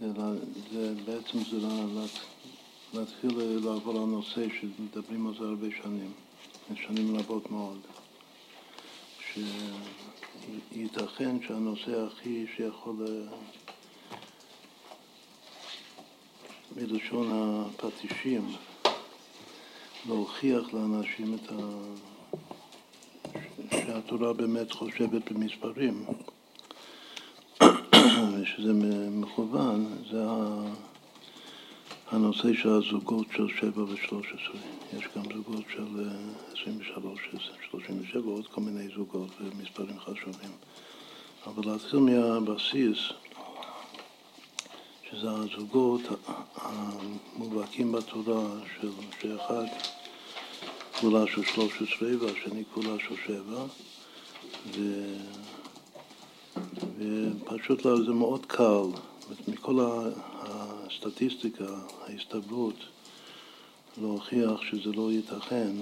זה, בעצם זה להתחיל לעבור על נושא שמדברים על זה הרבה שנים, שנים רבות מאוד, שייתכן שהנושא הכי שיכול מלשון הפטישים להוכיח לאנשים את ה... שהתורה באמת חושבת במספרים ושזה מכוון, זה הנושא של הזוגות של 7 ו-13. יש גם זוגות של 23, 37, עוד כל מיני זוגות ומספרים חשובים. אבל להתחיל מהבסיס, שזה הזוגות המובהקים בתורה, של, שאחד כפולה של 13 והשני כפולה של 7, ו... ופשוט לא, זה מאוד קל, מכל הסטטיסטיקה, ההסתברות, להוכיח שזה לא ייתכן,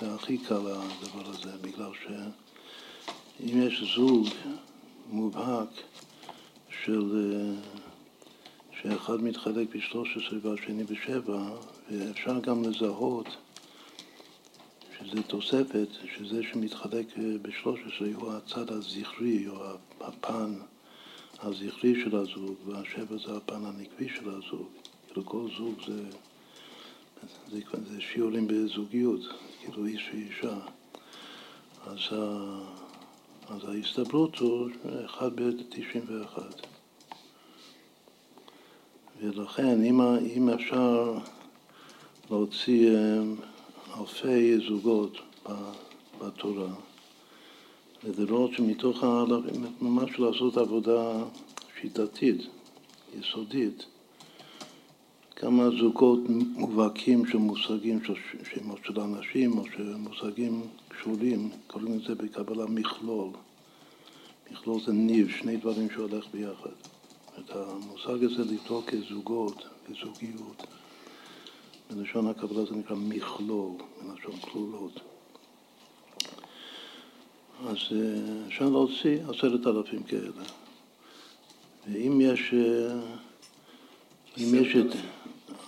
זה הכי קל הדבר הזה, בגלל שאם יש זוג מובהק של שאחד מתחלק ב-13 והשני ב-7, ואפשר גם לזהות שזה תוספת, שזה שמתחלק ב-13 הוא הצד הזכרי או הפן הזכרי של הזוג, והשבע זה הפן הנקבי של הזוג. כאילו כל זוג זה, זה, זה שיעורים בזוגיות, כאילו איש ואישה. אז, אז ההסתברות הוא 1 ב-91. ולכן אם, אם אפשר להוציא אה, אלפי זוגות בתורה, ולראות שמתוך האלפים, ממש לעשות עבודה שיטתית, יסודית, כמה זוגות מובהקים של מושגים של של אנשים או של מושגים קשורים, קוראים לזה בקבלה מכלול. מכלול זה ניב, שני דברים שהולך ביחד. את המושג הזה לבדוק כזוגות, כזוגיות, בלשון הקבלה זה נקרא מכלול, בלשון כלולות. אז אה, אפשר להוציא עשרת אלפים כאלה. ואם יש, אה, אם יש את...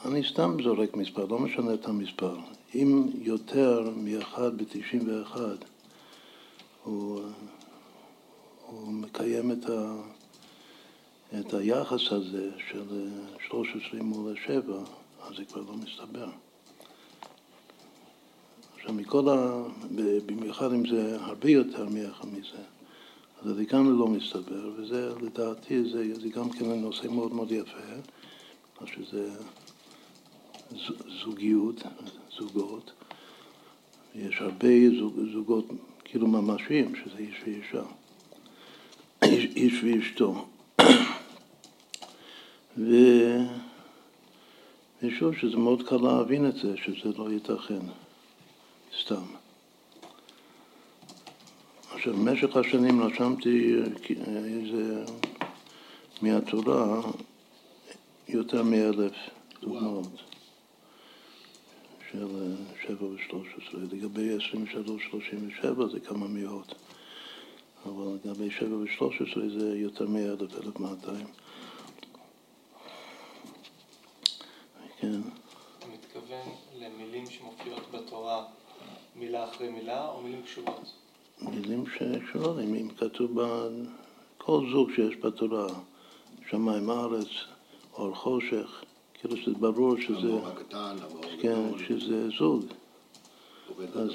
אני סתם זורק מספר, לא משנה את המספר. אם יותר מאחד בתשעים ואחד הוא, הוא מקיים את, ה, את היחס הזה של 13 מול 7, אז זה כבר לא מסתבר. עכשיו, מכל ה... במיוחד אם זה הרבה יותר מזה, אז זה גם לא מסתבר, וזה לדעתי, זה, זה גם כן נושא מאוד מאוד יפה, שזה זוגיות, זוגות, יש הרבה זוג, זוגות כאילו ממשיים, שזה איש ואישה, איש, איש ואשתו. ו... ושוב, שזה מאוד קל להבין את זה, שזה לא ייתכן. סתם. עכשיו, במשך השנים רשמתי איזה מהתורה יותר מאלף דוגמאות של שבע ושלוש עשרה. לגבי עשרים ושלוש, שלושים ושבע זה כמה מאות, אבל לגבי שבע ושלוש עשרה זה יותר מאלף, אלף מאתיים. כן. אתה מתכוון למילים שמופיעות בתורה מילה אחרי מילה, או מילים קשורות? מילים שקשורות, אם כתוב בכל זוג שיש בתורה, שמיים ארץ, אור חושך, כאילו שזה ברור שזה... כן, שזה זוג. אז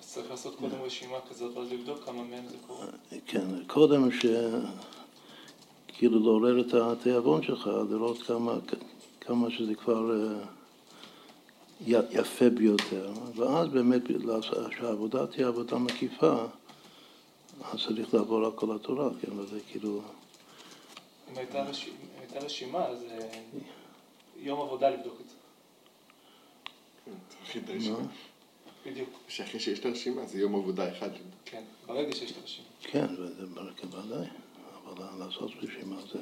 צריך לעשות קודם רשימה כזאת, ואז לבדוק כמה מהם זה קורה. כן, קודם ש... כאילו לעורר את התיאבון שלך, לראות כמה, כמה שזה כבר... Uh, יפה ביותר, ואז באמת שהעבודה תהיה עבודה מקיפה, אז צריך לעבור על כל התורה, כן, וזה כאילו... אם הייתה רשימה, אז אה, יום עבודה לבדוק את זה. בדיוק. שאחרי שיש את הרשימה זה יום עבודה אחד. כן, ברגע שיש את הרשימה. כן, וזה בוודאי, אבל לעשות רשימה זה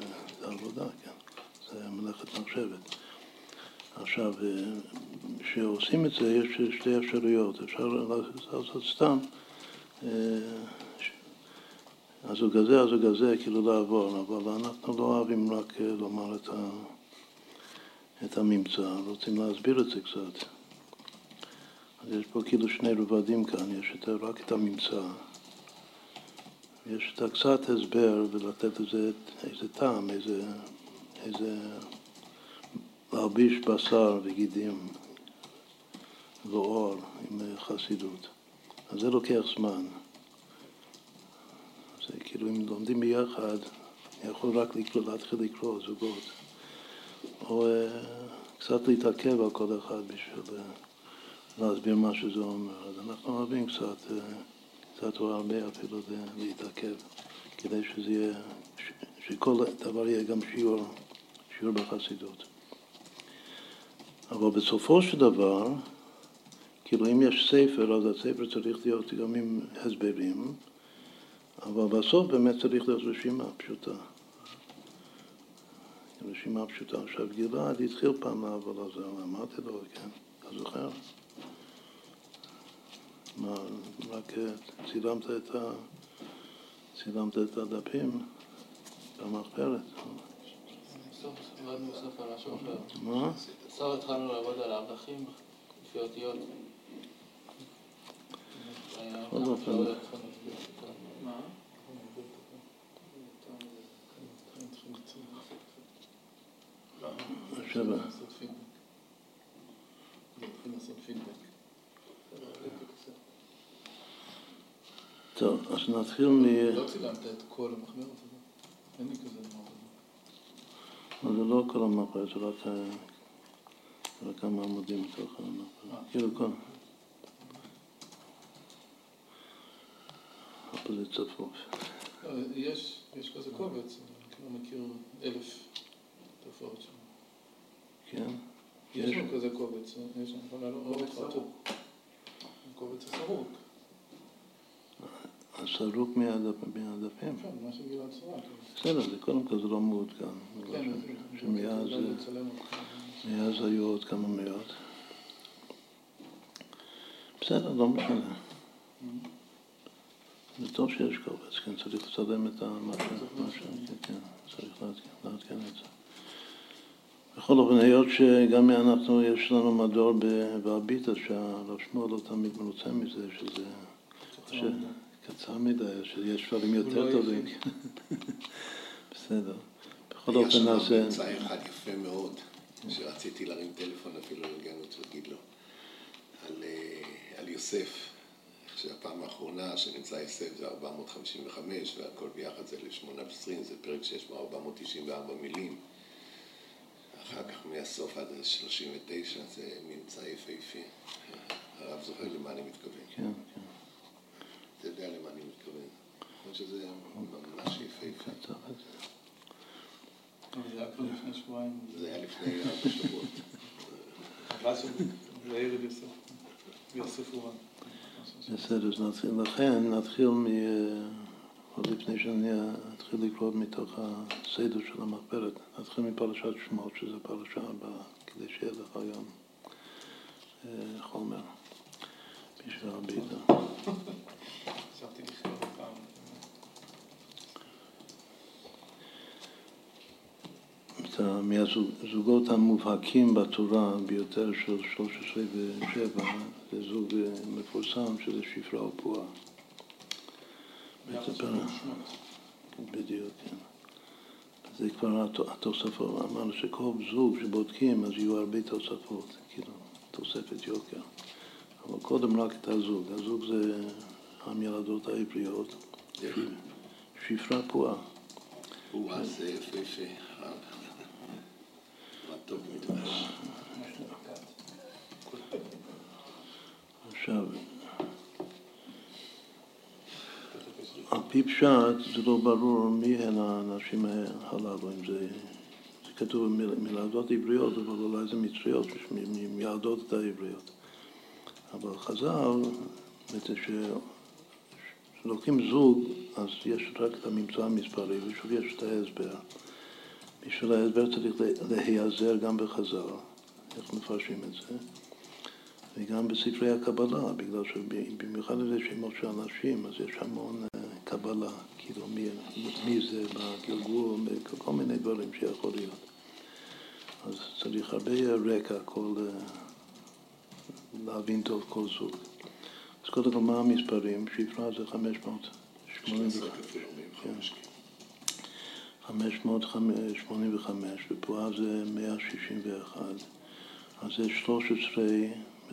עבודה, כן. זה מלאכת מחשבת. עכשיו, כשעושים את זה יש שתי אפשרויות, אפשר לעשות סתם, גזה, אז הוא גזה, כאילו לעבור, אבל אנחנו לא אוהבים רק אה, לומר את, ה, את הממצא, רוצים להסביר את זה קצת. אז יש פה כאילו שני רבדים כאן, יש את, רק את הממצא, יש את הקצת הסבר ולתת לזה איזה טעם, איזה, איזה להלביש בשר וגידים ואור עם חסידות. אז זה לוקח זמן. זה כאילו אם לומדים ביחד, אני יכול רק לקרוא, להתחיל לקרוא זוגות, או uh, קצת להתעכב על כל אחד בשביל uh, להסביר מה שזה אומר. אז אנחנו אוהבים קצת, קצת או הרבה אפילו להתעכב, כדי שזה יהיה, שכל דבר יהיה גם שיעור, שיעור בחסידות. אבל בסופו של דבר, כאילו אם יש ספר, אז הספר צריך להיות גם עם הסברים, אבל בסוף באמת צריך להיות רשימה פשוטה. רשימה פשוטה. עכשיו גלעד התחיל פעם לעבוד על זה, אמרתי לו, כן, אתה זוכר? מה, רק צילמת את, ה... צילמת את הדפים במחברת. מה? בסוף התחלנו לעבוד על הערכים לפי אותיות. שבע. טוב, אז נתחיל מ... לא צילמת את כל המחברת הזאת? אין לי כזה דבר. זה לא כל המחברת, זה רק רק כמה עמודים מתוך המחברת. כאילו כל... אבל זה צפוף. יש כזה קובץ, אני לא מכיר אלף תופעות שם. כן? יש לנו כזה קובץ, יש לנו, אבל לא רואה אותו. קובץ הסרוק. הסרוק מהדפים? כן. בסדר, זה קודם כל זה לא מעודכן. כן, שמאז היו עוד כמה מאות. בסדר, לא משנה. זה טוב שיש קובץ, כן, צריך לצלם את מה ש... כן, כן, צריך לעדכן את זה. בכל אופן, היות שגם אנחנו, יש לנו מדור בהביטה שהרב שמואל לא תמיד מרוצה מזה, שזה קצר מדי, שיש דברים יותר טובים. בסדר. בכל אופן, אז... היה שם אחד יפה מאוד, שרציתי להרים טלפון אפילו לגנות ולהגיד לו, על יוסף. שהפעם האחרונה שנמצא יוסף זה 455 והכל ביחד זה ל-820, זה פרק שיש בו 494 מילים. אחר כך מהסוף עד ה-39 זה ממצא יפהפה. הרב זוכר למה אני מתכוון. כן, כן. אתה יודע למה אני מתכוון. אני חושב שזה ממש יפהפה. זה היה כבר לפני שבועיים. זה היה לפני ארבע שבועות. בסדר, אז נתחיל, לכן נתחיל מ... עוד לפני שאני אתחיל לקרוא מתוך הסדר של המחברת, נתחיל מפרשת שמות, שזו פרשה הבאה, כדי שיהיה לך גם אה, חומר בשביל הביתה. מהזוגות המובהקים בתורה ביותר של 13 ו-7 זה זוג מפורסם שזה שפרה ופועה. בדיוק, כן. זה כבר התוספות, אמרנו שכל זוג שבודקים אז יהיו הרבה תוספות, כאילו תוספת יוקר. אבל קודם רק את הזוג, הזוג זה המילדות העבריות, שפרה פועה. פועה זה יפהפה. עכשיו, על פי פשט זה לא ברור מי הן האנשים הללו, אם זה, זה כתוב מילדות עבריות, אבל אולי זה מצריות, מילדות העבריות. אבל חז"ל, כשלוקחים זוג, אז יש רק את הממצא המספרי, ושוב יש את ההסבר. בשביל ההסבר צריך להיעזר גם בחז"ל, איך מפרשים את זה, וגם בספרי הקבלה, בגלל שבמיוחד על שמות של אנשים, אז יש המון קבלה, כאילו מי, מי זה בגלגול, כל מיני דברים שיכול להיות. אז צריך הרבה רקע כל, להבין טוב כל סוג. אז קודם כל, מה המספרים? שפרה זה 585, 585 ופועה זה 161, אז זה 13,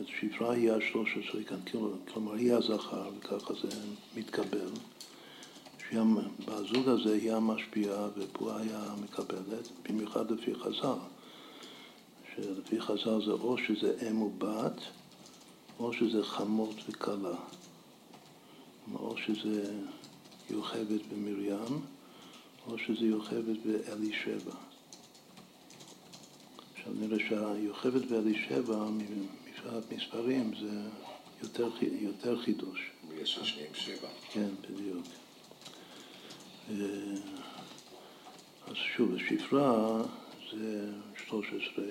שפרה היא ה-13 כאן, כלומר היא הזכר, וככה זה מתקבל. בזוג הזה היא המשפיעה ופועה היא המקבלת, במיוחד לפי חז"ל. שלפי חז"ל זה או שזה אם ובת, או שזה חמות וכלה. או שזה יוכבד במרים, או שזה יוכבד באלישבע. עכשיו נראה שהיוכבד באלישבע, מבחינת מספרים, זה יותר, יותר חידוש. יש שניהם שבע. כן, בדיוק. אה, אז שוב, השפרה זה 13,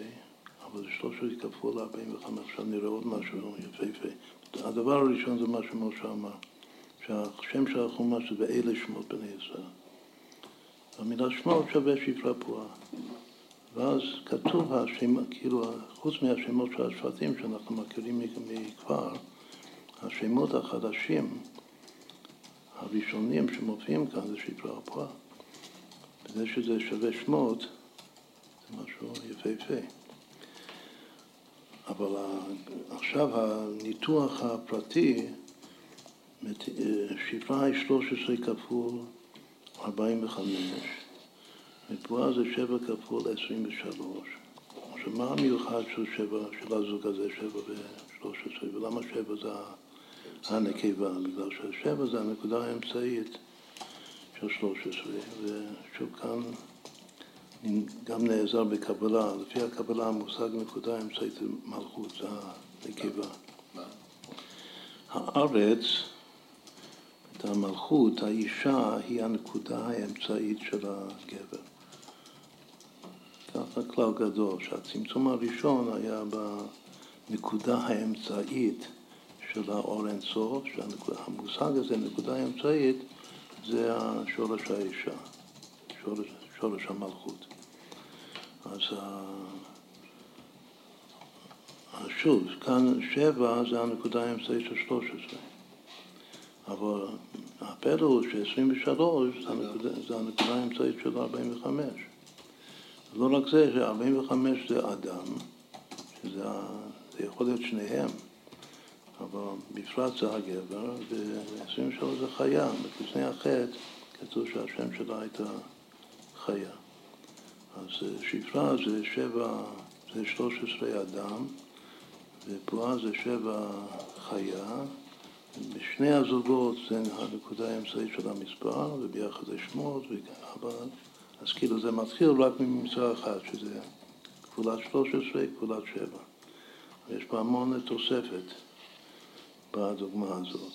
אבל זה 13 כפול 45, עכשיו נראה עוד משהו יפהפה. הדבר הראשון זה מה שמשה אמר, שהשם של החומש זה באלה שמות בני ישראל. המילה שמות שווה שפרה פועה. ואז כתוב השם, כאילו, חוץ מהשמות של השבטים שאנחנו מכירים מכבר, השמות החדשים, הראשונים שמופיעים כאן זה שפרה פועה. וזה שזה שווה שמות, זה משהו יפהפה. אבל עכשיו הניתוח הפרטי, שפרה היא 13 כפול 45, ופועה זה 7 כפול 23. עכשיו, מה המיוחד של, שבע, של הזוג הזה, 7 ו-13, ולמה 7 זה הנקבה? בגלל ש-7 זה הנקודה האמצעית של 13, ושוב כאן אני גם נעזר בקבלה, לפי הקבלה המושג נקודה אמצעית מלכות, זה הנקבה. הארץ, את המלכות, האישה היא הנקודה האמצעית של הגבר. ככה כלל גדול, שהצמצום הראשון היה בנקודה האמצעית של האור אינסוף, שהמושג הזה, נקודה אמצעית, זה שורש האישה, שורש, שורש המלכות. אז שוב, כאן שבע זה הנקודה האמצעית של 13. אבל הפלא הוא ש-23 זה הנקודה האמצעית של 45. לא רק זה, ש-45 זה אדם, שזה זה יכול להיות שניהם, אבל בפרט זה הגבר, ו-23 זה חיה. לפני החטא כתוב שהשם שלה הייתה חיה. אז שפרה זה שבע, זה 13 אדם, ופועה זה שבע חיה. בשני הזוגות זה הנקודה האמצעית של המספר, וביחד זה שמות, אבל, אז כאילו זה מתחיל רק ממספר אחד, שזה כפולת 13, כפולת 7. ויש פה המון תוספת בדוגמה הזאת,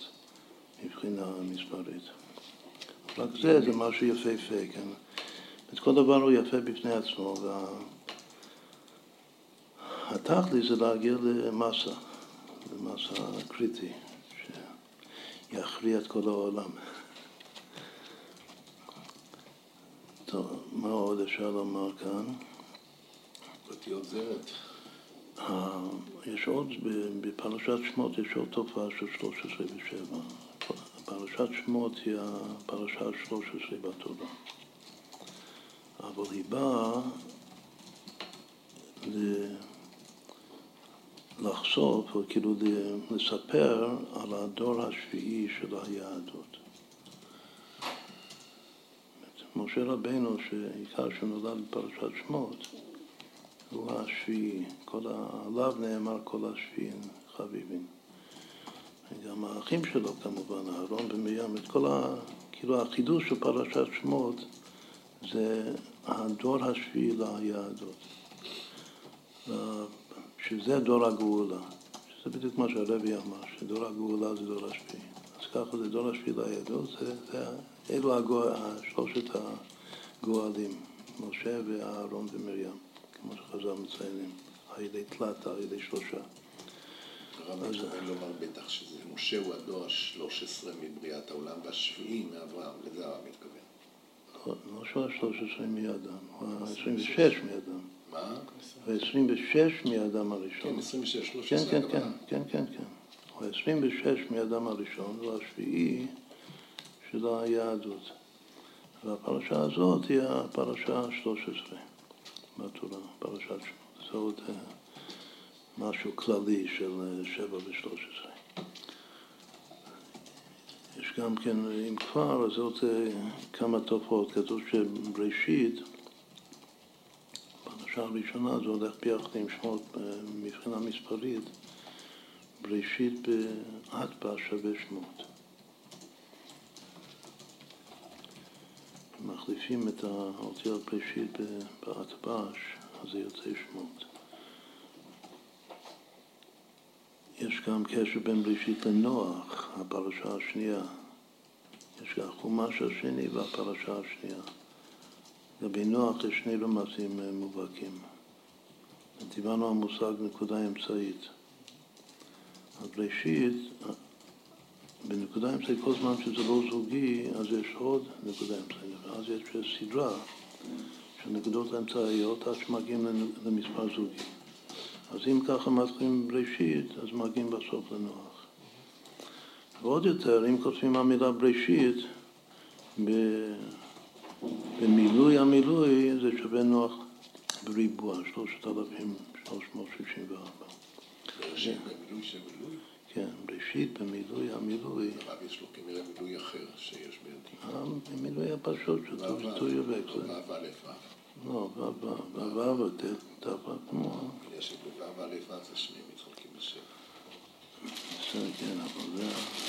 מבחינה מספרית. רק זה, זה משהו יפהפה, כן? אז כל דבר הוא יפה בפני עצמו, והתכלי זה להגיע למסה, למסה קריטי, שיכריע את כל העולם. טוב, מה עוד אפשר לומר כאן? אותיות זרת. יש עוד, בפרשת שמות יש עוד תופעה של 13 ו-7. פרשת שמות היא הפרשה ה-13 בתורה. אבל היא באה לחשוף, או כאילו לספר על הדור השביעי של היהדות. משה רבנו, שעיקר שנולד בפרשת שמות, הוא השביעי, כל עליו נאמר כל השביעים חביבים. וגם האחים שלו כמובן, אהרון ומרים, את כל ה... כאילו החידוש של פרשת שמות זה הדור השביעי ליהדות, שזה דור הגאולה, שזה בדיוק מה שהרבי אמר, שדור הגאולה זה דור השביעי. אז ככה זה דור השביעי ליהדות, זה, זה, אלו הגואל, שלושת הגואלים, משה ואהרון ומרים, כמו שחז"ל מציינים, ידי תלת, ידי שלושה. הרב מתכוון לומר בטח שזה משה הוא הדור ה-13 מבריאת העולם והשביעי מאברהם, לזה הרב מתכוון. לא, לא שהוא ה-13 מאדם, הוא ה-26 מאדם. מה? הוא ה-26 מאדם הראשון. כן, 26, 13 כן, כן, כן, כן, כן. הוא ה-26 מאדם הראשון, והוא השביעי של היהדות. והפרשה הזאת היא הפרשה ה-13 בתורה, פרשת שמות. זה עוד אה, משהו כללי של אה, שבע ושלוש עשרה. יש גם כן, אם כבר, אז עוד אה, כמה תופעות. כתוב שבראשית, בפרשה הראשונה, זה הולך ביחד עם שמות מבחינה מספרית, בראשית באטבע שווה שמות. מחליפים את האותיות בראשית באטבש, אז זה יוצא שמות. יש גם קשר בין בראשית לנוח, הפרשה השנייה. יש גם החומש השני והפרשה השנייה. לגבי נוח יש שני רמזים מובהקים. דיברנו על מושג נקודה אמצעית. אז בראשית, בנקודה אמצעית, כל זמן שזה לא זוגי, אז יש עוד נקודה אמצעית. ואז יש סדרה של נקודות אמצעיות עד שמגיעים למספר זוגי. אז אם ככה מתחילים בראשית, אז מגיעים בסוף לנוח. ועוד יותר, אם כותבים המילה בראשית, במילוי המילוי זה שווה נוח בריבוע, 3,364. בראשית במילוי של מילוי? כן, בראשית במילוי המילוי. הרב יש לו כנראה מילוי אחר שיש בידי. המילוי הפשוט, שטוב יובק. ו' א' ו'. לא, ו' ו' ת' כמו... יש שבו' א' ו' זה שני מתחלקים לשבע. בסדר, כן, אבל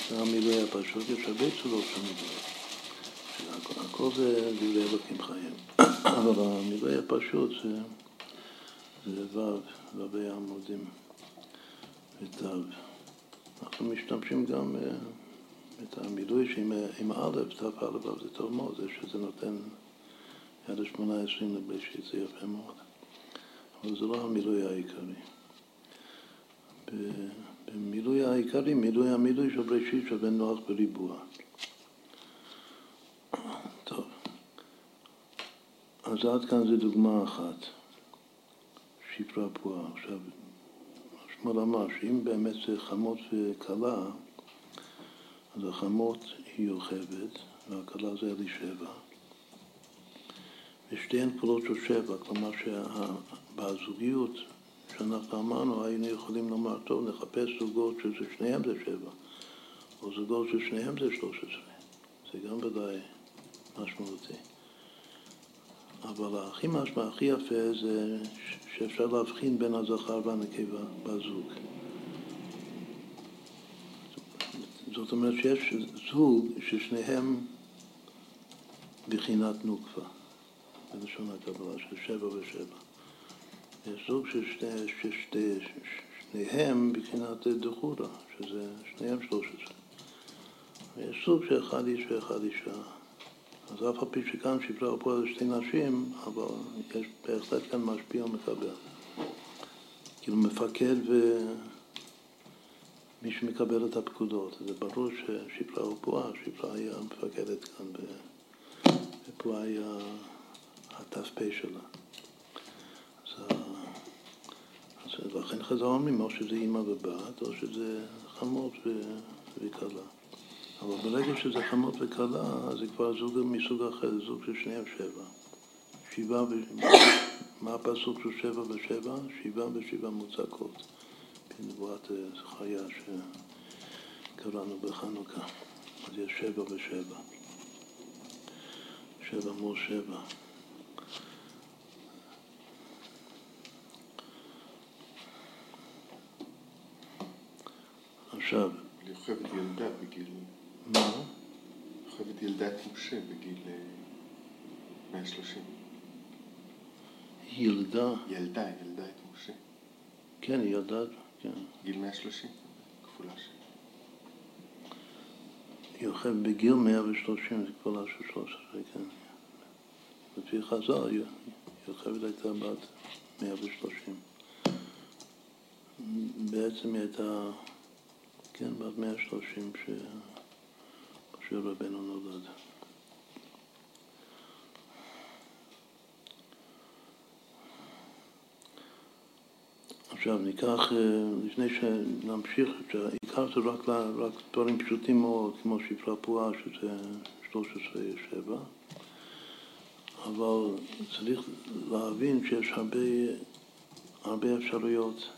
זה המילוי הפשוט, יש הרבה צורות של מילוי. הכל זה דברי אלוקים חיים. אבל המילוי הפשוט זה ו', ו' עמודים ותו. אנחנו משתמשים גם את המילוי שעם א', תו א', זה טוב מאוד, זה שזה נותן עד השמונה עשרים לבראשית, זה יפה מאוד. אבל זה לא המילוי העיקרי. במילוי העיקרי, מילוי המילוי של בראשית שווה נוח בריבוע. טוב, אז עד כאן זו דוגמה אחת, שפרה פועה. עכשיו, שמואל אמר שאם באמת זה חמות וכלה, אז החמות היא יוכבת והכלה זה אלישבע. ושתיהן כפולות של שבע, כלומר שבזוגיות שאנחנו אמרנו היינו יכולים לומר, טוב, נחפש זוגות שזה שניהם זה שבע, או זוגות ששניהם זה שלוש עשרה. זה גם ודאי משמעותי. אבל הכי משמע, הכי יפה זה שאפשר להבחין בין הזכר והנקבה בזוג. זאת אומרת שיש זוג ששניהם בחינת נוקבה, בלשון הקבלה, של שבע ושבע. יש זוג ששניהם בחינת דחורה, שזה שניהם שלוש עשרה. ויש סוג שאחד איש ואחד אישה. אז אף על פי שכאן שפרה פועל שתי נשים, אבל יש בהחלט כאן משפיע ומקבל. כאילו מפקד ומי שמקבל את הפקודות. זה ברור ששפרה הוא פועה, שפרה היה מפקדת כאן, ופועה היה הת"פ שלה. אז, לכן חזר אומרים או שזה אימא ובת, או שזה חמות וכלה. אבל ברגע שזה חמות וכלה, זה כבר זוג מסוג אחר, זוג של שניהם שבע. שבעה ו... מה הפסוק של שבע ושבע? שבעה ושבעה מוצקות. בנבואת זכריה שקראנו בחנוכה. אז יש שבע ושבע. שבע מול שבע. עכשיו... יוכבד ילדה בגיל... מה? יוכבד ילדה את משה בגיל 130. ילדה. ילדה, ילדה את משה. כן, היא ילדה, כן. גיל 130, כפולה שלי. יוכב בגיל 130, זה כפולה של 13, כן. לפי חז"ל, יוכבד הייתה בת 130. בעצם היא הייתה, כן, בת 130 שמשה רבנו נולד. עכשיו ניקח, אה, לפני שנמשיך, העיקר זה רק, רק דברים פשוטים מאוד, כמו שפרה פועה, שזה 13-7, אבל צריך להבין שיש הרבה, הרבה אפשרויות,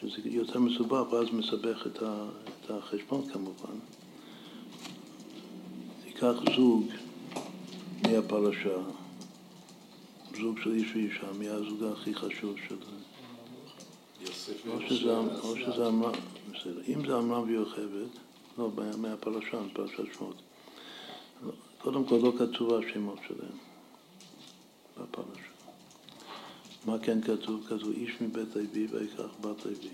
שזה יותר מסובך, ואז מסבך את, ה, את החשבון כמובן. ניקח זוג מהפרשה, זוג של איש ואישה, מי הזוג הכי חשוב של זה? או שזה אמרה, בסדר. אם זה אמרה ויוכבד, לא, מהפרשה, מפרשת שמות. קודם כל לא כתוב השמות שלהם בפרשה. מה כן כתוב? כתוב איש מבית לוי ויקח בת לוי.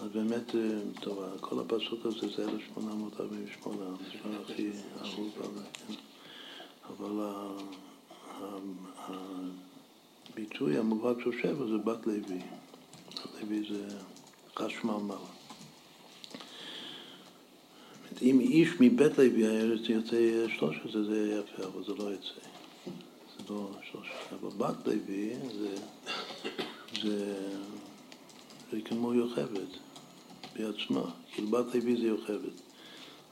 אז באמת, אה, טוב, כל הפסוק הזה זה 1848, המספר הכי אהוב עליי, כן? אבל הביטוי המובהק של שבע זה בת לוי. לוי זה חשמל מעלה. אם איש מבית לוי היה יוצא שלוש עשרה זה יפה, אבל זה לא יוצא. לא שלוש עשרה. אבל בת לוי זה, זה, זה כמו יוכבד בעצמה. כאילו בת לוי זה יוכבד.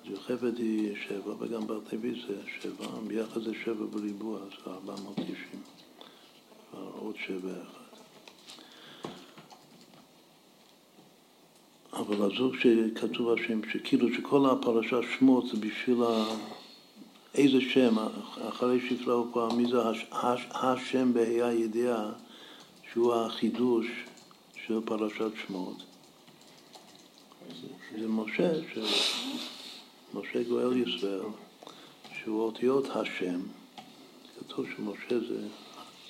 אז יוכבד היא שבע וגם בת לוי זה שבע, ביחד זה שבע בריבוע, זה ארבע מאות תשעים. עוד שבע אחד. אבל הזוג שכתוב השם, שכאילו שכל הפרשה שמות זה בשביל ה... איזה שם, אחרי שפרה ופעם, מי זה הש, הש, השם בה"א ידיעה, שהוא החידוש של פרשת שמות. זה משה, ש... משה גואל ישראל, שהוא אותיות השם, כתוב שמשה זה,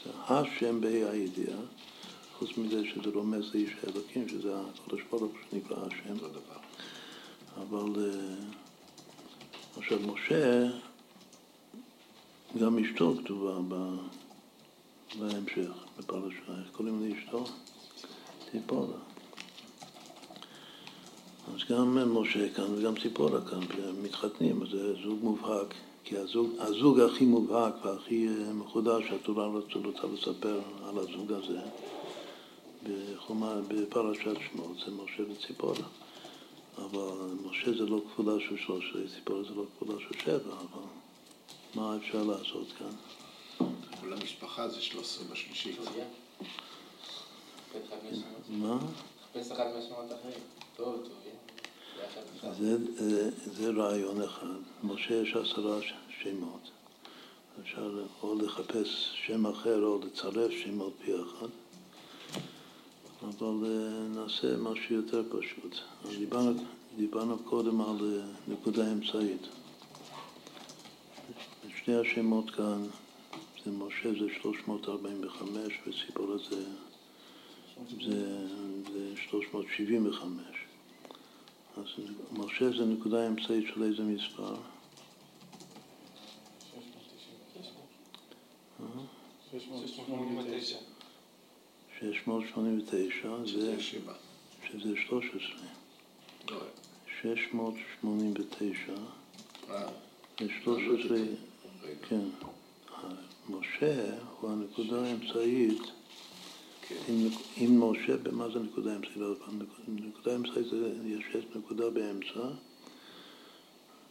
זה השם בה"א ידיעה. חוץ מזה שזה רומז לאיש האלוקים, שזה הקדוש ברוך שנקרא השם. אבל אה, עכשיו משה, גם אשתו כתובה בהמשך, בפרשה. איך קוראים לאשתו? ציפורה. אז גם משה כאן וגם ציפורה כאן מתחתנים, זה זוג מובהק, כי הזוג, הזוג הכי מובהק והכי אה, מחודש שהתורה רוצה לספר על הזוג הזה בחומה, בפרשת שמות זה משה וציפורה. אבל משה זה לא כפולה של שלושה, ציפורה זה לא כפולה של שבע, אבל מה אפשר לעשות כאן? כל המשפחה זה שלוש עשרה בשלישית. מה? חפש אחד מהשמות אחרים. טוב, טוב. זה רעיון אחד. משה יש עשרה שמות. אפשר או לחפש שם אחר או לצרף שמות ביחד. אבל אה, נעשה משהו יותר פשוט. דיברנו, דיברנו קודם על אה, נקודה אמצעית. שני השמות כאן, זה משה זה 345 וציפורה זה, זה, זה 375. אז משה זה נקודה אמצעית של איזה מספר? 689. 689 זה, שזה 13. 689 זה 13, כן. משה הוא הנקודה האמצעית, אם משה, מה זה נקודה אמצעית? נקודה אמצעית זה, יש נקודה באמצע,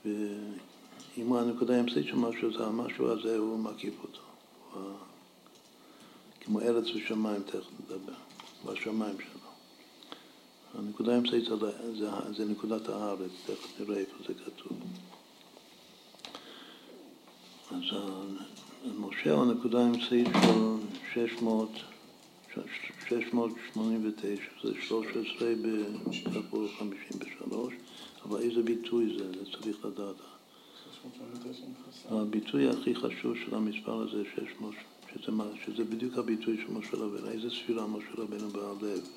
ואם הוא הנקודה האמצעית של משהו, זה המשהו הזה, הוא מקיף אותו. כמו ארץ ושמיים, תכף נדבר, בשמיים שלו. הנקודה האמצעית זה, זה נקודת הארץ, תכף נראה איפה זה כתוב. אז משה הנקודה האמצעית של 600, 689, זה 13 בכפול 53, אבל איזה ביטוי זה, זה צריך לדעת. הביטוי הכי חשוב של המספר הזה, 600, שזה, שזה בדיוק הביטוי של משה רבנו, איזה ספירה משה רבנו בהלב.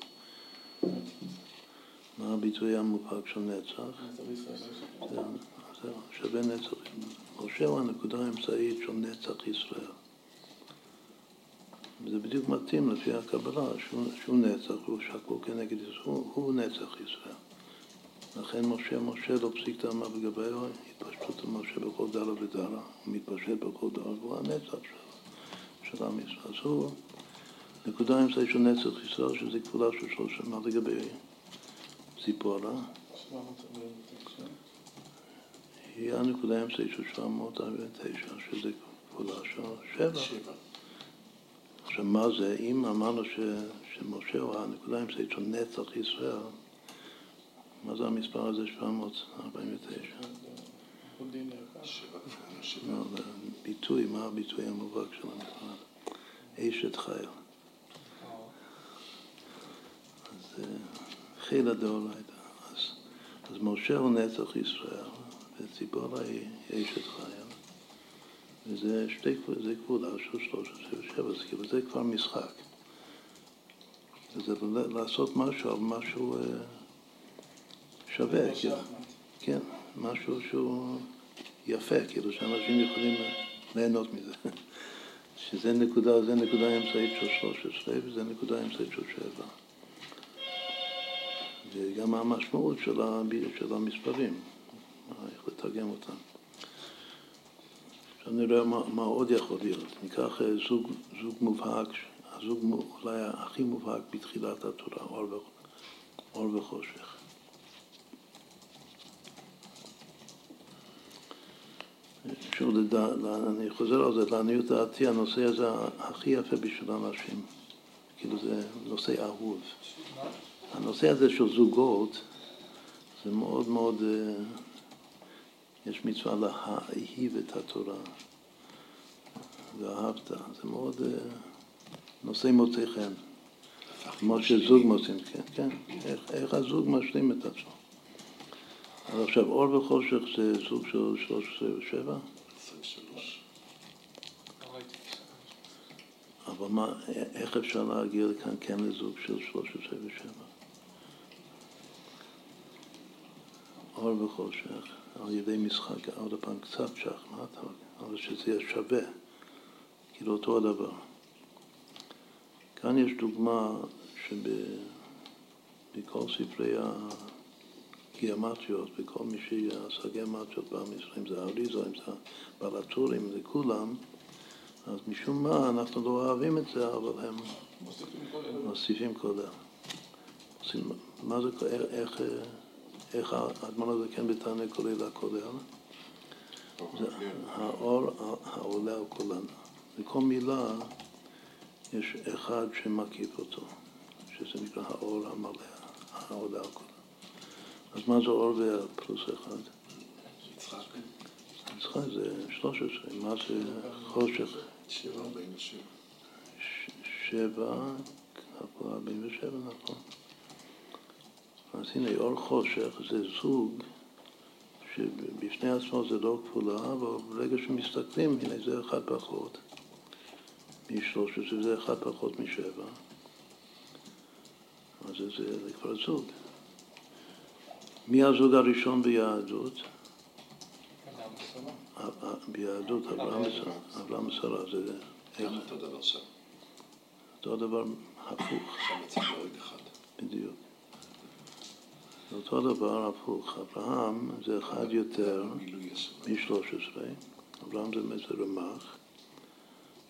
מה הביטוי המובהק של נצח? שווה נצח. משה הוא הנקודה האמצעית של נצח ישראל. זה בדיוק מתאים לפי הקבלה, שהוא, שהוא נצח, הוא שקול כנגד ישראל, הוא, הוא נצח ישראל. לכן משה, משה לא פסיק טעמה לגבי התפשטות משה בכל דרה ודרה, הוא מתפשט בכל דרה, והוא הנצח של, של עם ישראל. אז הוא נקודה זה של נצח ישראל, שזה כפולה של שלושה, מה לגבי ציפורה? היא הנקודה האמצעית של 749, שזה כפולה של שבע. עכשיו, מה זה? אם אמרנו ש, שמשה הוא הנקודה האמצעית של נצח ישראל, מה זה המספר הזה 749? לא, ביטוי, מה הביטוי המובהק של המספר? אשת חייל. אז חילה דאורייתא. אז משה הוא נצח ישראל, וציפורה היא אשת חייל. וזה שתי, זה כבודה של 13 ושבע, אז כאילו זה כבר משחק. זה לעשות משהו על משהו אה, שווה, כאילו, כן, משהו שהוא יפה, כאילו שאנשים יכולים ליהנות מזה. שזה נקודה, זה נקודה אמצעית של 13 וזה נקודה אמצעית של 7. וגם המשמעות של, המספרים, איך לתרגם אותם. עכשיו נראה מה, מה עוד יכול להיות. ניקח אה, זוג, זוג מובהק, הזוג אולי הכי מובהק בתחילת התורה, אור, ו, אור וחושך. שוב, אני חוזר על זה, לעניות דעתי, הנושא הזה הכי יפה בשביל אנשים. כאילו זה נושא אהוב. הנושא הזה של זוגות, זה מאוד מאוד... אה, יש מצווה להאהיב את התורה. ואהבת, זה מאוד uh, נושא מוצא חן. כמו שזוג מוצאים, כן, כן, איך, איך הזוג משלים את עצמו. אז עכשיו, אור וחושך זה זוג של 13 ו-7? 23. אבל מה, איך אפשר להגיע לכאן כן לזוג של 13 ו-7? אור וחושך. על ידי משחק, עוד פעם קצת שחמט, אבל שזה יהיה שווה, כאילו אותו הדבר. כאן יש דוגמה שבכל ספרי הגיאמטריות, וכל מי שעשה גיאמטריות בעם ישראל, אם זה האריזו, אם זה בעל הטורים, זה כולם, אז משום מה אנחנו לא אוהבים את זה, אבל הם מוסיפים כולל. מה זה, איך... איך האדמון הזה כן בתנא כולל הכולל? זה האור העולה על כולנו. לכל מילה יש אחד שמקיף אותו, שזה נקרא האור המלא, העולה על כולנו. אז מה זה אור פלוס אחד? יצחק. יצחק זה 13, מה זה חושך? שבע, ארבעים ושבע. שבע, ארבעים ושבע, נכון. אז הנה, אור חושך זה זוג שבפני עצמו זה לא כפולה, אבל ברגע שמסתכלים, הנה זה אחד פחות משלוש עשרה, זה אחד פחות משבע. אז זה, זה, זה כבר זוג. מי הזוג הראשון ביהדות? ביהדות, אברהם ושרה, זה... גם אותו דבר שם. אותו דבר הפוך. שם צריך להוריד אחד. בדיוק. זה אותו דבר הפוך, אברהם זה אחד יותר מ-13, אברהם זה מזה רמ"ח,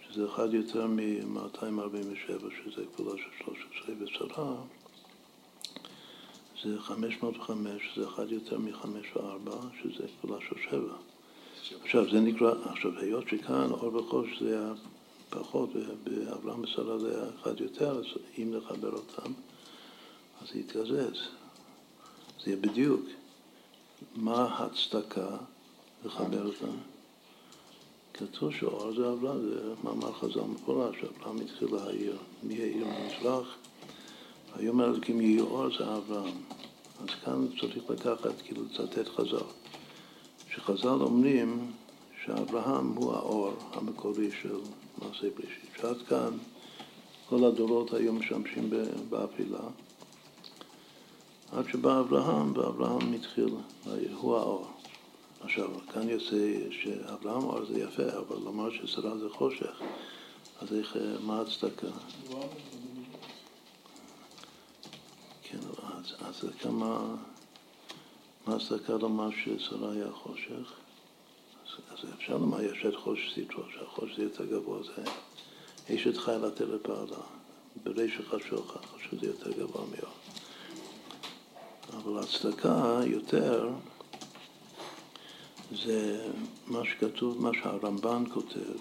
שזה אחד יותר מ-247, שזה גבולה של 13, ושרה זה 505, שזה אחד יותר מ-504, שזה גבולה של 7. עכשיו, זה נקרא, עכשיו, היות שכאן אור וחוש זה היה פחות, ובאברהם ושרה זה היה אחד יותר, אז אם נחבר אותם, אז זה יתגזז. זה יהיה בדיוק מה ההצדקה לחבר אותם. כתוב שאור זה אברהם, זה מאמר חז"ל מפורש, אברהם התחיל להעיר, מי העיר מזרח, היום אלוקים יהי אור זה אברהם. אז כאן צריך לקחת, כאילו לצטט חז"ל. שחז"ל אומרים שאברהם הוא האור המקורי של מעשה בראשית. שעד כאן כל הדורות היו משמשים באפילה. עד שבא אברהם, ואברהם התחיל, הוא האור. עכשיו, כאן יוצא שאברהם אור זה יפה, אבל לומר ששרה זה חושך, אז איך, מה ההצדקה? כן, אז, אז כמה, מה ההצדקה לומר ששרה היה חושך? אז, אז אפשר לומר יש את חושך סיטרו, שהחושך זה יותר גבוה, זה אשת חי לתת לפעלה, בריש חשוך, חשוך זה יותר גבוה מאוד. אבל ההצדקה יותר זה מה שכתוב, מה שהרמב"ן כותב,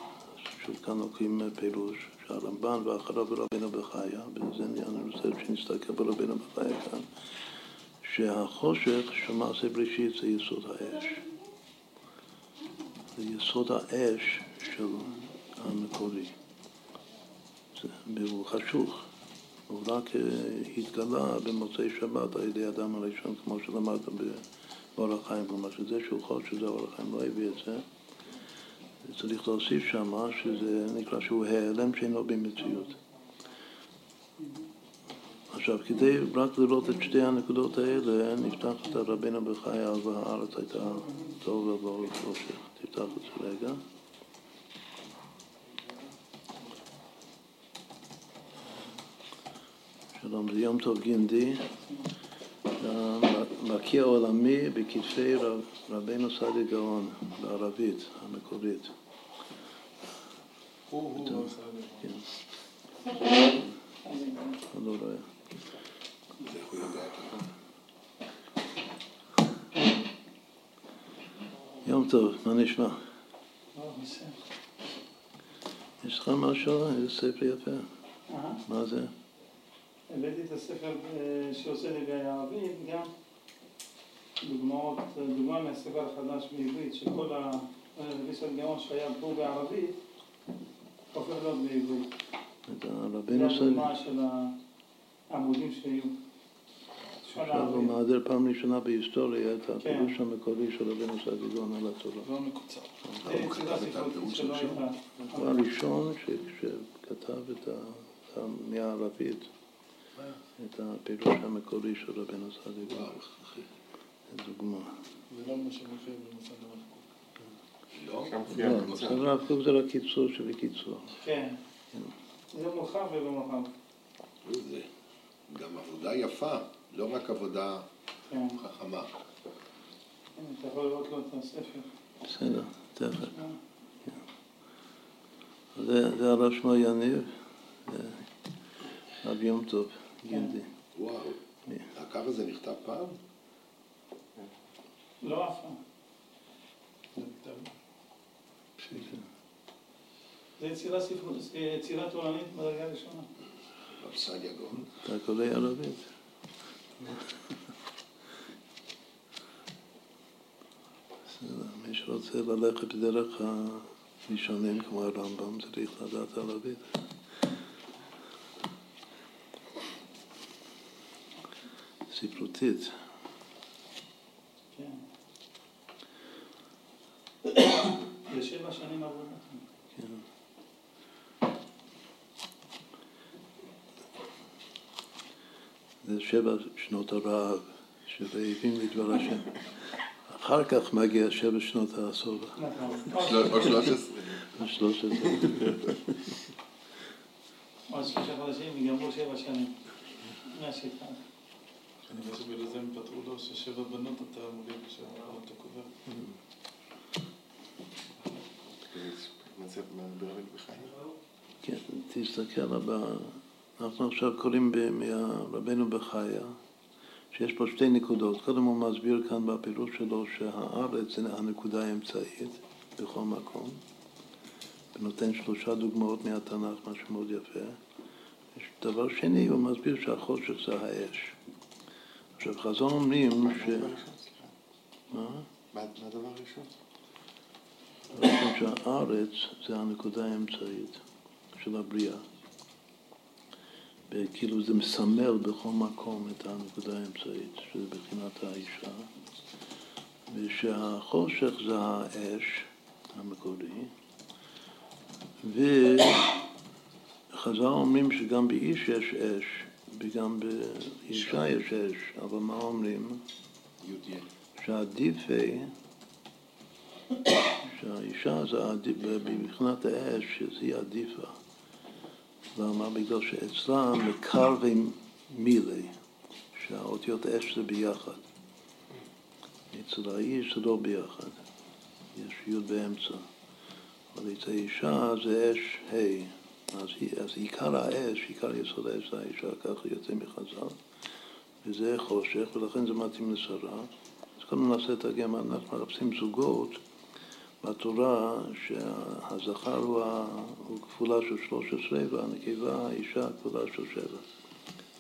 שוב כאן לוקחים פירוש, שהרמב"ן ואחריו רבינו בחיה, וזה אני רוצה שנסתכל ברבינו בחיה כאן, שהחושך של מעשה בראשית זה יסוד האש. זה יסוד האש של המקורי. והוא חשוך. הוא רק התגלה במוצאי שבת על ידי אדם הראשון, כמו שלמדת באורח חיים, כלומר שזה שהוא שזה אורח חיים לא הביא את זה. צריך להוסיף שם שזה נקרא שהוא העלם שאינו במציאות. עכשיו, כדי רק לראות את שתי הנקודות האלה, נפתח את רבינו בחייל והארץ הייתה טוב ובאור וחושך. תפתח את זה רגע. שלום, זה יום טוב גינדי. מקיע עולמי בכתפי רבינו סעדי גאון, בערבית המקורית. לא רואה. יום טוב, מה נשמע? יש לך משהו? איזה ספר יפה. מה זה? הבאתי את הספר אה, שעושה לי בערבית, גם דוגמאות, דוגמה מהספר החדש בעברית, שכל הרביסות גאון שהיה פה בערבית, הופך להיות בעברית. זה הדוגמה של העמודים שהיו. עכשיו הוא מעדר פעם ראשונה בהיסטוריה את הפירוש כן. המקורי של רבינו סעדיגון על התורה. לא מקוצר. הוא הראשון שכתב את מהערבית. את הפירוש המקורי של רבנו סעדי גור. דוגמה. זה לא מה שמופיע במוסד הרב קוק. לא, מוסד הרב קוק זה רק קיצור שבקיצור. כן. זה מורחב ובמורחב. זה גם עבודה יפה, לא רק עבודה כן. חכמה. אתה יכול לראות לו את הספר. בסדר, תכף. זה הרב שמו יניב, רב יום טוב. גינדי. וואו, הקו הזה נכתב פעם? לא אף פעם. זה יצירה ספרות, יצירה תורנית מדרגה ראשונה. רב גאון. אתה קורא ערבית. מי שרוצה ללכת בדרך הראשונים כמו הרמב"ם צריך לדעת ערבית. ספרותית. כן. שנים עבודה. כן. זה שבע שנות הרעב, שרעבים לדבר השם. אחר כך מגיע שבע שנות הסובה. או שלוש עשרה. או שלוש עשרה. עוד שלושה חודשים ייגמרו שבע שנים. מהשיטה. אני חושב שבגלל זה הם פתרו לו ששבע בנות אתה מוליד ושבע אתה קובר. כן, תסתכל הבא, אנחנו עכשיו קוראים מרבנו בחיה, שיש פה שתי נקודות. קודם הוא מסביר כאן בפירוש שלו שהארץ זה הנקודה האמצעית בכל מקום, ונותן שלושה דוגמאות מהתנ"ך, משהו מאוד יפה. דבר שני, הוא מסביר שהחושך זה האש. עכשיו, חזון אומרים ש... מה? מה הדבר הראשון? שהארץ זה הנקודה האמצעית של הבריאה. וכאילו זה מסמל בכל מקום את הנקודה האמצעית, שזה בחינת האישה, ושהחושך זה האש המקורי, וחז"ל אומרים שגם באיש יש אש, וגם באישה יש אש, אבל מה אומרים? שעדיפי, שהאישה זה מבחינת האש, שהיא עדיפה, למה? בגלל שאצלם מקרבי מילי, שהאותיות אש זה ביחד. אצל האיש זה לא ביחד, יש י' באמצע. אבל אצל האישה זה אש ה', אז, אז עיקר האש, עיקר יסוד האש זה האישה, ככה יוצא מחז"ל, וזה חושך, ולכן זה מתאים לשרה. אז קודם נעשה את הגמר, אנחנו מחפשים זוגות בתורה שהזכר הוא, הוא כפולה של 13 והנקבה, האישה, כפולה של 7.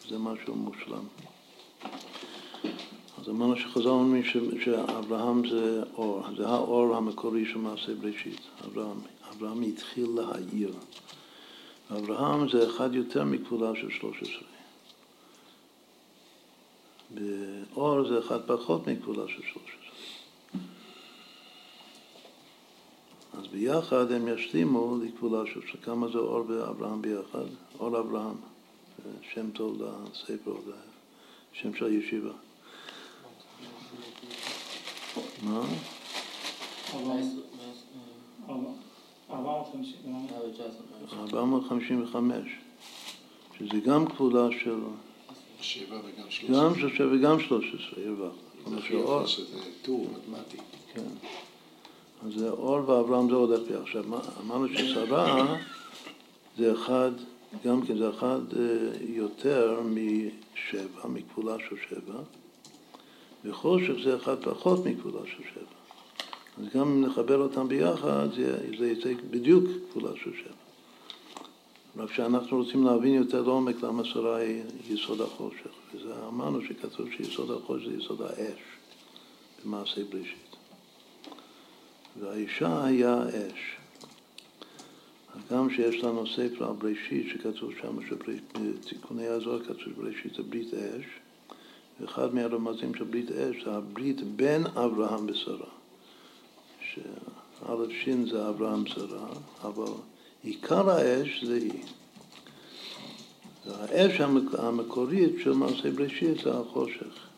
זה משהו מושלם. אז אמרנו שחז"ל אומרים שאברהם זה אור, זה האור המקורי של מעשה בראשית, אברהם. אברהם התחיל להעיר. אברהם זה אחד יותר מכפולה של 13. באור זה אחד פחות מכפולה של 13. אז ביחד הם ישלימו לכפולה של כמה זה אור ואברהם ביחד? אור אברהם, שם טוב לספר, שם של הישיבה. מה? 455, שזה גם כפולה של... גם של שבע וגם שלוש עשרה, הרווח. שזה טור מתמטי. כן. אז זה אור ואברהם זה עוד אפי. עכשיו, אמרנו ששרה זה אחד, גם כן זה אחד אה, יותר משבע, מכפולה של שבע, וחושך זה אחד פחות מכפולה של שבע. אז גם אם נחבר אותם ביחד, זה, זה יצא בדיוק כפולה של שבע. רק שאנחנו רוצים להבין יותר לעומק למה שרה היא יסוד החושך. וזה אמרנו שכתוב שיסוד החושך זה יסוד האש במעשה בראשית. והאישה היה אש. גם שיש לנו ספר על בראשית שכתוב שם, שבתיקוני הזוהר כתוב שבראשית זה ברית אש, ואחד מהרמזים של ברית אש זה הברית בין אברהם ושרה. שא' ש' זה אברהם שרה, אבל עיקר האש זה היא. האש המקורית של מעשה בראשית זה החושך.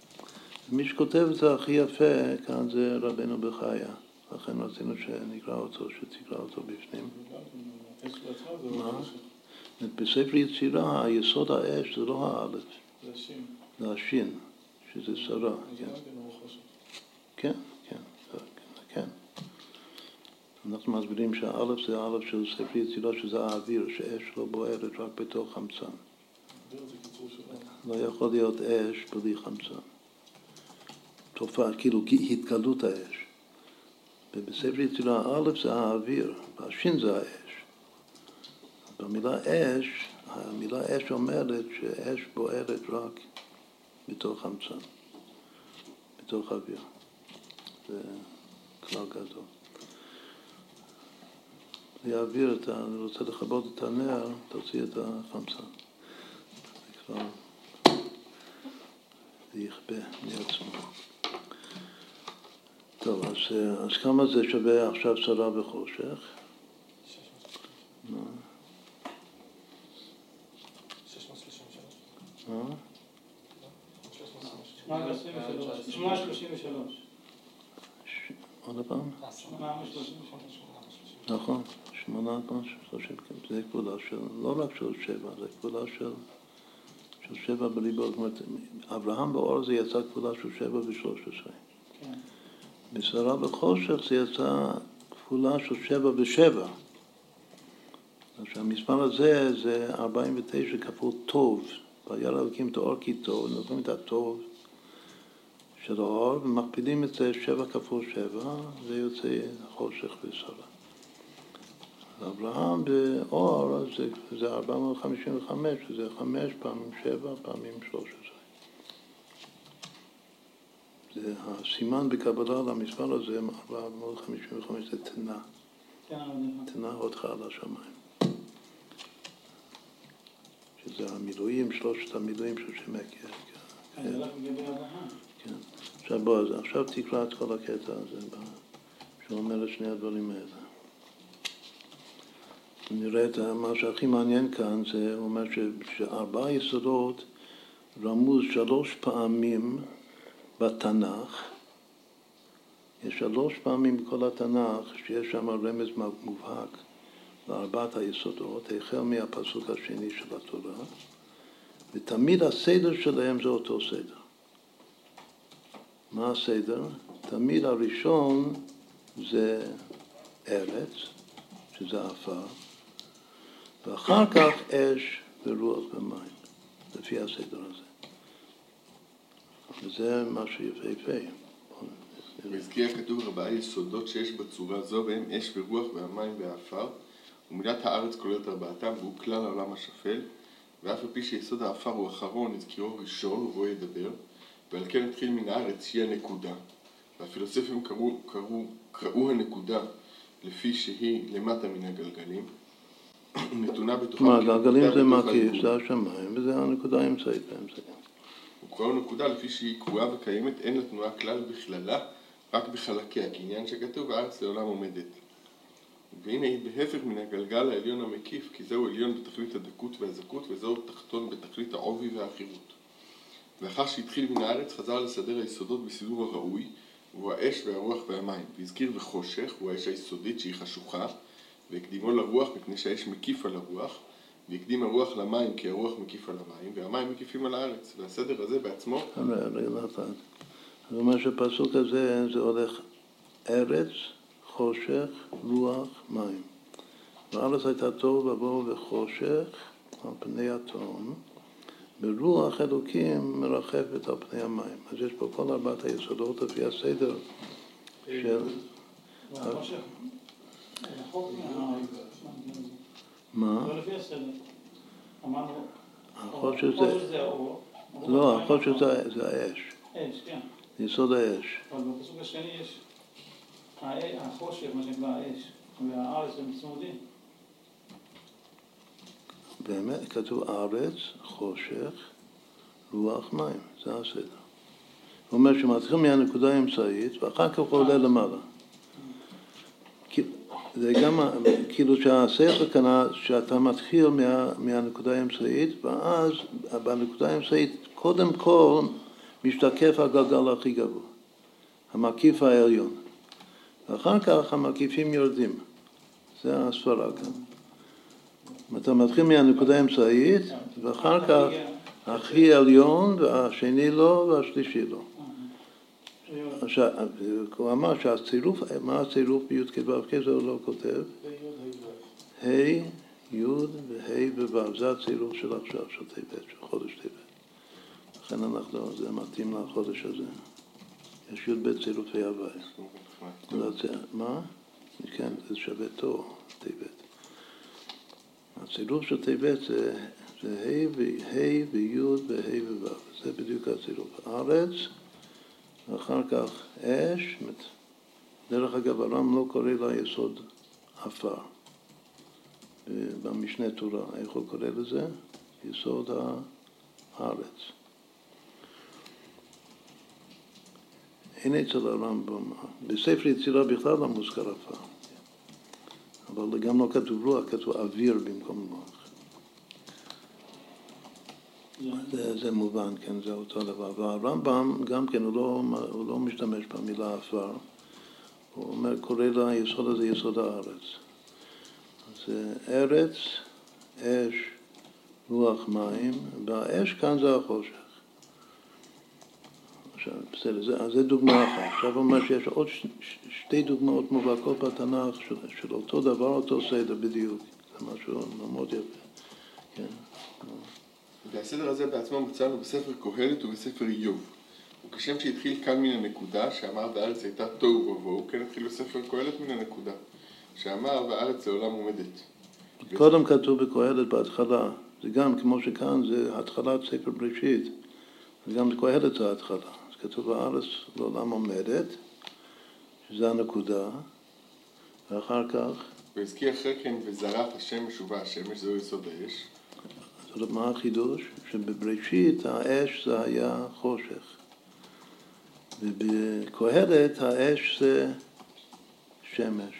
מי שכותב את זה הכי יפה כאן זה רבנו בחיה. לכן רצינו שנקרא אותו, שתקרא אותו בפנים. בספר יצירה, היסוד האש זה לא האלף, זה השין, שזה שרה. כן. אנחנו מסבירים שהאלף זה האלף של ספר יצירה, שזה האוויר, שאש לא בוערת רק בתוך חמצן. לא יכול להיות אש בלי חמצן. תופעה, כאילו התגלות האש. ובספר יצירה א' זה האוויר, והשין זה האש. במילה אש, המילה אש אומרת שאש בוערת רק בתוך חמצן, בתוך אוויר. זה כלל גדול. להעביר את ה... אני רוצה לכבות את הנר, תוציא את החמצן. זה כבר... זה יכבה מעצמו. טוב, אז, אה, אז כמה זה שווה עכשיו שרה וחושך? עוד פעם? נכון, שמונה שלושים, זה כבודה של, לא רק של שבע, זה כבודה של, של שבע בליבו, זאת אומרת, אברהם באור זה יצא כבודה של שבע ושלוש עשרה. בשרה וחושך זה יצא כפולה של שבע ושבע. שהמספר הזה זה 49 כפול טוב. וירא אלוקים את האור כי טוב, נותנים את הטוב של האור ומכפילים את זה שבע כפול שבע, זה יוצא חושך ושרה. אברהם באור זה, זה 455, שזה חמש פעמים שבע פעמים שלוש עשרה. זה הסימן בקבלה למספר הזה, 455, זה תנה. תנה אותך על השמיים. שזה המילואים, שלושת המילואים של שם הכר. כן. עכשיו בוא, עכשיו תקרא את כל הקטע הזה, שאומר את שני הדברים האלה. נראה את מה שהכי מעניין כאן, זה אומר שארבעה יסודות רמוז שלוש פעמים בתנ"ך, יש שלוש פעמים בכל התנ"ך שיש שם רמז מובהק לארבעת היסודות, החל מהפסוק השני של התורה, ותמיד הסדר שלהם זה אותו סדר. מה הסדר? תמיד הראשון זה ארץ, שזה עפר, ואחר כך אש ורוח ומים, לפי הסדר הזה. וזה מה שיפהפה. והזכיר כתוב ארבעה יסודות שיש בצורה זו, והם אש ורוח והמים והעפר, ומילת הארץ כוללת ארבעתם, והוא כלל העולם השפל, ואף על פי שיסוד העפר הוא אחרון, הזכירו ראשון, ובו ידבר, ועל כן התחיל מן הארץ שהיא הנקודה. והפילוסופים קראו, קראו, קראו הנקודה לפי שהיא למטה מן הגלגלים, נתונה בתוכה... מה, הגלגלים זה מקיף, זה השמיים, וזה הנקודה האמצעית באמצע. הוא קורא נקודה לפי שהיא קבועה וקיימת, אין לה תנועה כלל בכללה, רק בחלקיה, כעניין שכתוב, הארץ לעולם עומדת. והנה היא בהפך מן הגלגל העליון המקיף, כי זהו עליון בתכלית הדקות והזכות, וזהו תחתון בתכלית העובי והחירות. לאחר שהתחיל מן הארץ, חזר לסדר היסודות בסידור הראוי, והוא האש והרוח והמים. והזכיר וחושך, הוא האש היסודית שהיא חשוכה, והקדימו לרוח מפני שהאש מקיף על הרוח, והקדים הרוח למים כי הרוח מקיף על המים, והמים מקיפים על הארץ. והסדר הזה בעצמו... רגע, לא. זאת אומרת שפסוק הזה זה הולך ארץ, חושך, רוח, מים. והארץ הייתה תוהו ובוהו וחושך על פני התהום, ורוח אלוקים מרחפת על פני המים. אז יש פה כל ארבעת היסודות לפי הסדר של... מה? החושך זה... לא, החושך זה האש, אש, כן. יסוד האש. אבל בפסוק השני יש החושך, מה שנקרא האש, והארץ הם צמודים. באמת, כתוב ארץ, חושך, רוח, מים, זה הסדר. הוא אומר שמתחיל מהנקודה האמצעית ואחר כך הוא עולה למעלה. זה גם, כאילו שהשכל כאן, שאתה מתחיל מה, מהנקודה האמצעית ואז בנקודה האמצעית קודם כל משתקף הגלגל הכי גבוה, המקיף העליון. ואחר כך המקיפים יורדים. זה הסברה כאן. אתה מתחיל מהנקודה האמצעית, ואחר כך הכי עליון, והשני לא, והשלישי לא. עכשיו, הוא אמר שהצירוף, מה הצירוף בי"ק ו"ק זה הוא לא כותב? ה', י' וה' וו', זה הצירוף של עכשיו, של טבת, של חודש טבת. לכן אנחנו, זה מתאים לחודש הזה. יש י"ב צירופי הוואי. מה? כן, זה שווה תור, טבת. הצירוף של טבת זה, זה ה' וי' וה' וו', זה בדיוק הצירוף. ארץ, ואחר כך אש, דרך אגב, הר"ם לא קורא ליסוד עפר. במשנה תורה, איך הוא קורא לזה? יסוד הארץ. אין אצל הרמב"ם, בספר יצירה בכלל לא מוזכר עפר. אבל גם לא כתוב רוח, כתוב אוויר במקום רוח. זה, זה מובן, כן, זה אותו דבר. והרמב"ם גם כן, הוא לא, הוא לא משתמש במילה עפר, הוא אומר, קורא ליסוד הזה יסוד הארץ. זה ארץ, אש, רוח, מים, והאש כאן זה החושך. עכשיו, בסדר, אז זה דוגמה אחת. עכשיו הוא אומר שיש עוד ש, ש, שתי דוגמאות מובהקות בתנ"ך של, של אותו דבר, אותו סדר בדיוק. זה משהו מאוד יפה. כן. והסדר הזה בעצמו מצאנו בספר קהלת ובספר איוב. וכשם שהתחיל כאן מן הנקודה, שאמר והארץ הייתה תוהו ובוהו, כן התחיל בספר קהלת מן הנקודה, שאמר והארץ לעולם עומדת. קודם כתוב בקהלת בהתחלה, זה גם כמו שכאן זה התחלת ספר בראשית, וגם בקהלת זה ההתחלה. אז כתוב הארץ לעולם עומדת, שזה הנקודה, ואחר כך, והזכיר אחרי כן וזרח השמש ובא השמש, זהו יסוד האש. זאת אומרת, מה החידוש? שבבראשית האש זה היה חושך, ובקהלת האש זה שמש.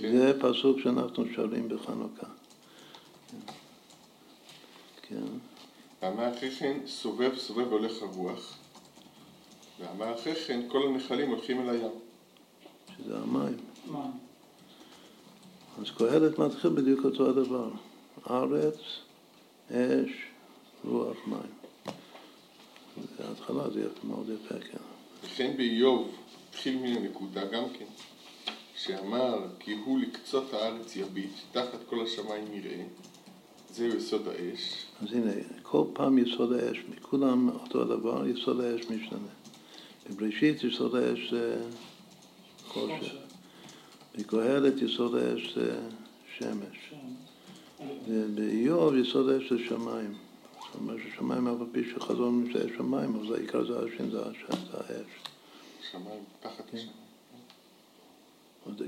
כן, זה פסוק שאנחנו שרים בחנוכה. כן. ואמר אחרי כן, סובב סובב הולך הרוח. ואמר אחרי כן, כל הנחלים הולכים אל הים. שזה המים. מה? אז קהלת מתחיל בדיוק אותו הדבר. ארץ, אש, רוח, מים. בהתחלה זה יפה, מאוד יפה, כן. וכן באיוב התחיל מן הנקודה גם כן, שאמר כי הוא לקצות הארץ יביט, תחת כל השמיים יראה, זהו יסוד האש. אז הנה, כל פעם יסוד האש, מכולם אותו הדבר, יסוד האש משתנה. בבראשית יסוד האש זה חושך. בקהלת יסוד האש זה שמש. באיוב יסוד האש זה שמיים. זאת אומרת ששמיים אף על פי שחזון זה שמיים, אבל זה העיקר זה השם, זה האש. שמיים, תחת השמיים.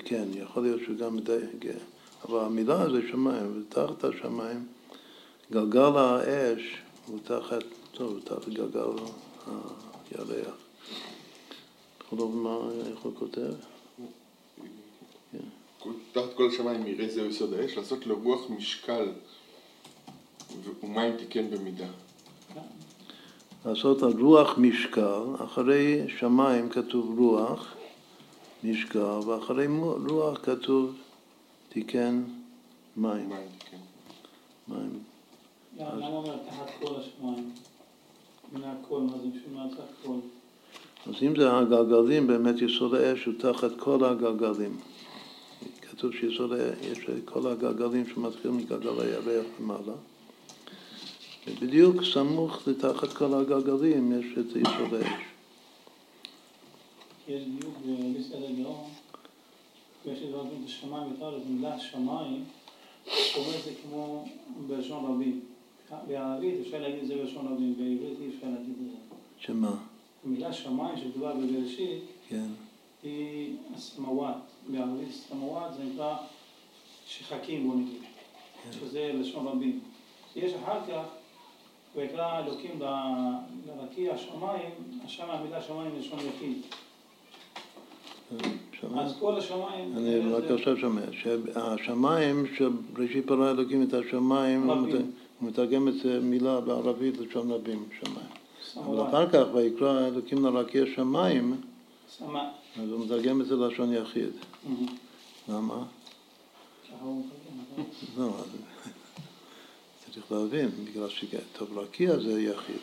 כן, יכול להיות שהוא גם מדייק, אבל המילה זה שמיים, ותחת השמיים, גלגל האש הוא תחת, טוב, תחת גלגל הירח. יכול לומר מה, איך הוא כותב? תחת כל השמיים יראה זהו יסוד האש, לעשות לו רוח משקל ומים תיקן במידה. לעשות על רוח משקל, אחרי שמיים כתוב רוח משקל, ואחרי רוח כתוב תיקן מים. מים תיקן. מים. למה אומר תחת כל השמיים? מן הכל, מה זה משום תחת כל? אז אם זה הגלגלים, באמת יסוד האש הוא תחת כל הגלגלים. כתוב שיסוד האש, יש כל הגלגלים שמתחילים מגלגל הירח למעלה. ובדיוק סמוך לתחת כל הגלגלים יש את יסוד האש. יש דיוק בסדר גאון, יש דברים בשמיים ואת מילה שמיים, אומר זה כמו בלשון רבים. בערבית אפשר להגיד את זה בלשון רבים, בעברית אי אפשר להגיד את זה. שמה? המילה שמיים שדובר בבראשית, כן. היא הסמוואט. בערבית סמוואט זה נקרא שחקים בוא נגיד, כן. שזה לשון רבים. יש אחר כך, ויקרא אלוקים לרקיע שמיים, שם המילה שמיים לשון יחיד. אז כל השמיים... אני רק עכשיו שומע, שהשמיים, שבראשית ברא אלוקים את השמיים, הוא מתרגם את מילה בערבית לשון רבים, שמיים. אבל אחר כך, ויקרא אלוקים לרקיע שמיים, אז הוא מתרגם את זה ללשון יחיד. למה? לא, צריך להבין, בגלל שטוב רקיע זה יחיד.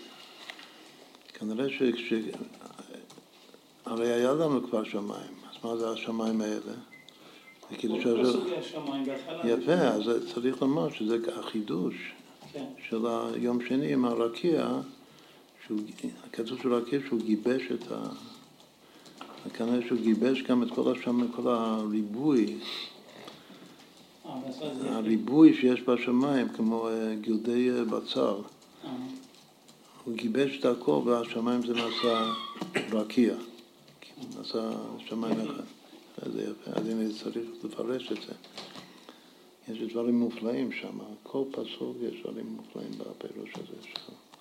כנראה ש... הרי היה לנו כבר שמיים, אז מה זה השמיים האלה? זה כאילו שזה... יפה, אז צריך לומר שזה החידוש כן. של היום שני עם הרקיע, כתוב של הרקיע שהוא גיבש את ה... כנראה שהוא גיבש גם את כל השם, כל הריבוי, הריבוי שיש בשמיים, כמו אה, גלדי אה, בצל. הוא גיבש את הכל והשמיים זה נעשה רקיע, נעשה שמיים אחד. זה יפה, אז הנה צריך לפרש את זה. יש דברים מופלאים שם, כל פסוק יש דברים מופלאים בפירוש הזה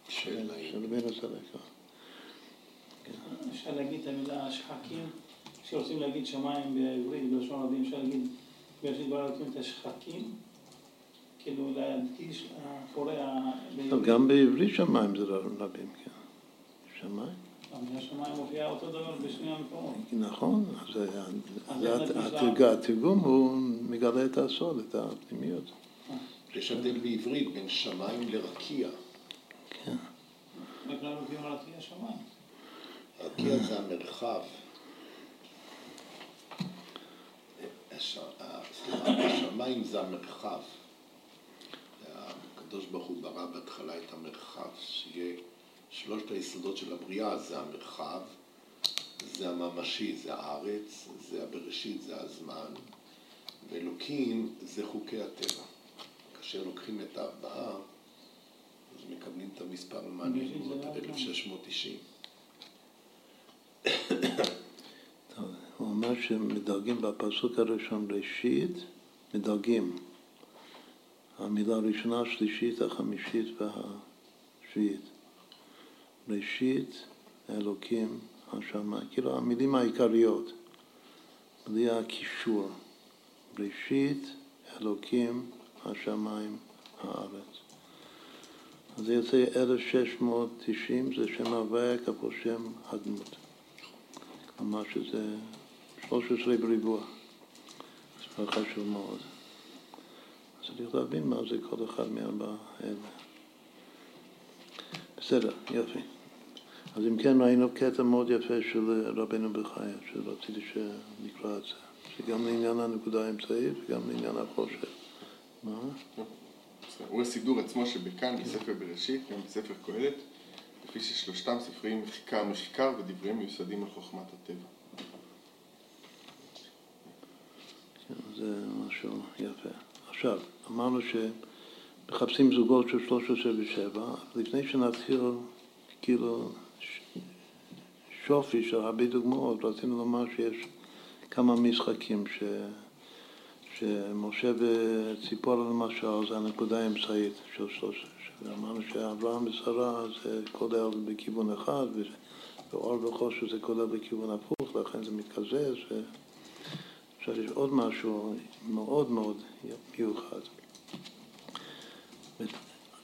של בן הסלקה. אפשר להגיד את המילה שחקים, כשרוצים להגיד שמיים בעברית, בלשון רבים, אפשר להגיד, בראשית ברא אלוקים את השחקים, כאילו להדגיש אחורי ה... גם בעברית שמיים זה רבים, כן. שמיים. המילה שמיים מופיעה אותו דבר בשני המקומות. נכון, התרגום הוא מגלה את הסוד, את הפנימיות. יש הבדל בעברית בין שמיים לרקיע. כן. מביאים על רקיע שמיים. הרקיע זה המרחב. השמיים זה המרחב. הקדוש ברוך הוא ברא בהתחלה את המרחב, שיהיה שלושת היסודות של הבריאה, זה המרחב, זה הממשי, זה הארץ, זה הבראשית, זה הזמן, ואלוקים זה חוקי הטבע. כאשר לוקחים את הארבעה, אז מקבלים את המספר המעניין מאוד, 1690. הוא אומר שמדרגים בפסוק הראשון ראשית, מדרגים. המילה הראשונה, השלישית, החמישית והשביעית. ראשית, אלוקים, השמיים. כאילו המילים העיקריות, בלי הקישור. ראשית, אלוקים, השמיים, הארץ. אז זה יוצא 1690, זה שם הוויה כפול שם הדמות. כלומר שזה 13 בריבוע. זה חשוב מאוד. צריך להבין מה זה כל אחד מארבע האלה. בסדר, יופי. אז אם כן, ראינו קטע מאוד יפה של רבנו בחייה, שרציתי שנקרא את זה. שגם לעניין הנקודה האמצעית וגם לעניין החושך. מה? הוא הסידור עצמו שבכאן, בספר בראשית, גם בספר קהלת, לפי ששלושתם ספרי מחקר מחקר ודבריהם מיוסדים על חוכמת הטבע. כן, זה משהו יפה. עכשיו, אמרנו שמחפשים זוגות של 13 ו-7, לפני שנתחיל כאילו שופיש של הרבה דוגמאות, רצינו לומר שיש כמה משחקים ש... שמשה וציפורה למשל זה הנקודה האמצעית של שלוש, אמרנו שאברהם ושרה זה כולל בכיוון אחד ואור וחושר זה כולל בכיוון הפוך, לכן זה מתקזז עכשיו יש עוד משהו מאוד מאוד מיוחד.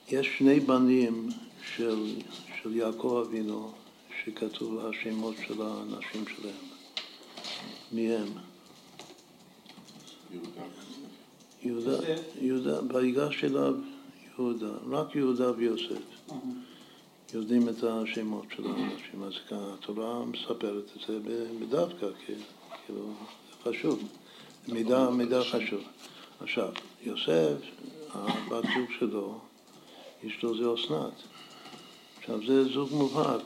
יש שני בנים של, של יעקב אבינו שכתוב השמות של הנשים שלהם. מי הם? יהודה, יהודה, ויגש אליו יהודה, רק יהודה ויוסף. יודעים את השמות של האנשים, אז התורה מספרת את זה בדווקא, כאילו, זה חשוב, מידע, מידע חשוב. עכשיו, יוסף, הבת זוג שלו, אשתו זה אסנת. עכשיו, זה זוג מובהק.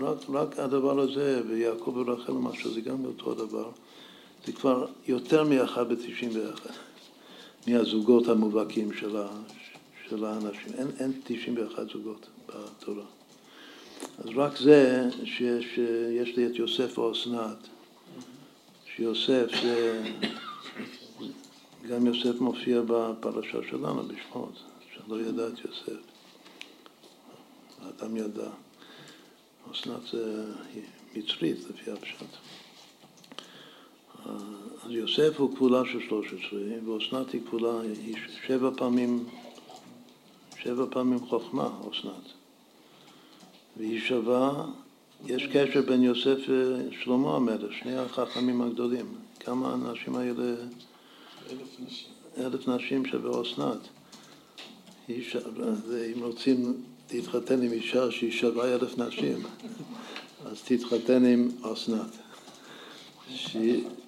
רק, רק הדבר הזה, ויעקב ורחל משהו, זה גם אותו דבר. זה כבר יותר מאחד בתשעים ואחד, מהזוגות המובהקים של, של האנשים. אין, אין תשעים ואחת זוגות בתורה. אז רק זה שיש יש לי את יוסף או אסנת, שיוסף זה, גם יוסף מופיע בפרשה שלנו בשמות, שלא ידע את יוסף. האדם ידע. אסנת זה מצרית לפי הפשט. אז יוסף הוא כפולה של 13, ואסנת היא כפולה, היא שבע פעמים, שבע פעמים חוכמה, אסנת. והיא שווה, יש קשר בין יוסף ושלמה המלך, שני החכמים הגדולים. כמה האנשים האלה? אלף נשים. אלף נשים שווה אסנת. אם רוצים להתחתן עם אישה שהיא שווה אלף נשים, אז תתחתן עם אסנת.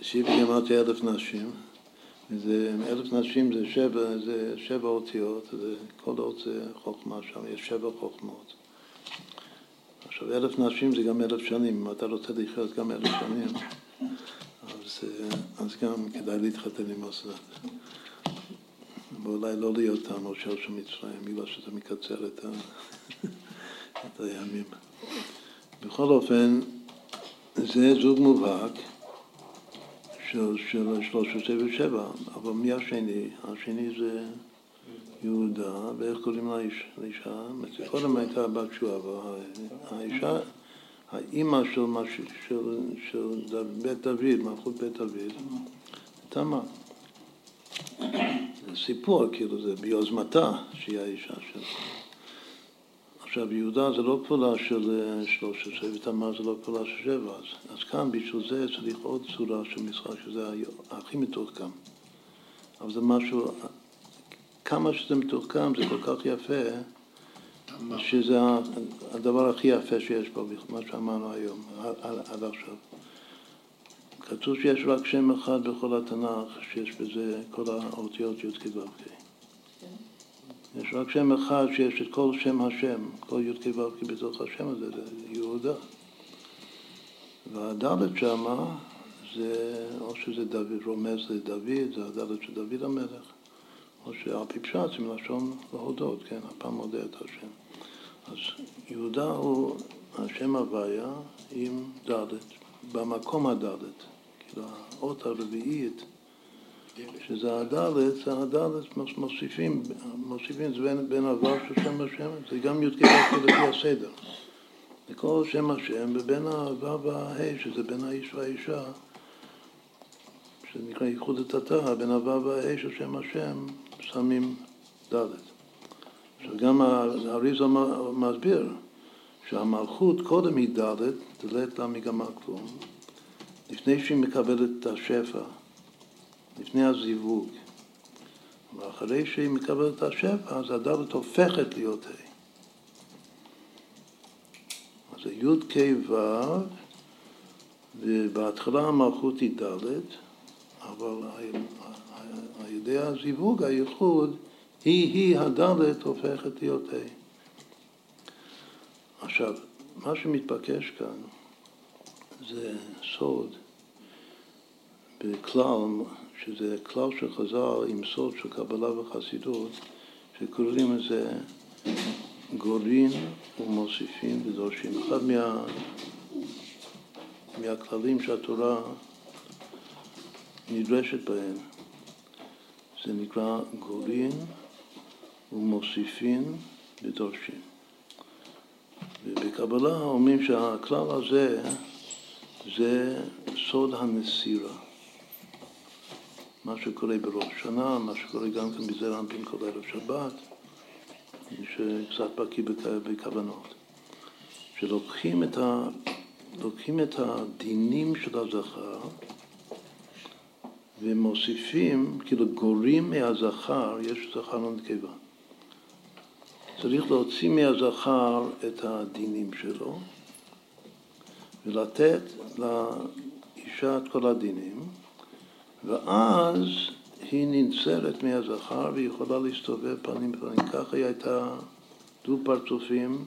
שהיא בגימטריה אלף נשים, וזה, אלף נשים זה שבע, זה שבע אותיות, כל אות זה חוכמה שם, יש שבע חוכמות. עכשיו, אלף נשים זה גם אלף שנים, אם אתה רוצה לחיות גם אלף שנים, אז, אז גם כדאי להתחתן עם אסנת. ואולי לא להיות המושל של מצרים, בגלל שזה מקצר את, ה... את הימים. בכל אופן, זה זוג מובהק. של, של 13 ו-7, אבל מי השני? השני זה יהודה, ואיך קוראים לאישה? קודם הייתה בת שועה, אבל האישה, האימא של, של, של בית דוד, מלכות בית דוד, תמה. זה סיפור, כאילו זה ביוזמתה שהיא האישה שלו. עכשיו, יהודה זה לא כפולה של 13 ותמר זה לא כפולה של 7, אז, אז כאן בשביל זה צריך עוד צורה של משחק, שזה הכי מתוחכם. אבל זה משהו, כמה שזה מתוחכם זה כל כך יפה, שזה הדבר הכי יפה שיש פה, מה שאמרנו היום, עד, עד עכשיו. כתוב שיש רק שם אחד בכל התנ"ך, שיש בזה כל האותיות י"ק ו"ק. יש רק שם אחד שיש את כל שם השם, כל י"ק ו"ק בתוך השם הזה, זה יהודה. והדלת שמה זה, או שזה דוד, רומז לדוד, זה הדלת של דוד המלך, או שעל פי פשט זה מלשון להודות, כן, הפעם מודה את השם. אז יהודה הוא השם הוויה עם דלת, במקום הדלת, כאילו האות הרביעית שזה הדלת, זה הדלת מוסיפים, מוסיפים זה בין, בין עבר של שם השם, זה גם י"ק לפי הסדר. זה כל שם השם, ובין העבר והה, שזה בין האיש והאישה, שזה נקרא ייחוד התתא, בין העבר והה של שם השם, שמים דלת. עכשיו גם האריזה מסביר שהמלכות קודם היא דלת, דלת לה מגמה כלום, לפני שהיא מקבלת את השפע. לפני הזיווג. ואחרי שהיא מקבלת את השפע, אז הדלת הופכת להיות ה'. אז זה י"ק ו', ובהתחלה המלכות היא ד', אבל על ידי הזיווג, הייחוד, היא-היא הדלת הופכת להיות ה'. עכשיו, מה שמתבקש כאן זה סוד בכלל, שזה כלל של חז"ל עם סוד של קבלה וחסידות, שקוראים לזה גורין ומוסיפים ודורשים. אחד מה, מהכללים שהתורה נדרשת בהם זה נקרא גורין ומוסיפין ודורשים. ובקבלה אומרים שהכלל הזה זה סוד הנסירה. מה שקורה בראש שנה, מה שקורה גם כן בזר אנפין כל ערב שבת, שקצת בקיא בכוונות. שלוקחים את, ה, את הדינים של הזכר ומוסיפים, כאילו גורים מהזכר, יש זכר ונקבה. צריך להוציא מהזכר את הדינים שלו ולתת לאישה את כל הדינים, ואז היא ננצרת מהזכר והיא יכולה להסתובב פנים בפנים. ככה היא הייתה דו פרצופים,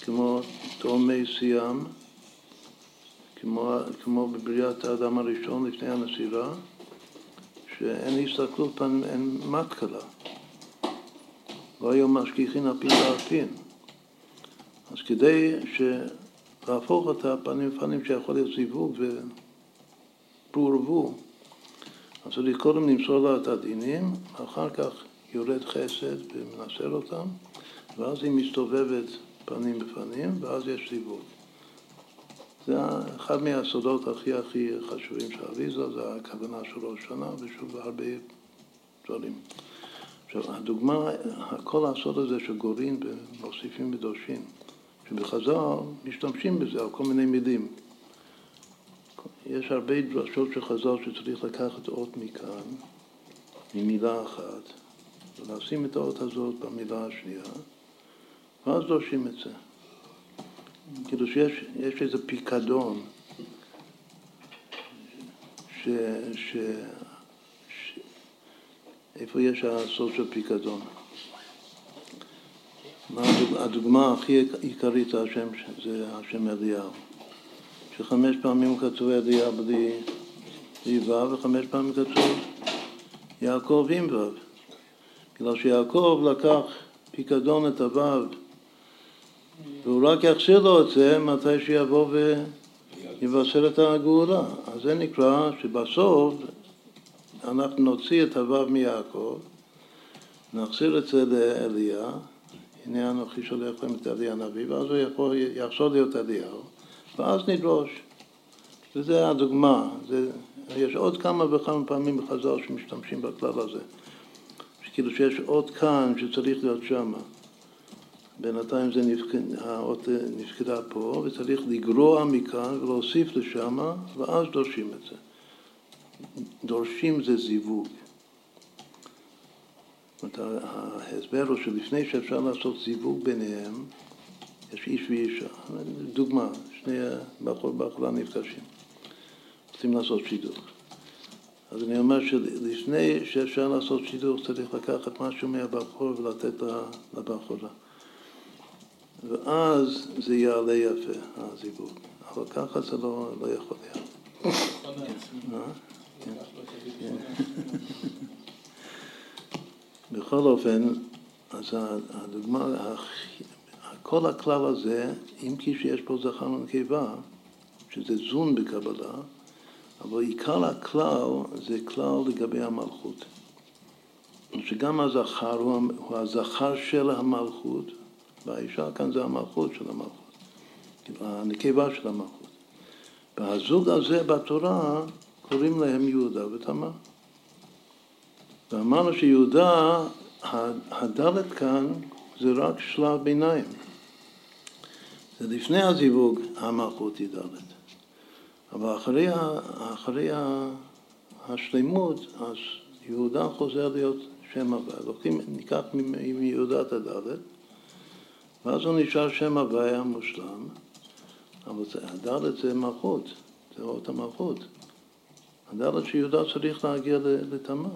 כמו תאומי סיאם, כמו, כמו בבריאת האדם הראשון לפני הנסירה, שאין הסתכלות פנים, אין מתקלה. לא היו משגיחין פי ועל אז כדי להפוך את הפנים בפנים שיכול להיות זיווג ופורבו, אז צריך קודם למסור לה את הדינים, אחר כך יורד חסד ומנסר אותם, ואז היא מסתובבת פנים בפנים, ואז יש זיווג. זה אחד מהסודות הכי הכי חשובים של אביזה, זה הכוונה של ראש שנה, ושוב הרבה דברים. עכשיו, הדוגמה, כל הסוד הזה של גורין ומוסיפים ודורשים, שבחז"ל משתמשים בזה על כל מיני מילים. יש הרבה דרשות של חז"ל שצריך לקחת אות מכאן, ממילה אחת, ולשים את האות הזאת במילה השנייה, ואז דורשים את זה. כאילו שיש איזה פיקדון ש, ש, ש, איפה יש הסוד של פיקדון? מה הדוגמה הכי עיקרית זה השם, אליהו. שחמש פעמים כתוב אליהו בלי, בלי ו' וחמש פעמים כתוב יעקב עם ו'. בגלל שיעקב לקח פיקדון את הו' והוא רק יחזיר לו את זה מתי שיבוא ויבשר את הגאולה. אז זה נקרא שבסוף אנחנו נוציא את הו' מיעקב, נחזיר את זה לאליה, הנה אנוכי שולח להם את אליה הנביא, ואז הוא יחזור להיות אליהו, ואז נדרוש. וזה הדוגמה. זה, יש עוד כמה וכמה פעמים בחז"ל שמשתמשים בכלל הזה. כאילו שיש עוד כאן שצריך להיות שמה. בינתיים זה נפק... האות נפקדה פה, וצריך לגרוע מכאן ולהוסיף לשם, ואז דורשים את זה. דורשים זה זיווג. זאת אומרת, ההסבר הוא שלפני שאפשר לעשות זיווג ביניהם, יש איש ואישה. דוגמה, שני בחור ובחורה נפגשים, רוצים לעשות שידוך. אז אני אומר שלפני שאפשר לעשות שידוך צריך לקחת משהו מהבחור ולתת לבחורה. ואז זה יעלה יפה, הזיווג. אבל ככה זה לא, לא יכול להיות. בכל אופן, אז הדוגמה, כל הכלל הזה, אם כי שיש פה זכר ונקבה, שזה זון בקבלה, אבל עיקר הכלל זה כלל לגבי המלכות. שגם הזכר הוא הזכר של המלכות, והאישה כאן זה המלכות של המלכות, הנקבה של המלכות. והזוג הזה בתורה קוראים להם יהודה ותמר. ואמרנו שיהודה, הדלת כאן זה רק שלב ביניים. זה לפני הזיווג המלכות היא דלת. אבל אחרי, אחרי השלמות, אז יהודה חוזר להיות שם הוויה, לוקחים, ניקח מיהודה את הדלת, ואז הוא נשאר שם הוויה מושלם, אבל הדלת זה מלכות, זה אות המלכות. הדלת שיהודה צריך להגיע לתמר.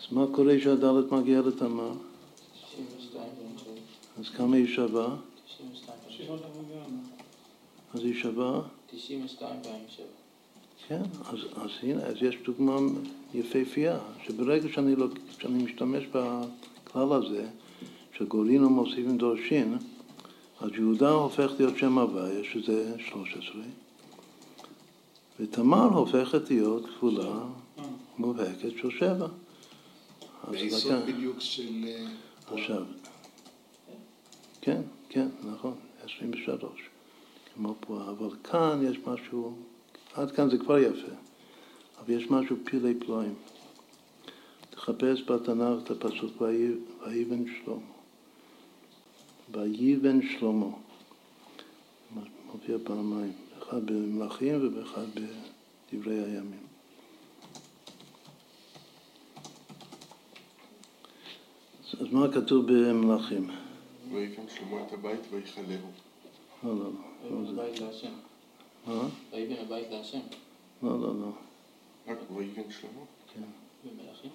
אז מה קורה כשהדלת מגיע לתמר? אז כמה היא שווה? 92 אז היא שווה? 92 פעמים 7. כן, אז, אז הנה, אז יש דוגמה יפהפייה, שברגע שאני, לא, שאני משתמש בכלל הזה, שגורין ומוסיפים דורשין, אז יהודה הופך להיות שם הוויה, שזה 13, ותמר הופכת להיות כפולה מובהקת של שבע. ביסוד בדיוק של... אה, עכשיו, כן, כן, נכון, 23, כמו פה, אבל כאן יש משהו, עד כאן זה כבר יפה, אבל יש משהו פילי פלואים. תחפש בתנ"ך את הפסוק "ויהי- ויבן שלמה". ויבן שלמה. מופיע פעמיים, אחד במלכים ובאחד בדברי הימים. אז- מה כתוב במלכים? ויבן שלמה את הבית ויכלהו. לא, לא, לא. לא זה. הבית להשם. מה? ויבן הבית להשם. לא, לא, לא. רק ויבן שלמה? כן. במלכים.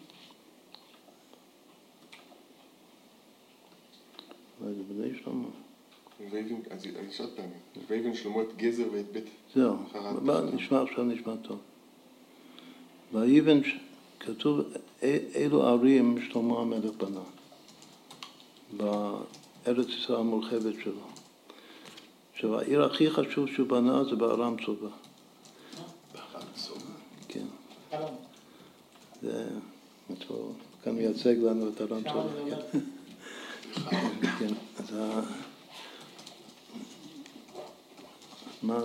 אולי זה בני שלמה. אז יש עוד פעם. ויבן שלמה את גזר ואת בית זהו. נשמע עכשיו, נשמע טוב. ויבן, ש- כתוב "א- אילו ערים שלמה המלך בנה בארץ ישראל המורחבת שלו. עכשיו, העיר הכי חשוב שהוא בנה זה בארם צובה. כן. זה, הוא כאן מייצג לנו את ארם צובה. כן. כן, אז ה... מה,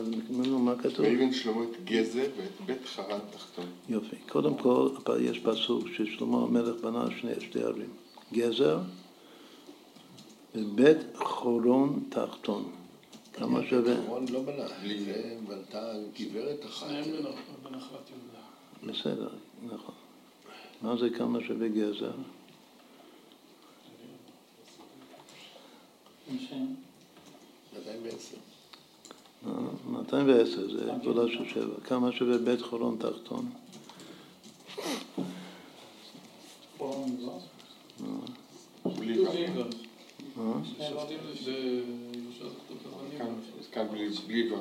מה כתוב? ויבן שלמה את גזר ואת בית חרן תחתון. יופי. קודם כל, יש פסוק ששלמה המלך בנה שני, שתי ערים. גזר ובית חורון תחתון. כמה שווה? רון לא בנה, זה בנתה גברת אחת. שניהם בנ- בנחלת יהודה. בסדר, נכון. מה זה כמה שווה גזר? שם. 210. אה, 210 זה גבולה של שבע. כמה שווה בית חורון תחתון? במזרח. בלי ו'. כאן- אז כאן בלי- בלי ו'.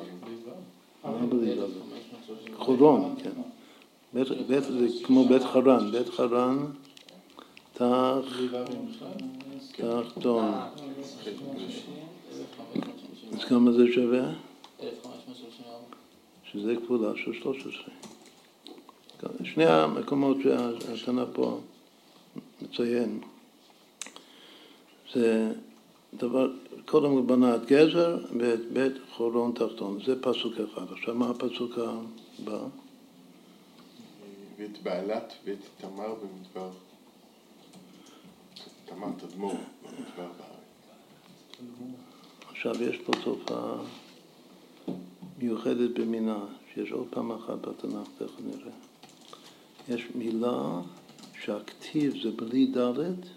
מה בלי לבן? 1530. חורון, כן. בית, זה כמו בית חרן, בית חרן תח, תחתון. אז כמה זה שווה? 1534. שזה כפולה של 13. שני המקומות שהתנ"ך פה מציין, זה דבר, קודם הוא בנה את גזר ואת בית חורון תחתון, זה פסוק אחד. עכשיו מה הפסוק הבא? ואת בעלת ואת תמר במדבר. תמר תדמור במדבר בארץ. עכשיו יש פה תופעה מיוחדת במינה, שיש עוד פעם אחת בתנ"ך, תכף נראה. יש מילה שהכתיב זה בלי ד'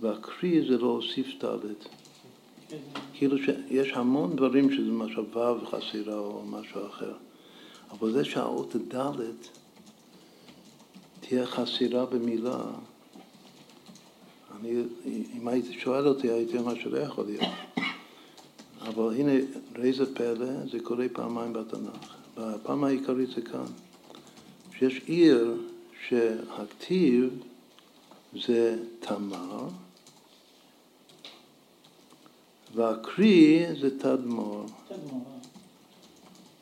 והקריא זה להוסיף ד'. כאילו שיש המון דברים שזה משהו ו' חסירה או משהו אחר, אבל זה שהאות ד' תהיה חסירה במילה, אני, אם היית שואל אותי הייתי אומר שלא יכול להיות. אבל הנה, ראה זה פלא, זה קורה פעמיים בתנ"ך. והפעם העיקרית זה כאן, שיש עיר שהכתיב זה תמר, והקריא זה תדמור. תדמור.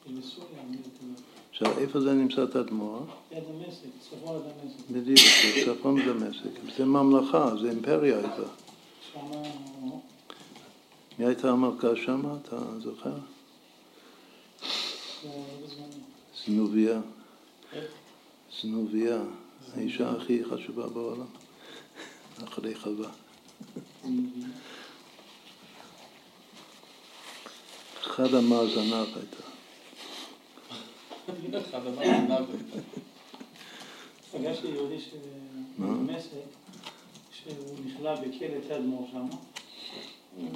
יודעת. עכשיו, איפה זה נמצא תדמור? יד דמשק, צפון לדמשק. בדיוק, צפון דמשק. זה ממלכה, זה אימפריה הייתה. מי הייתה המלכה שם, אתה זוכר? בזמנו. זנוביה. זנוביה, האישה הכי חשובה בעולם, אחרי חווה. אחד המאזניו הייתה. פגשתי יהודי במסק, שהוא נכלא בכלא תדמור שם, הוא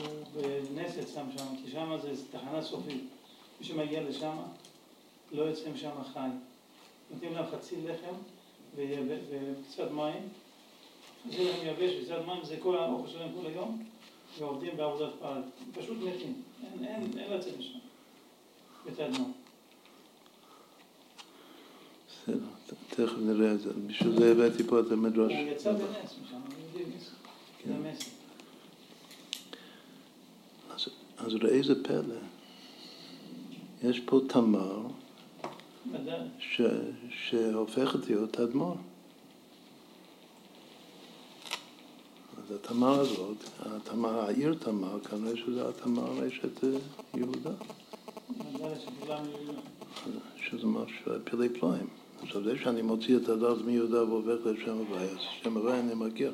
בנסת שם שם, כי שם זה תחנה סופית. מי שמגיע לשם, לא יוצא משם חי. נותנים להם חצי לחם וקצת מים. חצי לחם יבש וקצת מים, זה כל האוכל שלהם כל היום, ועובדים בעבודת פעל. פשוט מתים, אין, אין, אין לצאת משם, בתדמור. בסדר, תכף נראה את זה. בשביל זה הבאתי פה את המדרש. הוא יצא בנס משם, המסר. אז, ראה זה פלא. יש פה תמר ש, שהופכת להיות תדמור. אז התמר הזאת, התמר, העיר תמר, כנראה שזה התמר אשת יהודה. שזה משהו, פלאי פלאים. עכשיו זה שאני מוציא את הדת מיהודה והופך לשם הוויה, אז שם הוויה אני מכיר.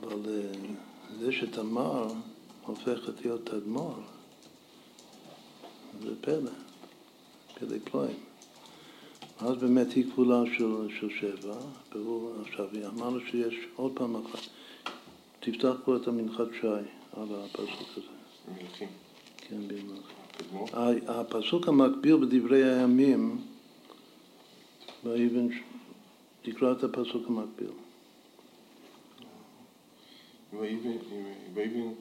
אבל אה, זה שתמר הופכת להיות תדמור, זה פלא, פלא פלאים. אז באמת היא כפולה של, של שבע, והוא עכשיו, אמרנו שיש עוד פעם אחת. תפתח פה את המנחת שי על הפסוק הזה. מלכים. כן, במלכים. הפסוק המקביל בדברי הימים ויבן, תקרא את הפסוק המקביל. ויבן,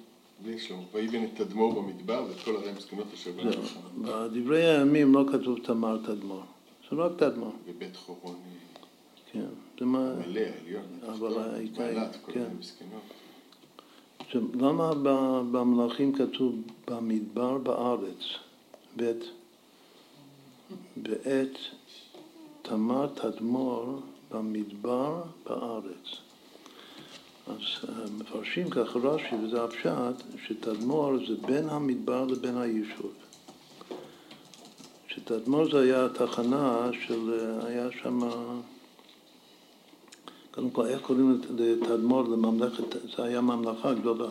בלי שלום, ויבן את תדמור במדבר ואת כל ערי המסכנות אשר בנו שם. בדברי הימים לא כתוב תמר תדמור, זה רק תדמור. בבית חורון. כן, זה מה... מלא, עליון. אבל העיקר, כן. עכשיו, למה במלאכים כתוב במדבר בארץ, בית, בעת תמר תדמור במדבר בארץ. אז אה, מפרשים ככה רש"י, וזה הפשט, שתדמור זה בין המדבר לבין היישוב. שתדמור זה היה תחנה של, אה, היה שם, קודם כל, איך קוראים לתדמור לממלכת, זה היה ממלכה גדולה.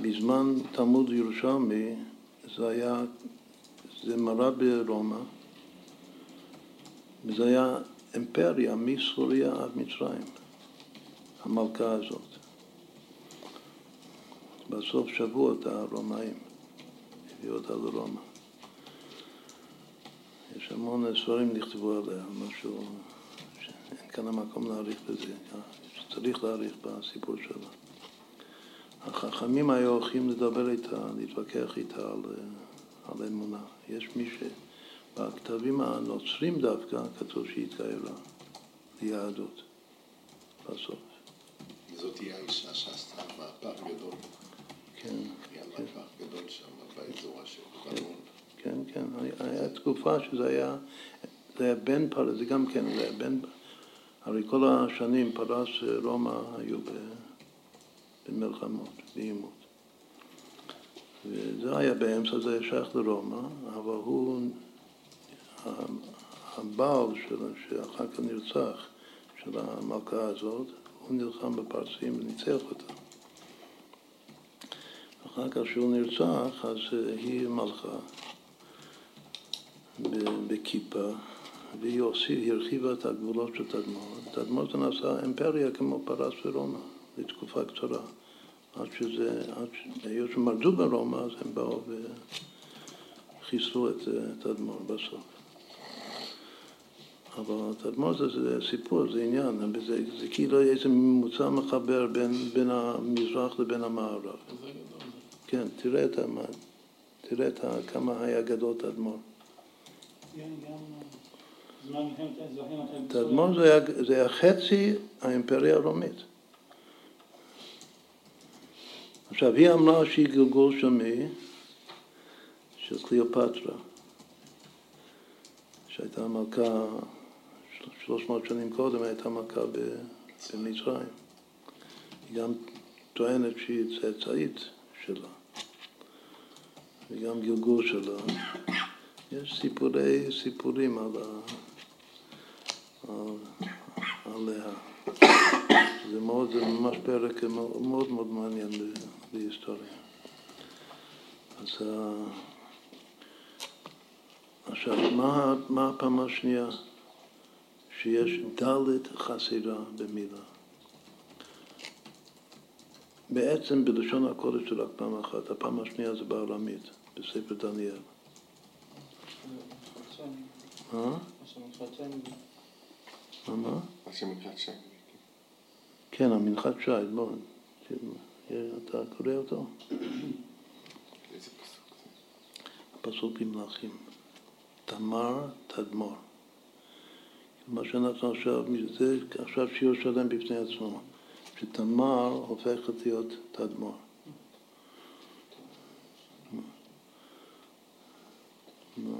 בזמן תלמוד ירושלמי זה היה, זה מרד ברומא, וזה היה אימפריה מסוריה עד מצרים, המלכה הזאת. בסוף שבוע את הרומאים, הביאו אותה לרומא. יש המון ספרים נכתבו עליה, משהו שאין כאן המקום להאריך בזה, שצריך להאריך בסיפור שלה. החכמים היו הולכים לדבר איתה, להתווכח איתה על, על אמונה. יש מי ש... בכתבים הנוצרים דווקא כתוב שהיא התגיירה ליהדות בסוף. זאת תהיה האישה שעשתה מהפך גדול. כן. היה כן. מהפך גדול שם באזור לבנון. כן, כן. היה תקופה שזה היה, זה היה בין פרס, זה גם כן, זה היה בין, הרי כל השנים פרס רומא היו במלחמות, בעימות. וזה היה באמצע, זה שייך לרומא, אבל הוא הבעל שלו, שאחר כך נרצח, של המלכה הזאת, הוא נלחם בפרסים וניצח אותה. אחר כך כשהוא נרצח, אז היא מלכה בכיפה, והיא הרחיבה את הגבולות של תדמור. תדמור זה נעשה אימפריה כמו פרס ורומא, לתקופה קצרה. עד שזה, עד שהיות שמרדו ברומא, אז הם באו וחיסלו את תדמור בסוף. אבל תדמור זה, זה סיפור, זה עניין, זה, זה כאילו איזה ממוצע מחבר בין, בין המזרח לבין המערב. כן, תראה את המה, תראה את כמה היה גדול תדמור. תדמור זה היה, זה היה חצי האימפריה הרומית. עכשיו, היא אמרה שהיא גלגול של מי? של קליאופטרה, שהייתה מלכה שלוש מאות שנים קודם הייתה מכה במצרים. היא גם טוענת שהיא צאצאית שלה, וגם גלגול שלה. יש סיפורי סיפורים על ה... על... עליה. זה מאוד, זה ממש פרק מאוד מאוד מעניין בהיסטוריה. אז עכשיו, מה, מה הפעם השנייה? שיש דלת חסרה במילה. בעצם בלשון הקודש זה רק פעם אחת, הפעם השנייה זה בארמית, בספר דניאל. אה? מה? מה? כן, המנחת שי, בוא, אתה קורא אותו? איזה פסוק זה? הפסוק במלאכים. תמר תדמור. מה שאנחנו עכשיו, זה עכשיו שיעור שלם בפני עצמו, שתמר הופכת להיות תדמור. מה?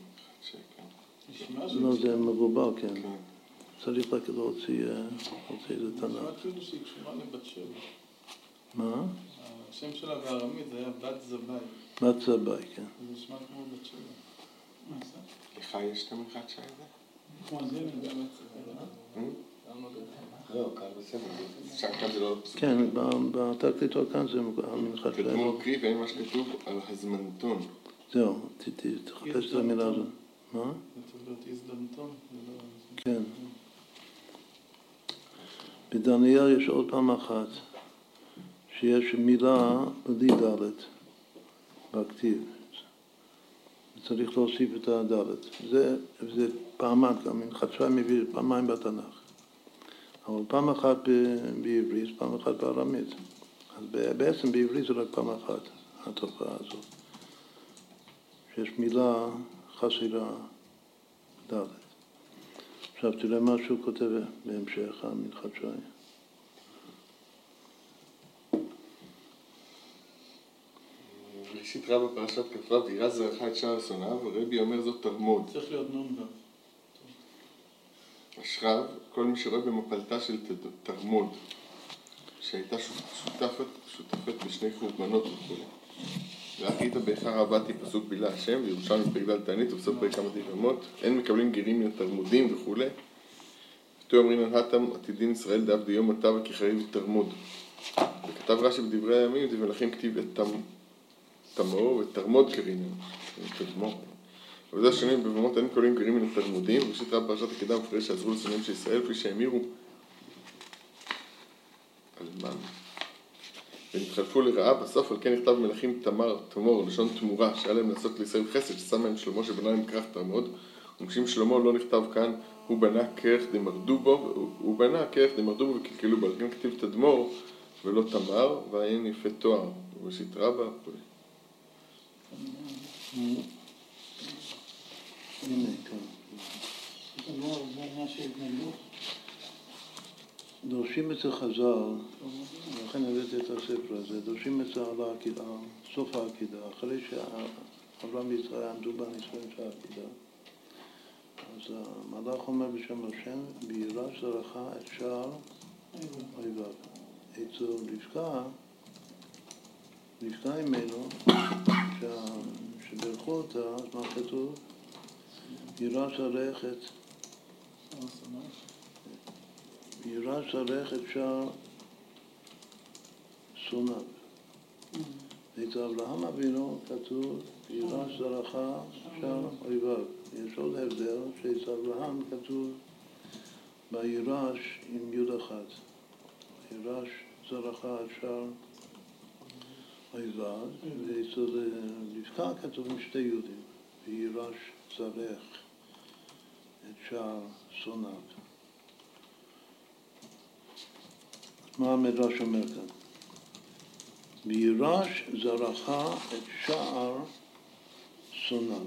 מנחת שי, כן. נשמע לא, זה מבולבל, כן. כן. צריך רק להוציא אה, להוציא איזה נשמע תנ"ך. שהיא קשורה לבת שבע. מה? השם שלה בארמית זה היה בת זבי. בת זבי, כן. זה נשמע כמו בת שבע. מה זה? לך יש את המנחת שי הזה? כמו זה, אני יודע. כאן בסדר. שם כאן זה לא. כן, ב- בתקליטור כאן זה המנחת שלהם. תדמור קריא ואין מה שכתוב על הזמנתון. זהו, ת- ת- תחפש את המילה הזאת. מה? כן. בדניאל יש עוד פעם אחת שיש מילה בלי דלת בכתיב. צריך להוסיף את הדלת. זה, זה פעמיים, גם מנחת שי מביא פעמיים בתנ"ך. אבל פעם אחת בעברית, פעם אחת בארמית. אז בעצם בעברית זה רק פעם אחת, התופעה הזאת. שיש מילה חסרה דלת. עכשיו תראה מה שהוא כותב בהמשך המנחת שי. ראשית רבה פרשת כ"ו, וירא זרעך את שער שונאיו, רבי אומר זאת תרמוד. צריך להיות נון. אשריו, כל מי שרואה במפלתה של תרמוד, שהייתה שותפת, שותפת בשני חורבנות וכו'. ואחית באחר עבדתי פסוק בילה השם, וירושלמי פרק ד' תענית ובסוף פרק כמה תיבמות, אין מקבלים גרים מן התרמודים וכו'. ותו אומרים התם עתידין ישראל דאב דיום עתה וכחריב תרמוד. וכתב רש"י בדברי הימים, זה מלכים כתיב את תמור ותרמוד. תדמור. ובזה השנים בבמות אין מקבלים גרים מן התלמודים, ראשית רב פרשת עקדה מפרש שעזרו לשונאים של ישראל כפי שהמירו על מה? ונתחלפו לרעה, בסוף על כן נכתב מלכים תמר, תמור, לשון תמורה, שהיה להם לעשות לישראל חסד, ששם להם שלמה שבנה להם כרך תעמוד, ומקשים שלמה לא נכתב כאן, הוא בנה כרך דמרדו בו, הוא- בנה כרך דמרדו בו וקלקלו בו, לכן כתיב תדמור ולא תמר, ועין יפה תואר, וראשית רבה, וכו'. הנה, כן. לא, זה עניין של התנגדות. דורשים אצל חז"ל, ולכן הבאתי את הספר הזה, דורשים אצל העקידה, סוף העקידה, אחרי שאברהם וישראל עמדו בנישואים של העקידה, אז המלאך אומר בשם השם, בירש זרעך את שער אויביו. אצל רבקה, רבקה שה- שברכו אותה, אז מה כתוב? יירש זרעך את זרעך את שער שונאיו. ואצל אברהם אבינו כתוב, יירש זרעך שער אויביו. יש עוד הבדל, שאצל אברהם כתוב, וירש עם יוד אחת. יירש זרעך את שער אויביו, ואצל רבקה כתוב עם שתי יהודים, ויירש זרעך את שער שונאיו. מה המדרש אומר כאן? וירש זרעך את שער שונאיו.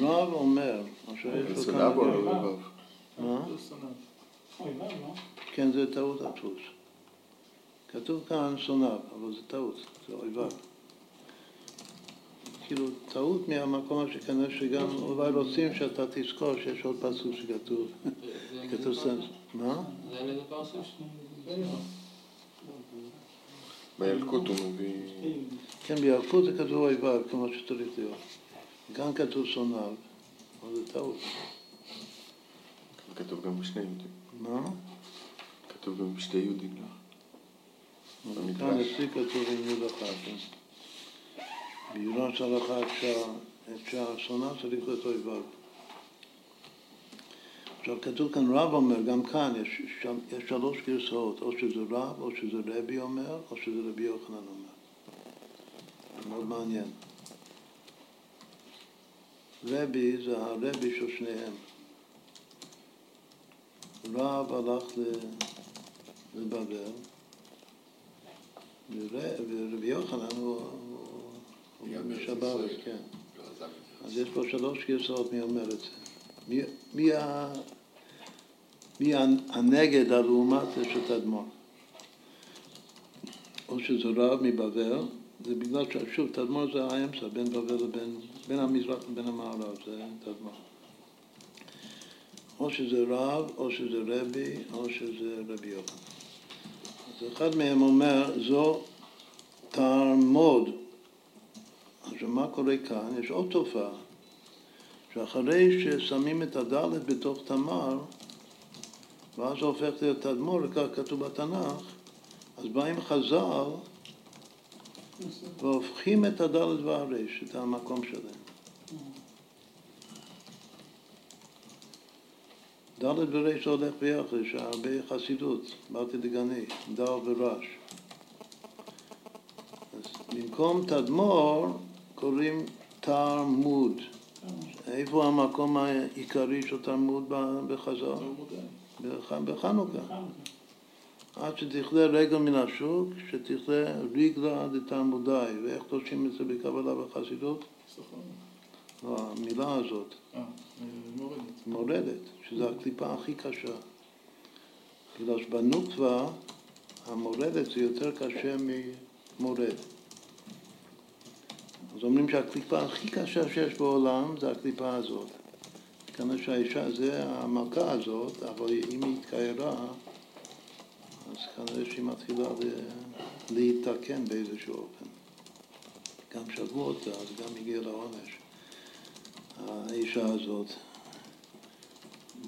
רב אומר, אשר יש לו או כאן... לא לבב? מה? זה שונא. אוי, למה? לא? כן, זה טעות הדפוס. כתוב כאן שונאיו, אבל זה טעות, זה אויביו. כאילו, טעות מהמקום שכנראה שגם אולי רוצים שאתה תזכור שיש עוד פסוק שכתוב, כתוב סנס. מה? זה על איזה פרסום? בילקוט הוא מביא... כן, בילקוט זה כתוב אויביו, כמו שצריך להיות. גם כתוב שונאיו, אבל זה טעות. כתוב גם בשני יהודים. מה? כתוב גם בשתי יהודים. לא? כאן אצלי כתוב עם יוד אחת. כן? את שער, את שער שונא צריך להיות אויביו. עכשיו כתוב כאן רב אומר, גם כאן יש, שם, יש שלוש גרסאות, או שזה רב, או שזה רבי אומר, או שזה רבי יוחנן אומר. זה מאוד מעניין. רבי זה הרבי של שניהם. רב הלך לבבל, ורבי יוחנן הוא משבת, כן. לא אז יש פה שלוש גרסאות מי אומר את זה. מי, מי, מי הנגד הלעומת של תדמור? או שזה רב מבבל, זה בגלל ששוב, תדמור זה האמצע, בין בבל לבין, בין המזרח לבין המערב, זה תדמור. או שזה רב, או שזה רבי, או שזה רבי יוחנן. אז אחד מהם אומר, זו תרמוד. עכשיו מה קורה כאן? יש עוד תופעה, שאחרי ששמים את הדלת בתוך תמר, ואז זה הופך להיות תדמור, וכך כתוב בתנ"ך, אז באים חז"ל והופכים את הדלת והרש, את המקום שלהם. ד' ור' הולך ביחד, יש הרבה חסידות, באתי דגני, ד' ורש. אז במקום תדמור קוראים תרמוד. איפה המקום העיקרי של תלמוד בחז"ל? בחנוכה. עד שתכלה רגל מן השוק, שתכלה ריגלה דתלמודי. ואיך תושים את זה בקבלה בחסידות? המילה הזאת. אה, מורדת. מורדת, שזו הקליפה הכי קשה. בגלל שבנוקבה המורדת זה יותר קשה ממורד. אז אומרים שהקליפה הכי קשה שיש בעולם זה הקליפה הזאת. כנראה שהאישה זה המלכה הזאת, אבל אם היא התקיירה, אז כנראה שהיא מתחילה להתקן באיזשהו אופן. גם שבו אותה, אז גם הגיע לעונש. האישה הזאת.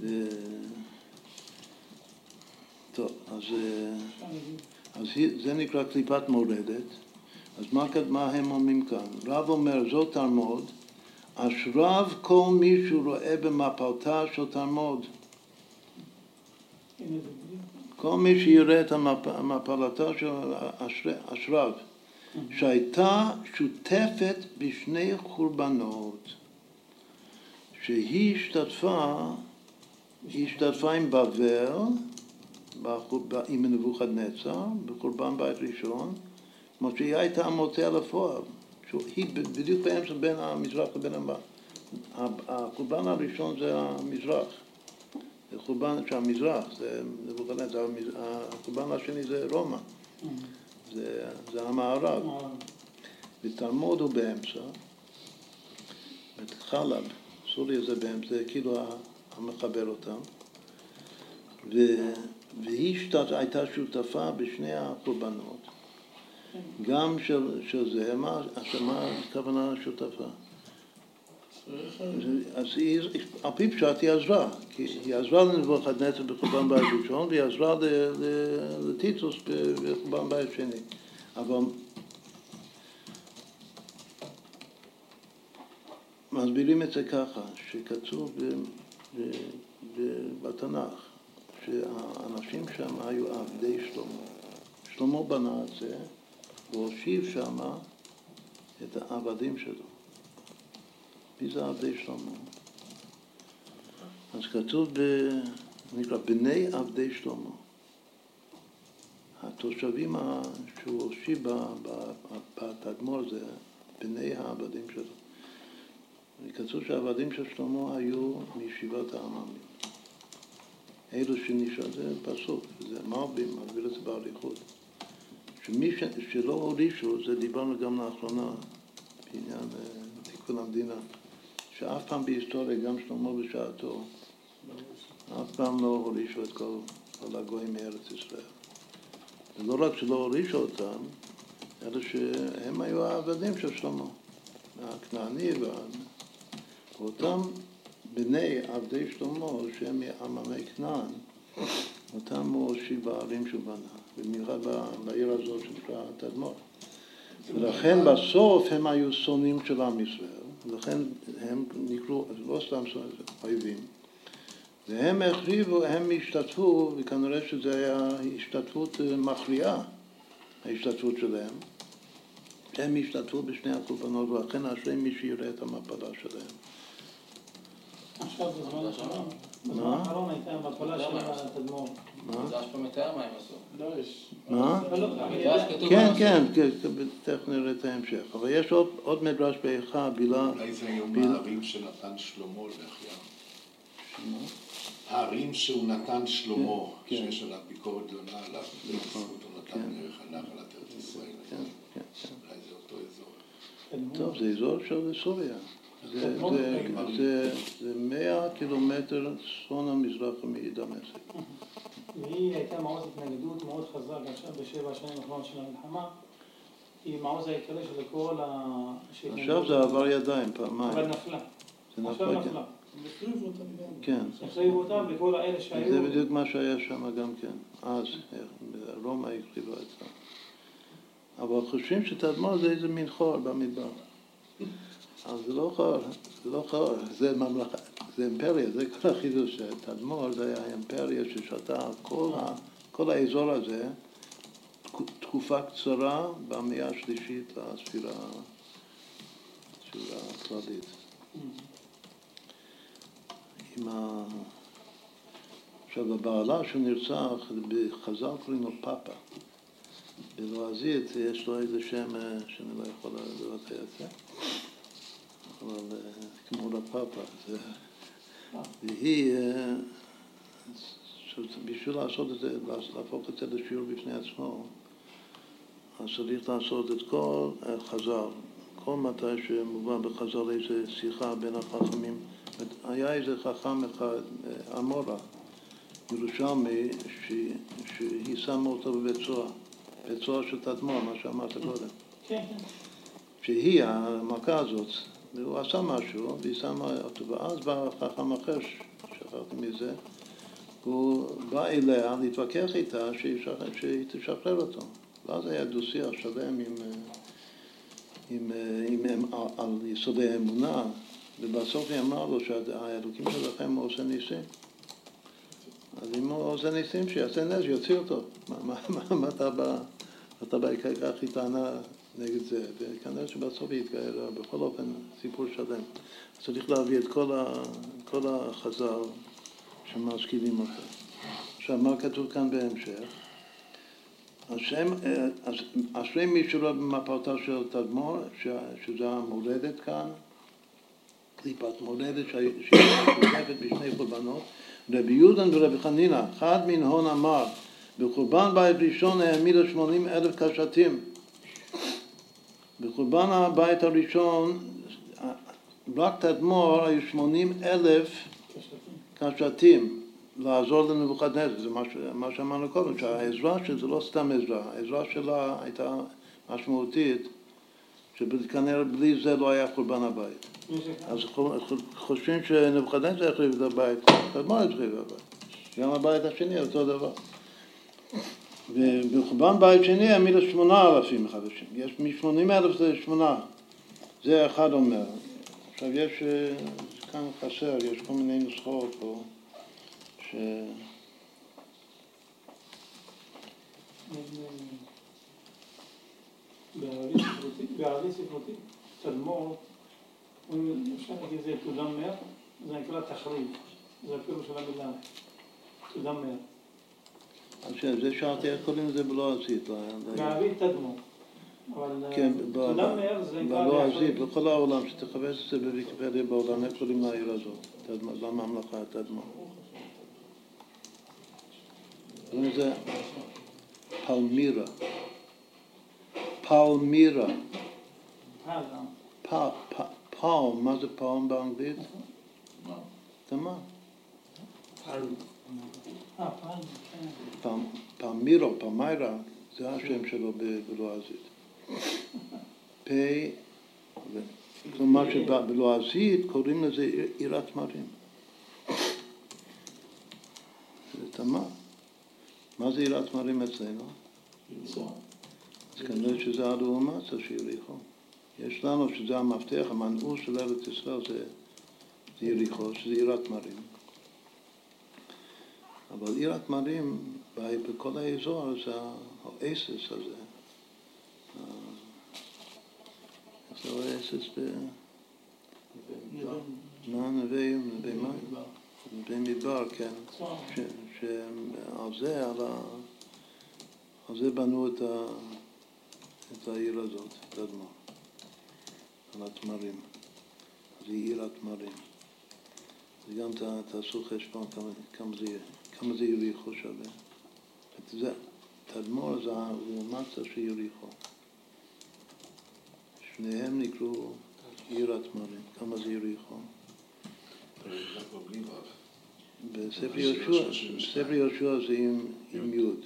ו... טוב, אז, אז זה נקרא קליפת מורדת. אז מה, מה הם אומרים כאן? רב אומר, זאת תרמוד, אשריו כל מי שהוא רואה במפלתה של תרמוד. כל מי שיראה את המפלתה של אשריו, שהייתה שותפת בשני חורבנות. שהיא השתתפה, היא השתתפה עם בבל, עם נבוכדנצר, בחורבן בית ראשון, כמו שהיא הייתה המוצא לפועל. היא בדיוק באמצע בין המזרח לבין המערב. הקורבן הראשון זה המזרח. זה חורבן שהמזרח, זה נבוכדנצר, הקורבן השני זה רומא. זה, זה המערב. ותלמוד הוא באמצע, חלב. סוריה זה באמצע, זה כאילו המחבר אותם. ו, והיא שת, הייתה שותפה בשני הקורבנות, גם של, של זה, מה, מה הכוונה שותפה? אז היא, על פי פשט היא עזרה, כי היא עזרה לנבוכדנצר בחורבן בית ראשון והיא עזרה לטיטוס בחורבן בית שני. אבל מסבירים את זה ככה, שכתוב בתנ"ך שהאנשים שם היו עבדי שלמה. שלמה בנה את זה והושיב שם את העבדים שלו. מי זה עבדי שלמה? אז כתוב, ב, נקרא, בני עבדי שלמה. התושבים שהוא הושיב בתדמור זה בני העבדים שלו. כתוב שהעבדים של שלמה היו מישיבת העממים. אלו שנשאר, זה פסוק, זה מרבים, מעביר את זה באריכות. שמי ש... שלא הורישו, זה דיברנו גם לאחרונה בעניין אה, תיקון המדינה, שאף פעם בהיסטוריה, גם שלמה בשעתו, אף פעם לא הורישו את כל, כל הגויים מארץ ישראל. ולא רק שלא הורישו אותם, אלא שהם היו העבדים של שלמה. הכנעני וה... אותם בני עבדי שלמה שהם מעממי כנען, אותם הוא הושיב בערים שהוא בנה, במיוחד בעיר הזאת שנקרא תדמור. ולכן בסוף הם היו שונאים של עם ישראל, ולכן הם נקראו, לא סתם שונאים, אויבים. והם החריבו, הם השתתפו, וכנראה שזו הייתה השתתפות אה, מכריעה, ההשתתפות שלהם. הם השתתפו בשני הקורבנות, ולכן אשרי מי שיראה את המפלה שלהם. עכשיו בזמן האחרון, בזמן? האחרון הייתה מפלה של התדמור. פה מתאר מה הם עשו. לא. מה? כן. כן, כן, כן, תכף נראה את ההמשך. אבל יש עוד, עוד מדרש באיכה, בילה, אולי זה היום ביל- הערים שנתן שלמה לאחיו. הערים שהוא נתן שלמה, כן. שיש עליו ביקורת גדולה עליו, בזכות הוא נתן. דרך הנחל עד ארץ ישראל. כן, כן, כן. אולי זה אותו אזור. טוב, זה אזור של סוריה. זה, תדמור זה, 100 קילומטר צפון המזרח מדמשק. והיא הייתה מעוז התנגדות מאוד חזק עכשיו בשבע השנים האחרונות של המלחמה. היא מעוז העיקרי של כל ה... עכשיו זה עבר ידיים אבל פעמיים. נפלה. זה עכשיו נפל, כן. נפלה. כן. החריבו אותה וכל האלה זה שהיו... בדיוק מה שהיה שם גם כן, אז, רומא הקריבה את זה. אבל חושבים שתדמור זה איזה מין חור במדבר. אבל זה לא חור, זה לא חור, זה ממלכה, זה אימפריה, זה כל החידוש. תדמור זה אימפריה ששתה כל, ה, כל האזור הזה תקו- תקופה קצרה במאה השלישית לספירה הכללית. עם ה... עכשיו, הבעלה שנרצח, בחז"ל קוראים לו פאפה. בלועזית יש לו איזה שם אה, שאני לא יכול לבטא את זה, אבל אה, כמו לפאפה. זה... והיא, אה, בשביל לעשות את זה, להפוך את זה לשיעור בפני עצמו, אז צריך לעשות את כל אה, חז"ל, כל מתי שמובא בחז"ל איזה שיחה בין החכמים. היה איזה חכם אחד, אה, אמורה, ירושלמי, ש- שהיא שמה אותו בבית סוהר, בית סוהר של תדמור, מה שאמרת קודם. כן, כן. שהיא, המכה הזאת, והוא עשה משהו, והיא שמה אותו, ואז בא חכם אחר, שכחתי מזה, הוא בא אליה להתווכח איתה שהיא תשחרר אותו. ואז היה דו-שיח שלם עם, עם, עם, עם, על, יסודי האמונה, ובסוף היא אמרה לו שהאלוקים שלכם עושה ניסים. אז אם הוא עושה ניסים, שיעשה נס, יוציא אותו. מה, מה, מה, מה אתה בא, אתה בא, כך היא טענה נגד זה, וכנראה שבסוף היא התגיירה, בכל אופן, סיפור שלם. צריך להביא את כל, ה, כל החז"ל שמזכירים אותו. עכשיו, מה כתוב כאן בהמשך? השם, אה, אשרי מי שלא במפלתה של תדמור, שזה המולדת כאן, קליפת מולדת שהיא משותפת בשני קורבנות, רבי יהודן ורבי חנינא, אחד מן הון אמר, בחורבן בית ראשון העמידו שמונים אלף קשתים. בחורבן הבית הראשון, רק תדמור היו שמונים אלף קשתים לעזור לנבוכדנצר, זה מה, מה שאמרנו קודם, שהעזרה שזה לא סתם עזרה, העזרה שלה הייתה משמעותית, שכנראה בלי זה לא היה חורבן הבית. אז חושבים שנבוכדנצר החריב את הבית, תדמור החריב את הבית. גם הבית השני אותו דבר. ובחורבן בית שני העמידו שמונה אלפים חדשים. יש משמונים אלף זה שמונה. זה אחד אומר. עכשיו יש, אה, כאן חסר, יש כל מיני נוסחאות פה, ש... ספרותית, תדמור, אומרים, אפשר להגיד זה תודמר, זה נקרא תחריב, זה הפירוש של המילה, תודמר. אז זה שאלתי איך קוראים לזה בלועזית. לא- לא- בערבית תדמור. אבל כן, ב- תודמר זה נקרא בלועזית, להחריב. בכל העולם, שתחפש את זה בוויקיפדיה בעולם, איך קוראים לעיר הזאת, תדמור, לממלכה תדמור. קוראים לזה פלמירה. פלמירה. פלם, מה זה פלם באנגלית? תמר. פלמירו, פלמיירה, זה השם שלו בלועזית. פ... כלומר שבלועזית קוראים לזה עיר- עירת תמרים. זה תמר. מה זה עירת תמרים אצלנו? אז כנראה שזה הלעומתא של יריחו. יש לנו שזה המפתח, המנעוס של ארץ ישראל זה, יריחו, שזה עירת תמרים. אבל עיר התמרים בכל האזור זה האסס הזה. זה האסס נווה, נווה מים? נווה מדבר, כן. שעל זה, על זה בנו את, העיר הזאת, את אדמה, על התמרים. זה עיר התמרים. וגם תעשו חשבון כמה, זה, כמה זה יריחו שווה. זה, תדמור זה המאמצה של יריחו. שניהם נקראו עיר התמרים. כמה זה יריחו? בספר יהושע, בספר יהושע זה עם, יוד.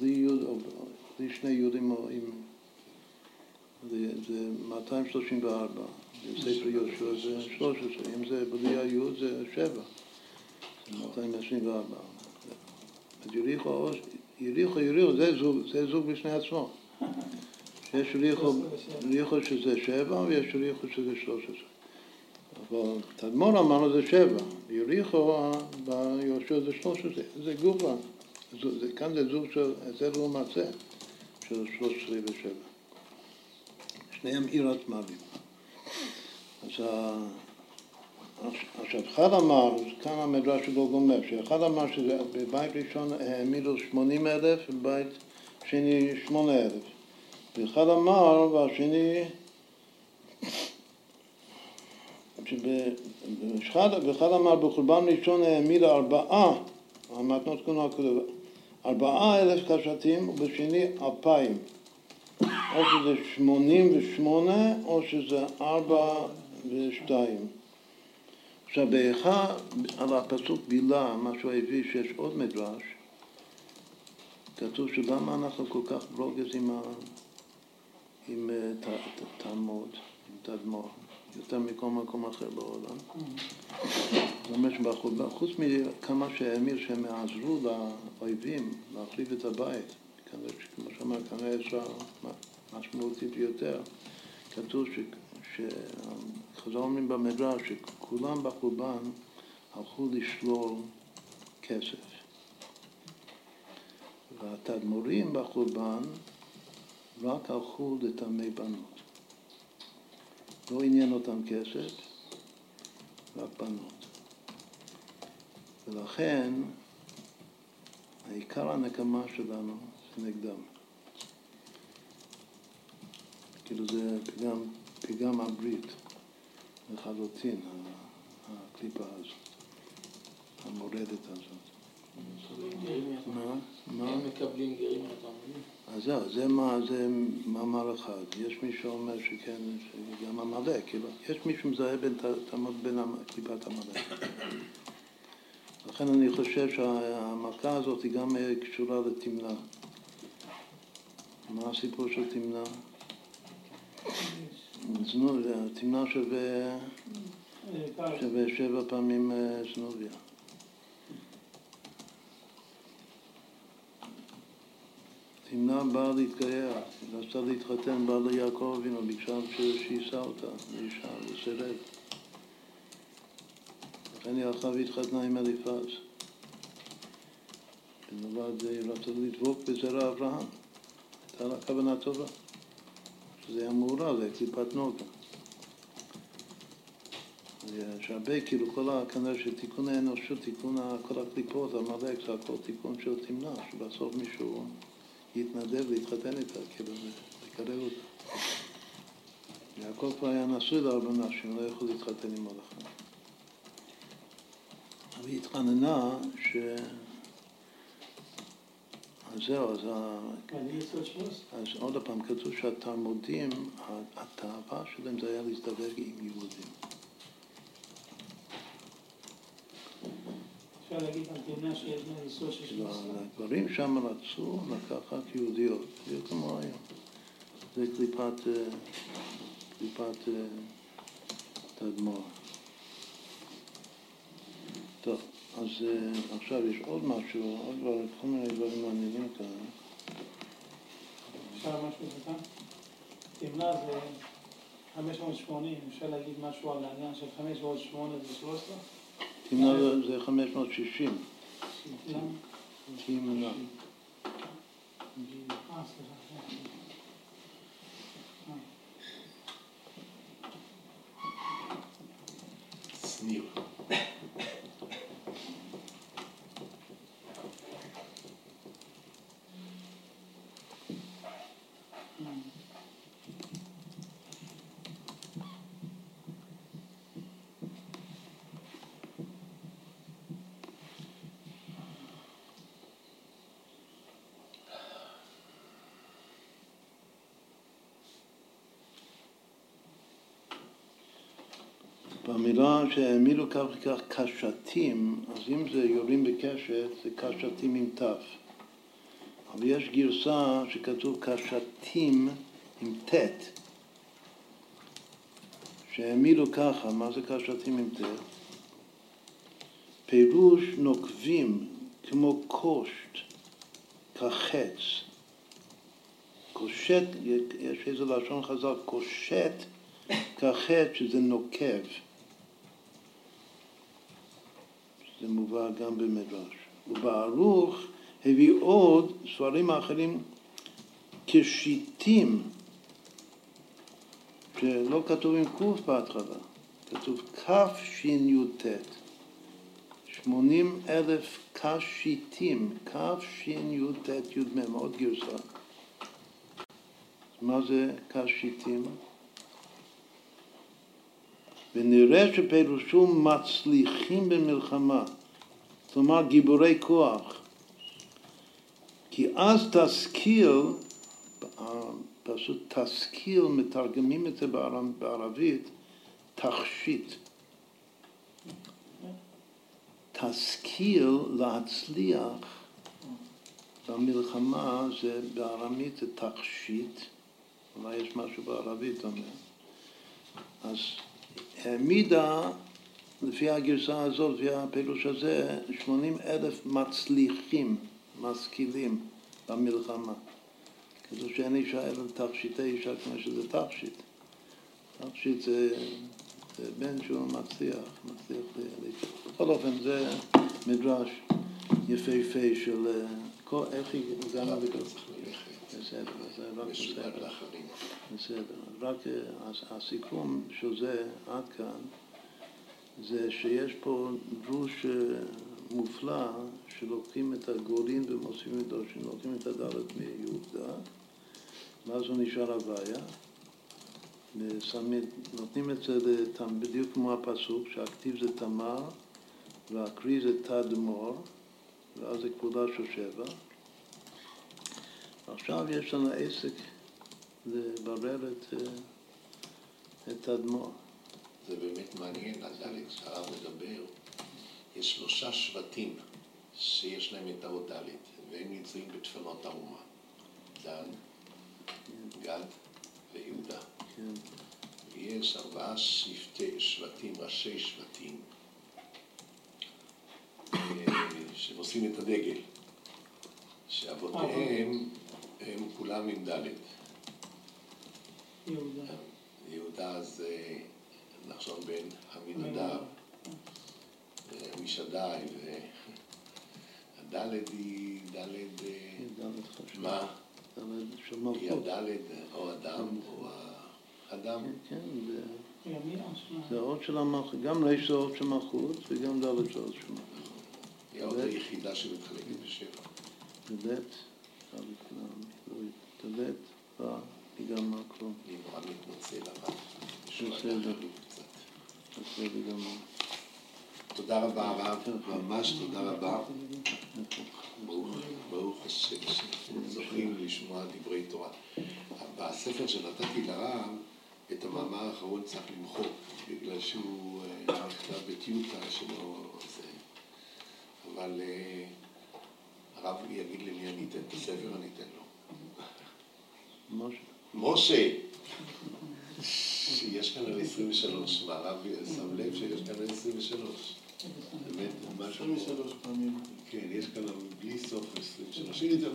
בלי יוד, בלי שני יודים. זה 234. בספר יהושע זה 13, אם זה בלי היוד זה 7, זה 224. אז יריחו, יריחו, יריחו, זה זוג, זה זוג בפני עצמו. יש יריחו שזה 7 ויש יריחו שזה 13. אבל תדמור אמרנו זה 7, יריחו ביהושע זה 13, זה גובה. כאן זה זוג של, זה לעומת זה, של 13 ו-7. שניהם עיר התמרים. אז עכשיו, אחד אמר, כאן המדרש שלו גומר, שאחד אמר שבבית ראשון העמידו שמונים אלף, ובבית שני שמונה אלף. ואחד אמר, והשני, ואחד אמר בחורבן ראשון העמיד ארבעה, המתנות כהונה כתוב, ארבעה אלף קשתים, ובשני אלפיים. או שזה שמונים ושמונה, או שזה ארבע ושתיים. עכשיו, באחד, על הפסוק בילה, מה שהוא הביא, שיש עוד מדרש, כתוב שלמה אנחנו כל כך ברוגז עם, ה... עם אה, תלמוד, עם תדמור, יותר מכל מקום אחר בעולם. זאת אומרת שחוץ מכמה שהאמיר שהם עזרו לאויבים להחליף את הבית, כמו שאמר, כנראה אפשר משמעותי ביותר, כתוב ש... שחז"ל אומרים במדרש שכולם בחורבן הלכו לשלול כסף. והתדמורים בחורבן רק הלכו לטמא בנות. לא עניין אותם כסף, רק בנות. ולכן העיקר הנקמה שלנו זה נגדם. כאילו זה פגם, פגם הברית לחלוטין, הקליפה הזאת, המורדת הזאת. מה? הם מקבלים גרים? אז זהו, זה, מה, זה מאמר אחד. יש מי שאומר שכן, שגם עמלק, כאילו, יש מי שמזהה בין, בין קליפת עמלק. לכן אני חושב שהמלכה הזאת היא גם קשורה לתמנה. מה הסיפור של תמנה? זנות, תמנה שווה, שבע פעמים זנוביה. תמנה באה להתגייר, רצתה להתחתן, באה ליעקב אבינו, ביקשה שיישא אותה, לאישה, וסירב. לכן היא הלכה והתחתנה עם אליפז. בלבד רצה לדבוק בזרע אברהם. הייתה לה כוונה טובה. שזה היה מעורב, זה קליפת נוגה. יש הרבה, כאילו, כל ה... כנראה שתיקון האנושות, תיקון כל הקליפות, עמלק, זה הכל תיקון של תמנע, שבסוף מישהו יתנדב להתחתן איתה, כאילו, לקרב אותה. יעקב כבר היה נשוי לארבע נשים, לא יכול להתחתן עם אחת. והיא התחננה ש... אז זהו, אז, אז עוד פעם, כתוב שהתלמודים, התאווה שלהם זה היה להזדווג עם יהודים. אפשר להגיד במדינה שיש להם יסוד של לא, הגברים שם רצו לקחת יהודיות, בדיוק כמו היום. זה קליפת, אה, קליפת אה, תדמור. טוב. אז uh, עכשיו יש עוד משהו, עוד דבר, כל מיני דברים מעניינים כאן. אפשר משהו קטן? תמנה זה 580, אפשר להגיד משהו על העניין של 5 ועוד 8 זה 13? תמנה זה 560. כי ימנע. אה, סליחה. במילה שהעמידו כך וכך קשתים, אז אם זה יורים בקשת, זה קשתים עם ת'. אבל יש גרסה שכתוב קשתים עם ט', שהעמידו ככה, מה זה קשתים עם ט'? פירוש נוקבים כמו קושט, כחץ. קושט, יש איזה לשון חזק, קושט כחץ שזה נוקב. זה מובא גם במדרש. ובערוך הביא עוד ספרים אחרים כשיטים, שלא כתוב עם קוף בהתחלה, כתוב כשי"ט, שמונים אלף כשיטים, כשי"ט י"מ, עוד גרסה. מה זה כשיטים? ונראה שפירושו מצליחים במלחמה, כלומר גיבורי כוח. כי אז תשכיל, פשוט תשכיל, מתרגמים את זה בערבית, תכשיט. תשכיל להצליח במלחמה, זה בארמית זה תכשיט, אולי יש משהו בערבית אומר. אז העמידה, לפי הגרסה הזאת, לפי הפירוש הזה, 80 אלף מצליחים, משכילים במלחמה. כזו שאין אישה אלא תכשיטי אישה כמו שזה תכשיט. תכשיט זה, זה בן שהוא מצליח, מצליח לאישה. בכל אופן, זה מדרש יפהפה של... כל, איך הגענו לכל... בסדר, זה רק בסדר. בסדר. רק הסיכום של זה עד כאן זה שיש פה דרוש מופלא שלוקחים את הגורין ומוסיפים את דורשים, לוקחים את הדלת מיהודה ואז הוא נשאר הוויה נותנים את זה לתם, בדיוק כמו הפסוק שהכתיב זה תמר והקריא זה תדמור ואז זה כבודה של שבע עכשיו יש לנו עסק לברר את, את האדמו"ר. זה באמת מעניין, על ד' שהרב מדבר, יש שלושה שבטים שיש להם את האות ד', והם נמצאים בדפנות האומה. דן, גד ויהודה. כן. ויש ארבעה שבטי, שבטים, ראשי שבטים, אה, שנושאים את הדגל, שאבותיהם הם כולם עם ד'. יהודה. יהודה זה נחשון בן עמינדב, משדי, והדלת היא דלת, מה? היא הדלת, או אדם, או האדם. כן, זה אות של המלכות, גם ריש זה אות של מלכות וגם דלת זה אות של מלכות. היא האות היחידה שמתחלקת בשבע. דלת, דלת, ייגמר כלום. אני נורא מתנצל, אבל בסדר. בסדר גמור. תודה רבה הרב, ממש תודה רבה. ברוך השם זוכים לשמוע דברי תורה. בספר שנתתי לרב, את המאמר האחרון צריך למחוק, בגלל שהוא נכתב בטיוטה שלו, אבל הרב יגיד למי אני אתן את הספר, אני אתן לו. משה. שיש כאן על 23, והרב שם לב שיש כאן על 23. באמת, משהו... 23 פעמים. כן, יש כאן בלי סוף 23. הנה,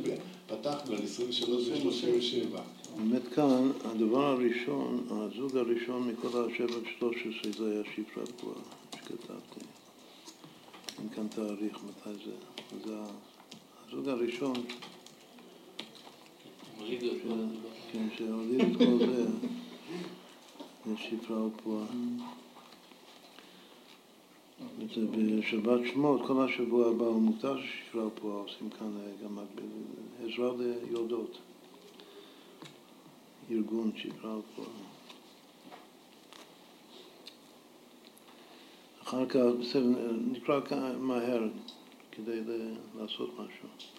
פתחנו על 23 ו-37. באמת כאן, הדבר הראשון, הזוג הראשון מכל השבע ו-13 זה היה שפרה גבוהה שכתבתי. אין כאן תאריך מתי זה. אז הזוג הראשון, כן, שהוליד את כל זה, זה שפרה ופועה. בשבת שמות, כל השבוע הבא הוא מותר ששפרה ופועה עושים כאן גם עזרה ליולדות. ארגון שפרה ופועה. אחר כך, בסדר, נקרא מהר כדי לעשות משהו.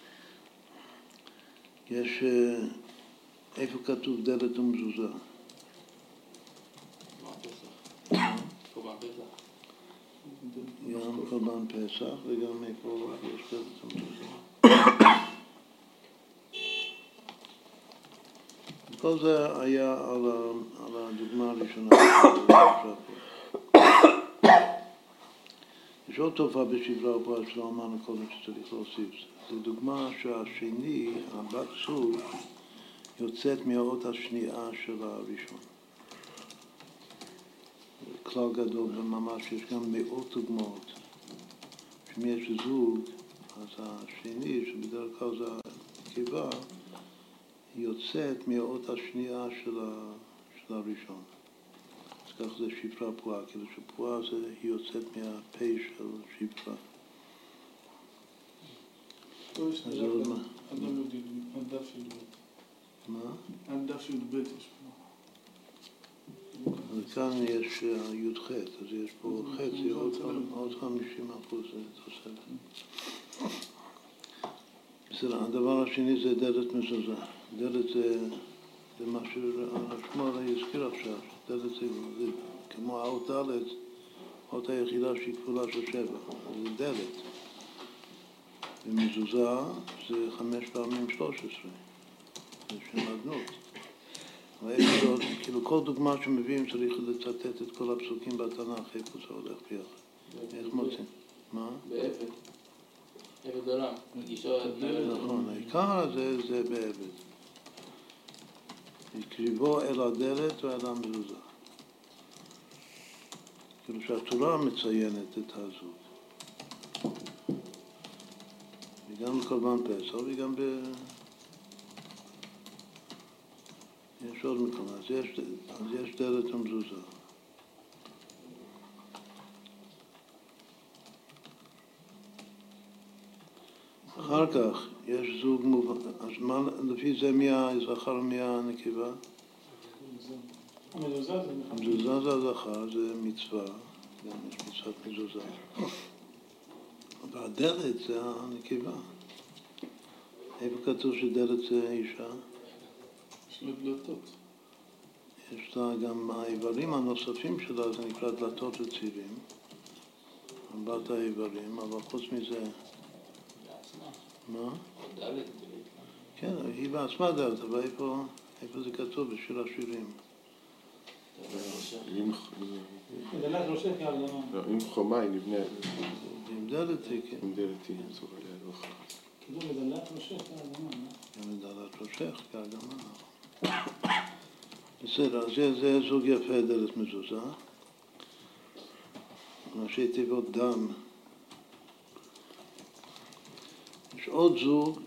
יש, אה, איפה כתוב דלת ומזוזה? גם קורבן פסח וגם איפה יש דלת ומזוזה. כל זה היה על הדוגמה הראשונה. יש עוד תופעה בשברה ובועה שלא אמרנו קודם שצריך להוסיף. זו דוגמה שהשני, הבת זוג, יוצאת מהאות השנייה של הראשון. כלל גדול, וממש יש גם מאות דוגמאות. אם יש זוג, אז השני, שבדרך כלל זה הקיבה, יוצאת מהאות השנייה של, הראשון. כך זה שפרה פועה, כאילו שפועה זה, היא יוצאת מהפה של שפרה. אז עוד מה? עד דף י"ב. מה? עד דף י"ב יש פה. וכאן יש אה, י"ח, אז יש פה חצי, עוד חמישים אחוז תוספת. בסדר, הדבר השני זה דלת מזוזה. דלת זה מה שהשמואל הזכיר עכשיו. זה, זה כמו האות ד', האות היחידה שהיא כפולה של שבע, זה דלת. ומזוזה זה חמש פעמים שלוש עשרה, זה שם אדנות. כאילו כל דוגמה שמביאים צריך לצטט את כל הפסוקים בתנ"ך, איפה זה הולך ביחד. איך מוצאים? מה? בעבד. עבד עולם. נכון, העיקר זה בעבד. הקריבו אל הדלת ואל המזוזה. כאילו שהתורה מציינת את הזוג. וגם בקורבן פסח וגם ב... יש עוד מקום, אז יש, אז יש דלת ומזוזה. אחר כך יש זוג מובן, אז מה, לפי זה מי הזכר ומי הנקבה? מזוזה זה הזכר, זה מצווה, גם יש מצוות מזוזה. והדלת זה הנקבה. איפה כתוב שדלת זה אישה? יש לה דלתות. יש לה גם האיברים הנוספים שלה, זה נקרא דלתות וצירים. ארבעת האיברים, אבל חוץ מזה... מה? כן, היא בעצמה דלת, אבל איפה, זה כתוב בשיר השירים? עם חומה היא נבנית. עם דלת היא, כן. עם דלת היא, אסור עליה לא אחת. כאילו מדלת ראשך כאדמה, מדלת ראשך כאדמה. בסדר, זה זוג יפה דלת מזוזה. ראשי תיבות דם. יש עוד זוג,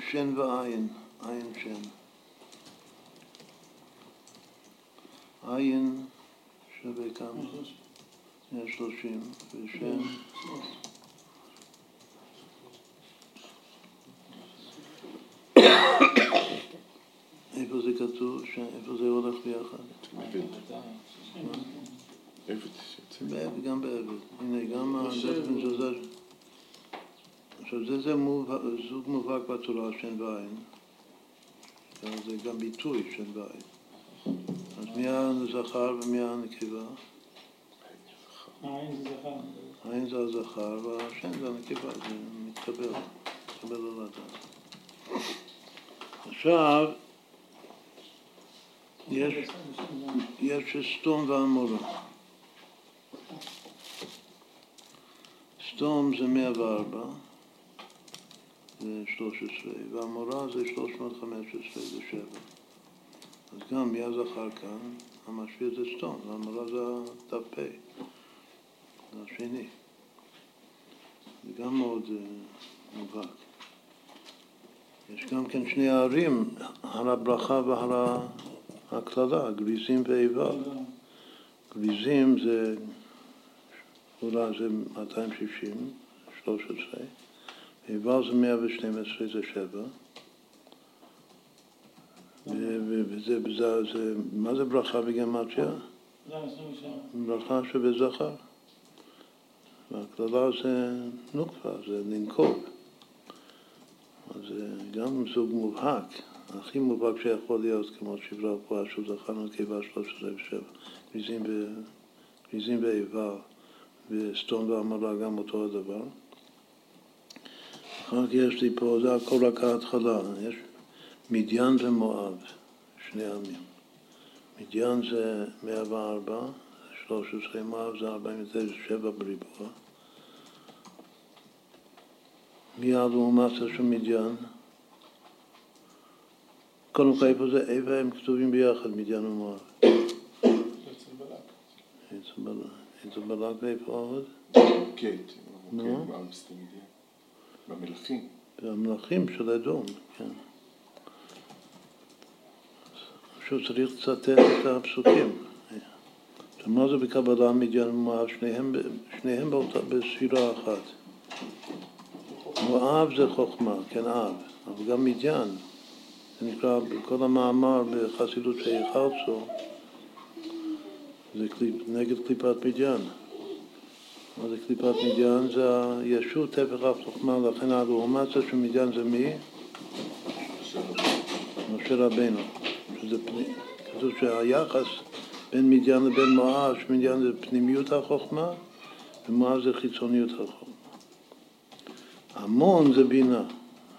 שן ועין, עין שן. עין שווה כמה? יש שלושים, ושן... איפה זה כתוב? איפה זה הולך ביחד? גם בעבד. הנה, גם הדרך מזוזה. עכשיו, זה, זה זוג מובהק בתורה, שן ועין. זה גם ביטוי, שן ועין. אז מי הזכר ומי הנקבה? העין זה זכר. העין זה הזכר והשן זה הנקבה, זה מתקבל, מתקבל על הדעת. עכשיו, יש, יש סתום ועמורה. סתום זה 104, זה 13, ועמורה זה 315, זה 7. אז גם מי הזכר כאן, המשפיע זה סתום, והמורה זה ת"פ, זה השני. זה גם מאוד uh, מובהק. יש גם כן שני הערים, הר הברכה והר הקללה, גריזים ואיבה. גריזים זה, אולי זה 260, 13, איבה זה 112, זה 7. וזה, וזה, זה, מה זה ברכה בגמטיה? ברכה שבזכר. והקללה זה נוקפה, זה לנקוב. אז זה גם סוג מובהק, הכי מובהק שיכול להיות, כמו שברה פה, שהוא זכרנו קיבה 13 ו-7. גריזים ואיבר וסתום ועמלה גם אותו הדבר. אחר כך יש לי פה, זה הכל רק ההתחלה, יש מדיין ומואב, שני עמים. מדיין זה 104, 13, מואב זה 49, בריבוע. מי הלעומתא של מדיין? קודם כל איפה זה, איפה הם כתובים ביחד, מדיין ומואב? אצל בלק ואיפה עוד? כן, במלכים. במלכים של אדום, כן. פשוט צריך לצטט את הפסוקים. מה זה בקבלה מדיין ומואב? שניהם, שניהם אחת. מואב זה חוכמה, כן אב, אבל גם מדיין. זה נקרא, בכל המאמר בחסידות שיחלצו, זה קליפ, נגד קליפת מדיין. מה זה קליפת מדיין? זה הישות טפח אף חוכמה, לכן הלעומציה של מדיין זה מי? משה רבנו. שזה כתוב שהיחס בין מדיין לבין מואב, שמדיין זה פנימיות החוכמה ומואב זה חיצוניות החוכמה. המון זה בינה,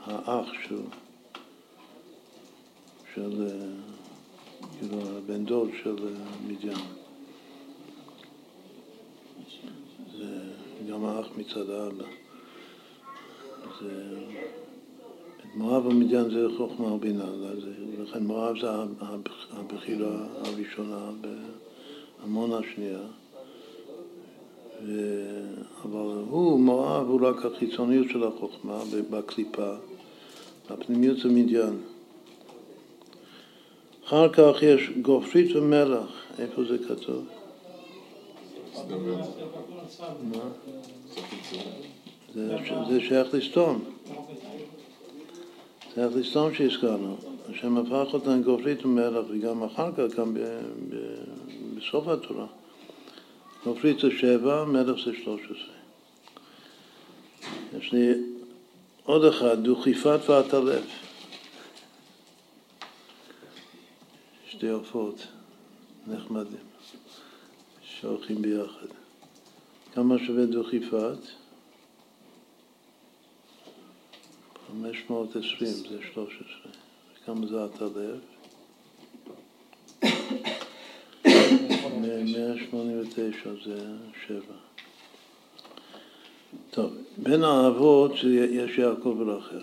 האח של, של כאילו הבן דוד של מדיין. זה גם האח מצד האבא. זה, מואב ומדיין זה חוכמה ובינה, לכן מואב זה הבחירה הראשונה בהמון השנייה. ו... אבל הוא, מואב, הוא רק החיצוניות של החוכמה בקליפה, הפנימיות זה מדיין. אחר כך יש גופרית ומלח, איפה זה כתוב? זה, שייך לסתום. זה שייך לסתום שהזכרנו. השם הפך אותנו גופרית ומלח, וגם אחר כך, גם בסוף התורה. גופרית זה שבע, מלך זה שלוש עשרה. יש לי עוד אחד, דוכיפת ועטלף. שתי עופות נחמדים, שהולכים ביחד. כמה שווה דוכיפת? 520 זה 13. כמה זה עטלף? 189 זה 7. טוב, בין האבות יש יעקב ורחל.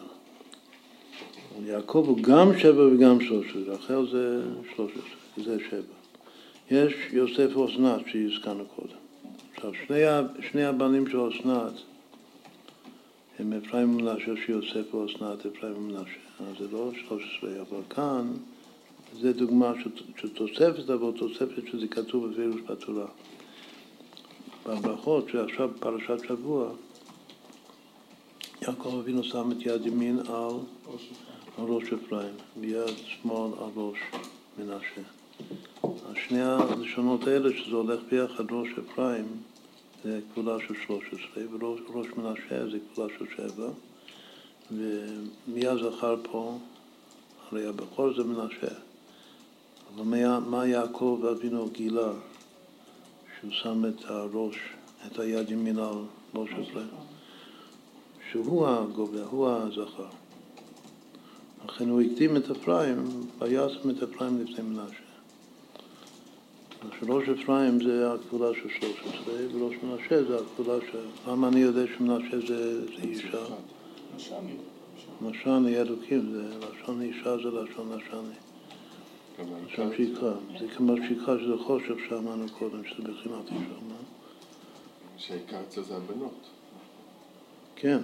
יעקב הוא גם שבע וגם שלושה, רחל זה שלושה, זה שבע. יש יוסף ואסנת שהזכרנו קודם. עכשיו, שני, שני הבנים של אסנת הם אפרים ומנשה שיוסף ואסנת, אפרים ומנשה. אז זה לא שלוש עשרה, אבל כאן זה דוגמה של תוספת, אבל תוספת שזה כתוב בפירוש בתורה. בברכות, שעכשיו פרשת שבוע, יעקב אבינו שם את יד ימין על ראש אפרים, ויד שמאל על ראש מנשה. השני הלשונות האלה, שזה הולך ביחד, ראש אפרים זה כפולה של 13, וראש מנשה זה כפולה של 7, ומי הזכר פה? הרי הבכור זה מנשה. אבל מה, מה יעקב אבינו גילה? שהוא שם את הראש, את היד ימין על ראש אפרים. שהוא הגובה, הוא הזכר. לכן הוא הקדים את אפרים, וישם את אפרים לפני מנשה. אז ראש אפרים זה הכפולה של 13, וראש מנשה זה הכפולה של... למה אני יודע שמנשה זה, זה אישה? נשני אלוקים, זה לשון אישה זה לשון נשני. לשון שיקרא. זה כמו שיקרא שזה חושך שאמרנו קודם, שזה בחינת אישה. שהעיקר אצל זה הבנות. כן,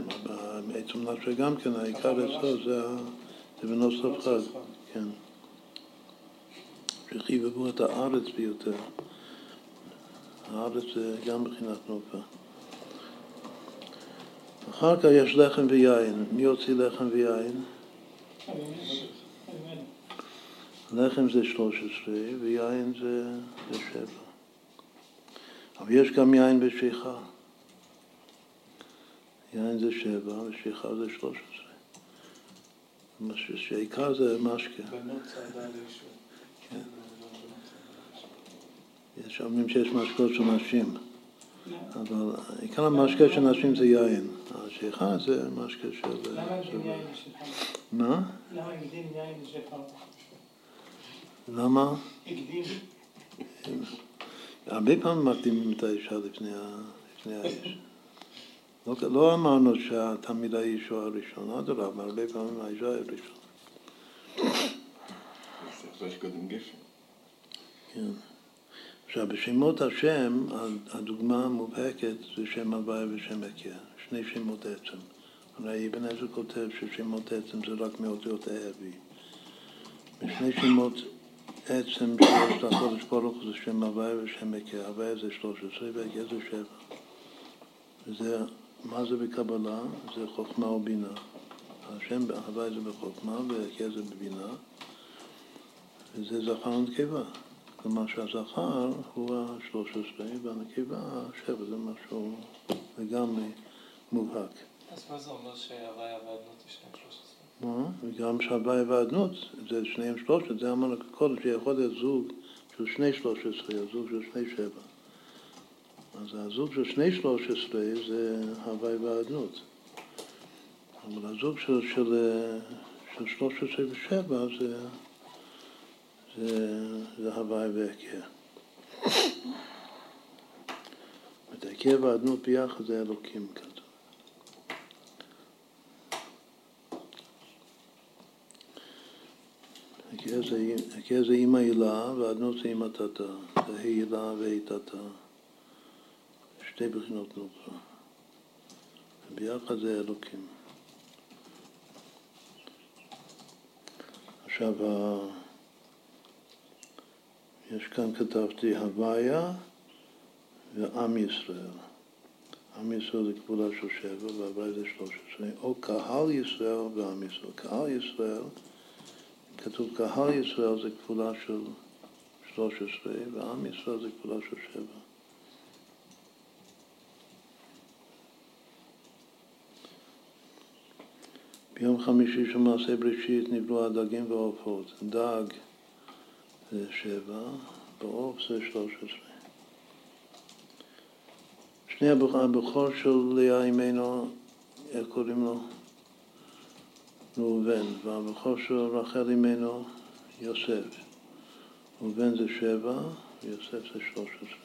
בעצם נפשי גם כן, העיקר אצלו זה בנוסף חג, כן. שחיבבו את הארץ ביותר. הארץ זה גם מבחינת נופה. אחר כך יש לחם ויין. מי הוציא לחם ויין? לחם זה 13 ויין זה, זה 7. אבל יש גם יין ושכחה. יין זה 7 ושכחה זה 13. שהעיקר זה משקה. בנות צעדה לישוע. כן. יש אומרים שיש משקות של נשים, אבל עיקר המשקה של נשים זה יין. השכחה זה משקה של... למה הקדים יין ושכחה? מה? למה הקדים יין ושכחה? למה? הקדים. הרבה פעמים מקדימים את האישה לפני, האיש. לא, לא אמרנו שהתלמיד האיש הוא הראשון, אדרבה, הרבה פעמים האישה היא גפן. כן. עכשיו, בשמות השם, הדוגמה המובהקת זה שם הוואי ושם הקיע, שני שמות עצם. הרי אבן עזר כותב ששמות עצם זה רק מאותיות האבי. ושני שמות עצם שיש לקודש ברוך זה שם הוואי ושם הקיע. הוואי זה 13 והקיע זה 7. וזה, מה זה בקבלה? זה חוכמה ובינה. השם הוואי זה בחוכמה והקיע זה בבינה. וזה זכר ונקבה. כלומר שהזכר הוא השלוש עשרה והנקבה השבע, זה משהו לגמרי מובהק. אז מה זה אומר שהוויה והאדנות זה שניהם שלוש עשרה? וגם שהוויה והאדנות זה שניהם שלוש עשרה, זה אמרנו קודם שיכול להיות זוג של שני שלוש עשרה, זוג של שני שבע. אז הזוג של שני שלוש עשרה זה הוויה והאדנות. אבל הזוג של, של, של ושבע זה זה, זה הוואי והכר. את הכר והאדנות ביחד זה אלוקים כזה. הכר זה אימא הילה והאדנות זה אימא תתה. זה הילה והי תתה. שתי בחינות נוקרה. וביחד זה אלוקים. עכשיו, יש כאן, כתבתי, הוויה ועם ישראל. עם ישראל זה כבודה של שבע והוויה זה שלוש עשרה, או קהל ישראל ועם ישראל. קהל ישראל, כתוב קהל ישראל זה כבודה של שלוש עשרה, ועם ישראל זה כבודה של שבע. ביום חמישי של מעשה בראשית נבלו הדגים והעופות. דג זה שבע, בעוף זה שלוש עשרה. שני הבכור של לאה אימנו, איך קוראים לו? ראובן, והבכור של רחל אימנו, יוסף. ראובן זה שבע, ויוסף זה שלוש עשרה.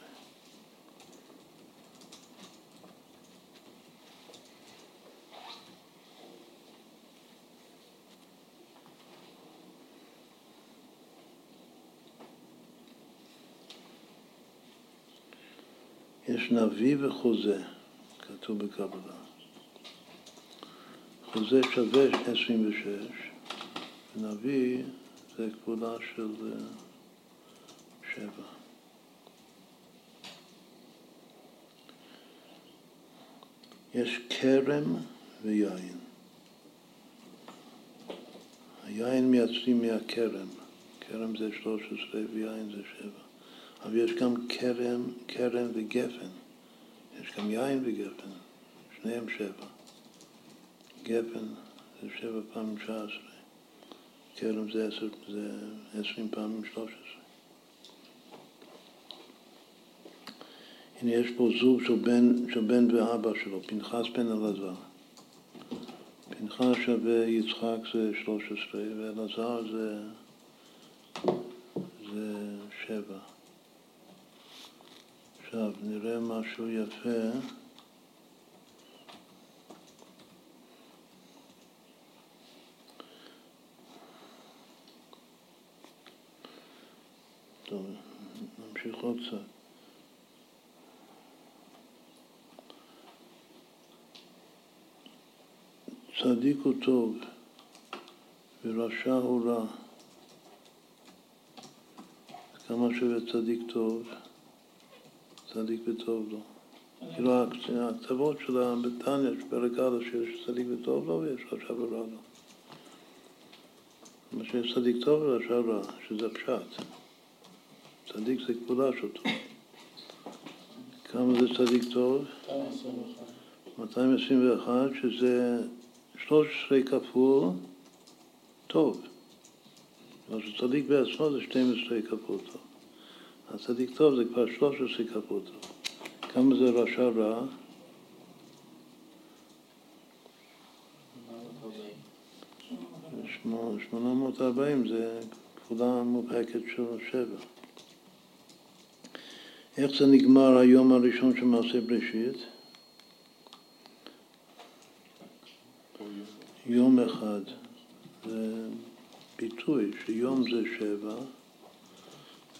נביא וחוזה, כתוב בקבלה. חוזה שווה 26, ונביא זה כבודה של אה, שבע. יש כרם ויין. היין מייצרים מהכרם, כרם זה 13 ויין זה שבע. אבל יש גם כרם, כרם וגפן. יש גם יין וגפן, שניהם שבע. גפן זה שבע פעמים שעה עשרה. כרם זה עשר, זה עשרים פעמים שלוש עשרה. הנה יש פה זוג של בן, של בן ואבא שלו, פנחס בן אלעזר. פנחס שווה יצחק זה שלוש עשרה, ואלעזר זה, זה שבע. עכשיו נראה משהו יפה. טוב, נמשיך עוד קצת. צדיק הוא טוב ורשע הוא רע. כמה שווה צדיק טוב? צדיק וטוב לו. כאילו הכתבות של בתניא, פרק א', שיש צדיק וטוב לו ויש רשע ורע לו. מה שיש צדיק טוב ורשע רע, שזה פשט. צדיק זה כפולה שלו. כמה זה צדיק טוב? 221, שזה 13 כפול טוב. מה שצדיק בעצמו זה 12 כפול טוב. הצדיק טוב זה כבר 13 כפול טוב. כמה זה רשע רע? שמונה מאות ארבעים זה כפולה מובהקת של שבע. איך זה נגמר היום הראשון של מעשה בראשית? יום אחד. זה ביטוי שיום זה שבע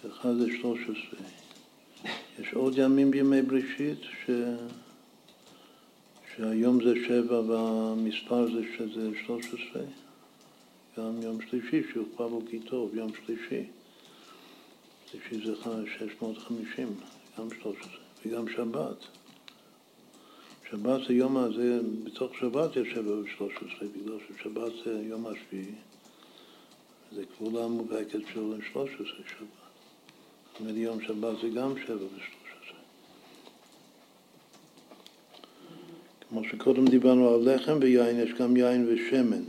ואחד זה שלוש עשרה. יש עוד ימים בימי בראשית ש... שהיום זה שבע והמספר זה שזה שלוש עשרה. גם יום שלישי שהוכפל בו כי טוב, יום שלישי. שלישי זה 650, גם 13, וגם שבת. שבת זה יום הזה, בתוך שבת יש שבע ושלוש עשרה, בגלל ששבת זה יום השביעי, זה כפולה מובהקת של שלוש עשרה שבת. זאת אומרת, יום שבת זה גם שבע ושלוש עשרה. כמו שקודם דיברנו על לחם ויין, יש גם יין ושמן.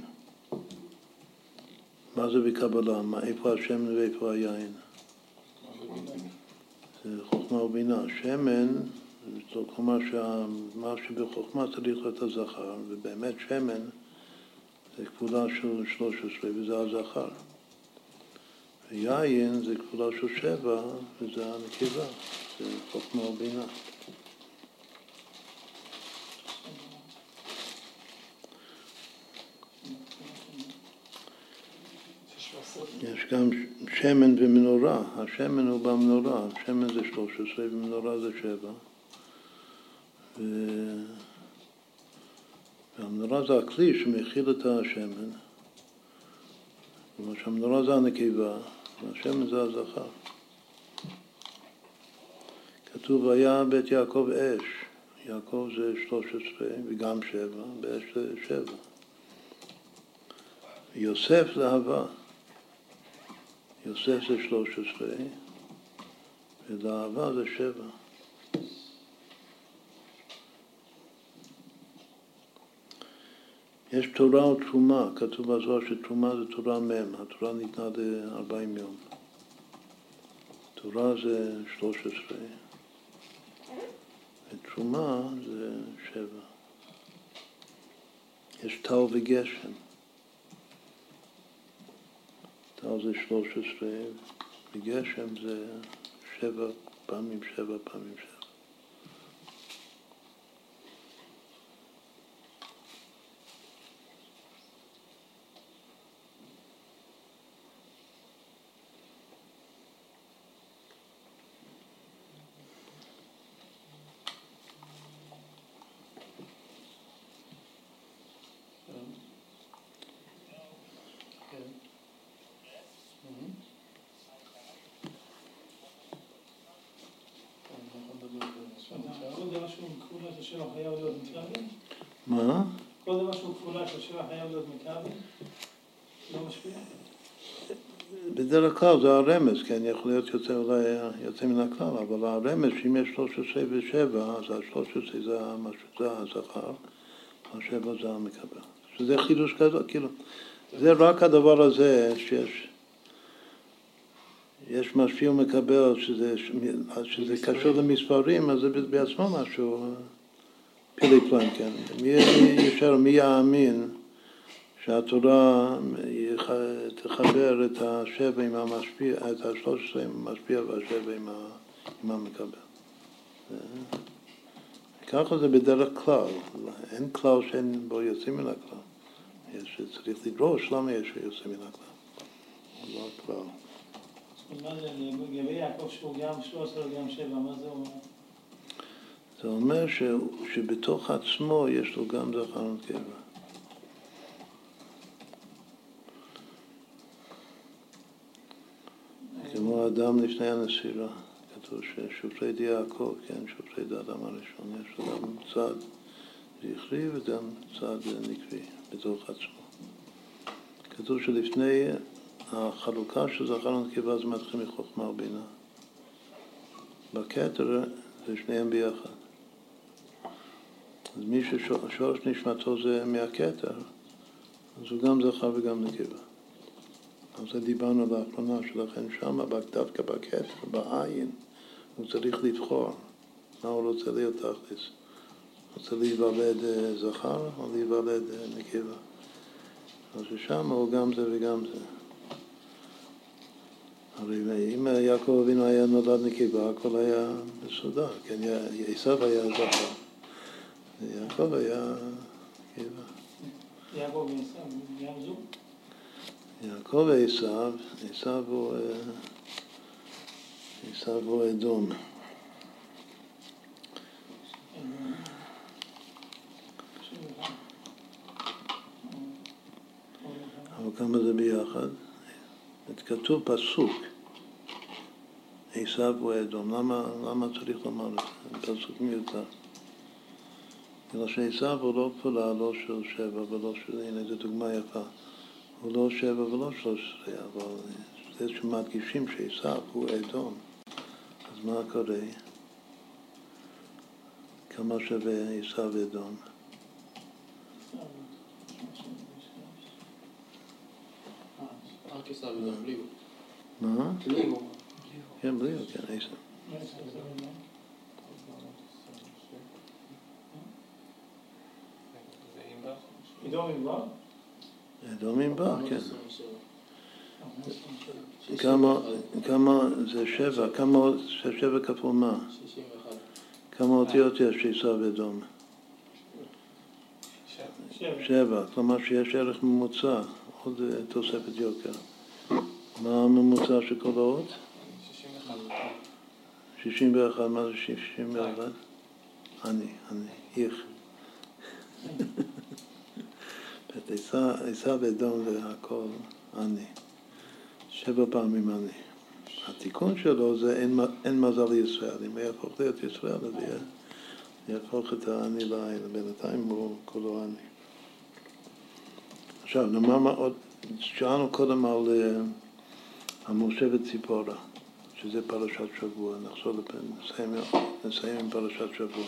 מה זה בקבלה? מה, איפה השמן ואיפה היין? זה חוכמה ובינה. שמן, כלומר שמה שבחוכמה צריך להיות הזכר, ובאמת שמן זה כפולה של 13 וזה הזכר. ויין זה כפולה של שבע וזה הנקבה, זה חוכמה ובינה. יש גם שמן ומנורה, השמן הוא במנורה, שמן זה 13 ומנורה זה 7. ו... והמנורה זה הכלי שמכיל את השמן. כלומר שהמנורה זה הנקבה והשמן זה הזכר. כתוב היה בית יעקב אש, יעקב זה 13 וגם 7, באש זה 7. יוסף זה אהבה. יוסף זה 13 ולאהבה זה 7. יש תורה ותרומה, כתוב בזוהר שתרומה זה תורה מ', התורה ניתנה ל-40 יום. תורה זה 13, ותרומה זה 7. יש טל וגשם. טל זה 13, וגשם זה 7 פעמים 7 פעמים 7. מה? כל דבר שהוא כפולה של שבע חייב להיות מכבי? לא משפיע? בדרך כלל זה הרמז, כן, יכול להיות יוצא אולי יוצא מן הכלל, אבל הרמז שאם יש 13 ו-7, אז ה-13 זה, זה הזכר, ה-7 זה המקבל. שזה חידוש כזה, כאילו, זה רק הדבר הזה שיש יש משפיע ומקבל, שזה, שזה קשור למספרים, אז זה בעצמו משהו פילי פלן, כן. מי ישר, מי יאמין שהתורה תחבר את השבע עם המשפיע, את השלוש עשרה עם המשפיע והשבע עם, המקבל. ככה זה בדרך כלל, אין כלל שאין בו יוצאים מן הכלל. יש, צריך לדרוש למה יש יוצאים מן הכלל. לא הכלל. לגבי יעקב שהוא גם 13 וגם 7, מה זה אומר? זה אומר ש, שבתוך עצמו יש לו גם זכר ונקבה. כמו אדם לפני הנסירה, כתוב ששופטי יעקב, כן, שופטי אדם הראשון, יש לו גם צד זכרי וגם צד נקבי בתוך עצמו. כתוב שלפני החלוקה של זכר ונקבה זה מתחיל מחוכמה ובינה. בכתר זה שניהם ביחד. אז מי ששורש נשמתו זה מהכתר, אז הוא גם זכר וגם נקבה. על זה דיברנו לאחרונה, שלכן שמה, דווקא בכתר, בעין, הוא צריך לבחור מה הוא רוצה להיות תכלס. רוצה להיוולד אה, זכר או להיוולד אה, נקבה. אז שם הוא גם זה וגם זה. הרי אם יעקב אבינו היה נולד נקבה, הכל היה מסודר, כן, עשיו היה זכר, ויעקב היה נקבה. יעקב ועשיו? יעקב ועשיו, עשיו הוא, אה, עשיו הוא אדום. אבל כמה זה ביחד? כתוב פסוק, עשיו הוא אדום. למה, למה צריך לומר? פסוק מיותר. בגלל שעשיו הוא לא פעולה, לא של שבע ולא של... הנה, זו דוגמה יפה. הוא לא שבע ולא שלוש עשרה, אבל זה שמדגישים שעשיו הוא אדום. אז מה קורה? כמה שווה עשיו אדום? מה? כן, בלי הוא, כן, עשר. אדום עם בר, כן. כמה זה שבע, כמה זה שבע כפול מה? כמה אותיות יש שעיסה ואדום? שבע, כלומר שיש ערך ממוצע, עוד תוספת יוקר. מה הממוצע של כל האות? 61. 61, מה זה 61? אני, אני, איך. עיסה ואדום זה הכל אני. שבע פעמים אני. התיקון שלו זה אין, אין מזל לישראל. אם הוא יהפוך להיות ישראל, אז יהפוך את האני לעין. בינתיים הוא כולו אני. עכשיו, נאמר מה עוד, שאלנו קודם על... Uh, המשה וציפורה, שזה פרשת שבוע. נחזור נסיים, נסיים עם פרשת שבוע.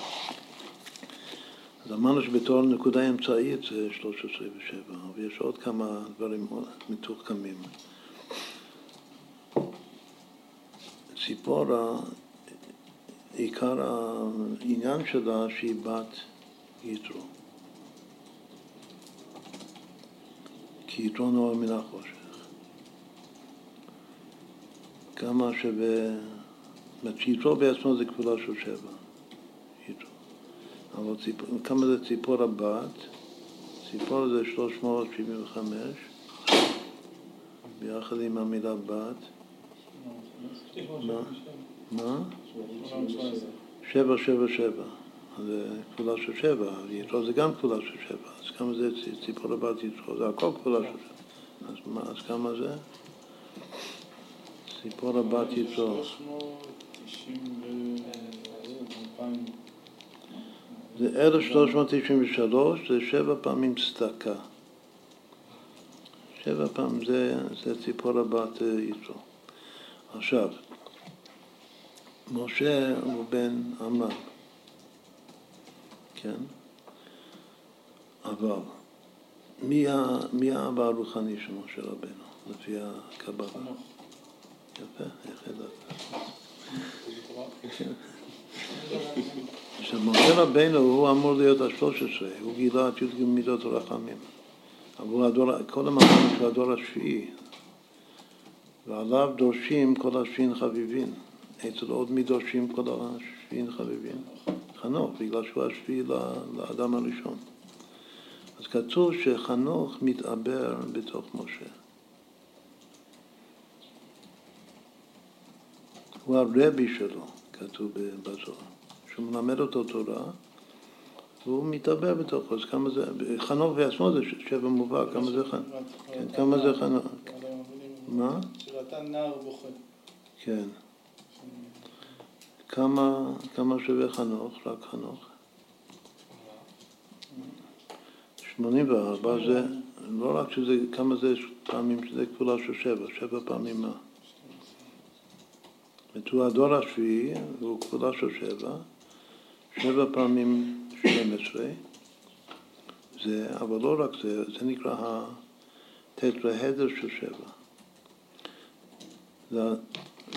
אז אמרנו שבתור נקודה אמצעית זה 13 ו-7, אבל יש עוד כמה דברים מתוחכמים. ציפורה, עיקר העניין שלה שהיא בת יתרו. כי יתרו נורא מן החושך. כמה שווה, זאת אומרת שיתרו בעצמו זה כפולה של שבע. אבל ציפ... כמה זה ציפור הבת? ציפור זה 375, ביחד עם המילה בת. מה? מה? שבע, שבע, שבע. זה כפולה של שבע, יתרו זה גם כפולה של שבע. אז כמה זה ציפור הבת יתרו? זה הכל כפולה של שבע. אז, מה, אז כמה זה? ציפור הבת יתרו. זה 1393, זה שבע פעמים צדקה. שבע פעמים זה, זה ציפור הבת יתרו. עכשיו, משה הוא בן עמרם, כן? אבל מי, מי האבא הרוחני של משה רבנו, לפי הקבלה? יפה, איך ידעת? עכשיו, משה רבנו הוא אמור להיות השלוש עשרה, הוא גילה את י"ג מידות הרחמים. עבור הדור, קודם אמרנו שהוא הדור השביעי, ועליו דורשים כל השביעין חביבין. אצל עוד מי דורשים כל השביעין חביבין? חנוך, בגלל שהוא השביעי לאדם הראשון. אז כתוב שחנוך מתעבר בתוך משה. הוא הרבי שלו, כתוב בזוהר, שהוא מלמד אותו תורה, והוא מתעבר בתוכו, אז כמה זה, חנוך בעצמו זה שבע מובהק, כמה זה חנוך, כן, כמה זה חנוך, מה? שראתה נער בוכה. כן. כמה, כמה שווה חנוך? רק חנוך? 84 זה, לא רק שזה, כמה זה פעמים שזה כפולה של שבע, שבע פעמים מה? הוא הדור השביעי, והוא כפולה של שבע, שבע פעמים 12, זה, אבל לא רק זה, זה נקרא הטטרהדר של שבע. זה,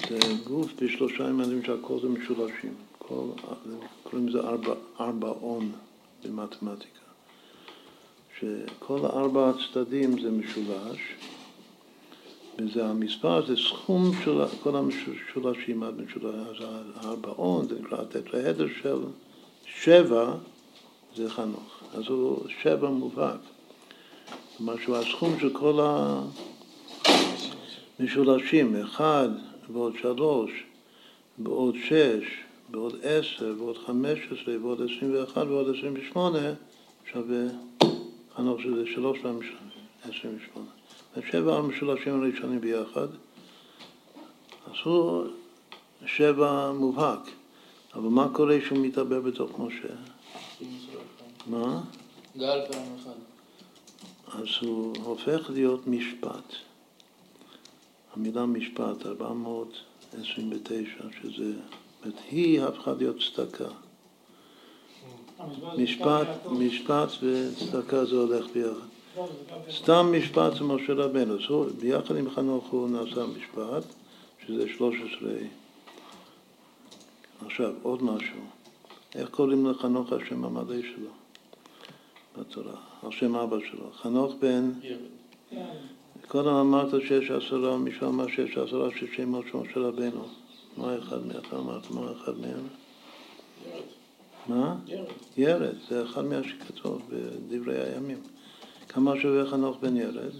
זה גוף בשלושה ימדים שהכל זה משולשים, כל, קוראים לזה ארבע, ארבעון במתמטיקה. שכל ארבע הצדדים זה משולש, וזה המספר, זה סכום של כל המשולשים אז הארבעון, זה נקרא הטטרהדר של שבע, זה חנוך. אז הוא שבע מובהק. כלומר שהוא הסכום של כל המשולשים, אחד ועוד שלוש, ועוד שש, ועוד עשר, ועוד חמש עשרה, ועוד עשרים ואחת, ועוד עשרים ושמונה, שווה חנוך שזה שלוש פעמים עשרים ושמונה. שבע המשולשים הראשונים ביחד, עשו שבע מובהק. אבל מה קורה כשהוא מתעבר בתוך משה? מה? גל פעם אחת. אז הוא הופך להיות משפט. המילה משפט, 429, שזה, זאת היא הפכה להיות צדקה. משפט, משפט וצדקה זה הולך ביחד. סתם משפט זה משה רבנו, אז הוא, ביחד עם חנוך הוא נעשה משפט, שזה 13. עכשיו, עוד משהו. איך קוראים לחנוך השם המלא שלו בתורה? על שם אבא שלו. חנוך בן... קודם אמרת שיש עשרה, מישהו אמר שיש עשרה של שמות של משה רבנו. מה אחד מהם? אתה אמרת מה אחד מהם? מה? ירד. ירד, זה אחד מהשכתוב בדברי הימים. כמה שווה חנוך בן ירד?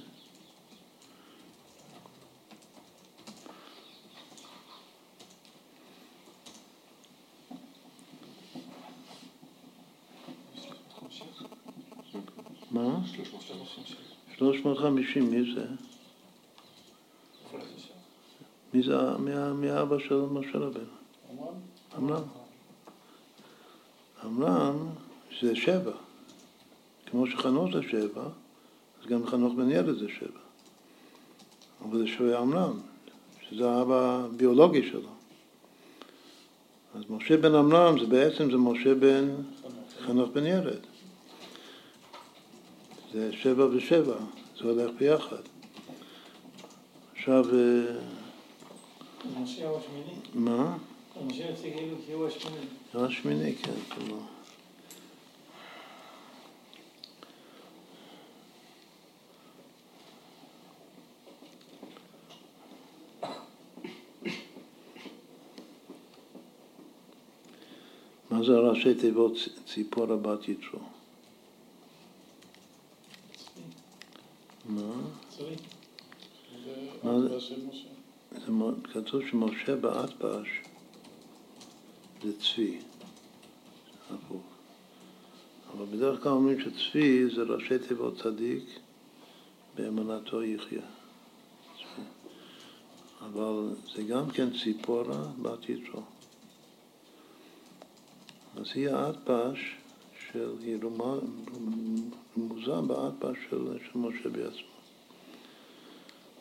מה? 350, מי זה? מי זה? מי האבא של משה רבנו? עמרם. עמרם זה שבע. כמו שחנוך זה שבע, אז גם חנוך בן ילד זה שבע. אבל זה שווה עמרם, שזה האבא הביולוגי שלו. אז משה בן עמרם זה בעצם זה משה בן חנוך בן ילד. זה שבע ושבע, זה הולך ביחד. עכשיו... משה הוא השמיני? מה? משה יוצא כאילו כי הוא השמיני. הוא השמיני, כן, כלומר. מה זה ראשי תיבות ציפורה בת יתרו? מה? מה זה? זה כתוב שמשה באטבש זה צבי, הפוך. אבל בדרך כלל אומרים שצבי זה ראשי תיבות צדיק באמונתו יחיה. אבל זה גם כן ציפורה בת יתרו. אז היא האטבש של, היא רמוזה באטבש של, של משה בעצמו.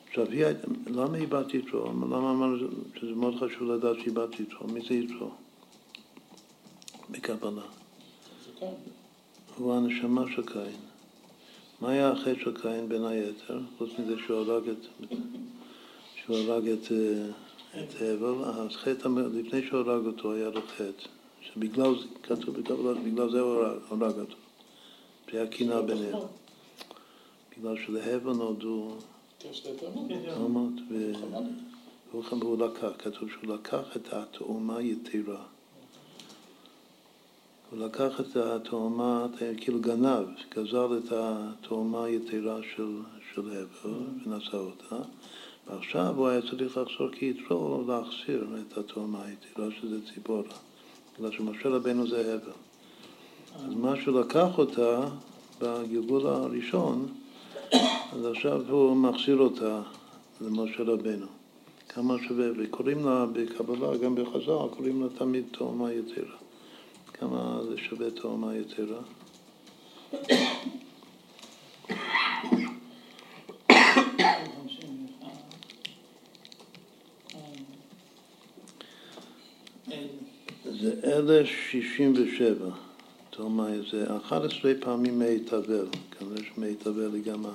עכשיו, היא, למה היא בת יתרו? למה אמרנו שזה מאוד חשוב לדעת שהיא בת יתרו? מי זה יתרו? בקבלה. הוא הנשמה של קין. מה היה החטא של קין בין היתר? חוץ מזה שהוא הרג את, שהוא הרג את, את הבל, אז חטא, לפני שהוא הרג אותו היה לו חטא. שבגלל, זה, כתוב בקבלה, בגלל זה הוא הרג אותו. זה היה קינה ביניהם. בגלל שלהבל נולדו תאומות, והוא לקח, כתוב שהוא לקח את התאומה יתרה. הוא לקח את התאומה, כאילו גנב, גזל את התאומה היתרה של, של הבל ונשא אותה, ועכשיו הוא היה צריך לחזור כיתרו להחסיר את התאומה היתרה, שזה ציפורה. בגלל שמשה רבנו זה הבל. אז מה שהוא לקח אותה בגלגול הראשון, אז עכשיו הוא מחזיר אותה למשה רבנו. כמה שווה, וקוראים לה בקבלה, גם בחז"ל, קוראים לה תמיד תאומה יתרה. כמה זה שווה תאומה יתרה? זה 1067, תאומה זה 11 פעמים מי תבל, כנראה שמי תבל היא גם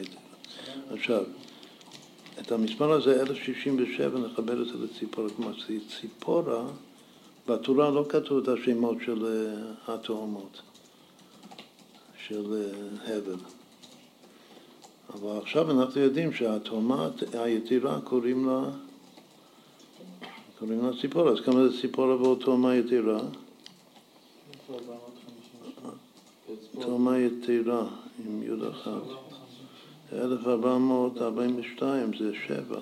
יתרה. עכשיו, את המספר הזה, 1067, נכבד את זה לציפורה. כלומר, ציפורה, בתורה לא כתוב את השמות של אה, התאומות, של אה, הבל. אבל עכשיו אנחנו יודעים שהתאומה היתירה קוראים לה, קוראים לה ציפורה. אז כמה זה ציפורה ואותאומה יתירה? תאומה יתירה עם יוד אחת. 1442 זה שבע.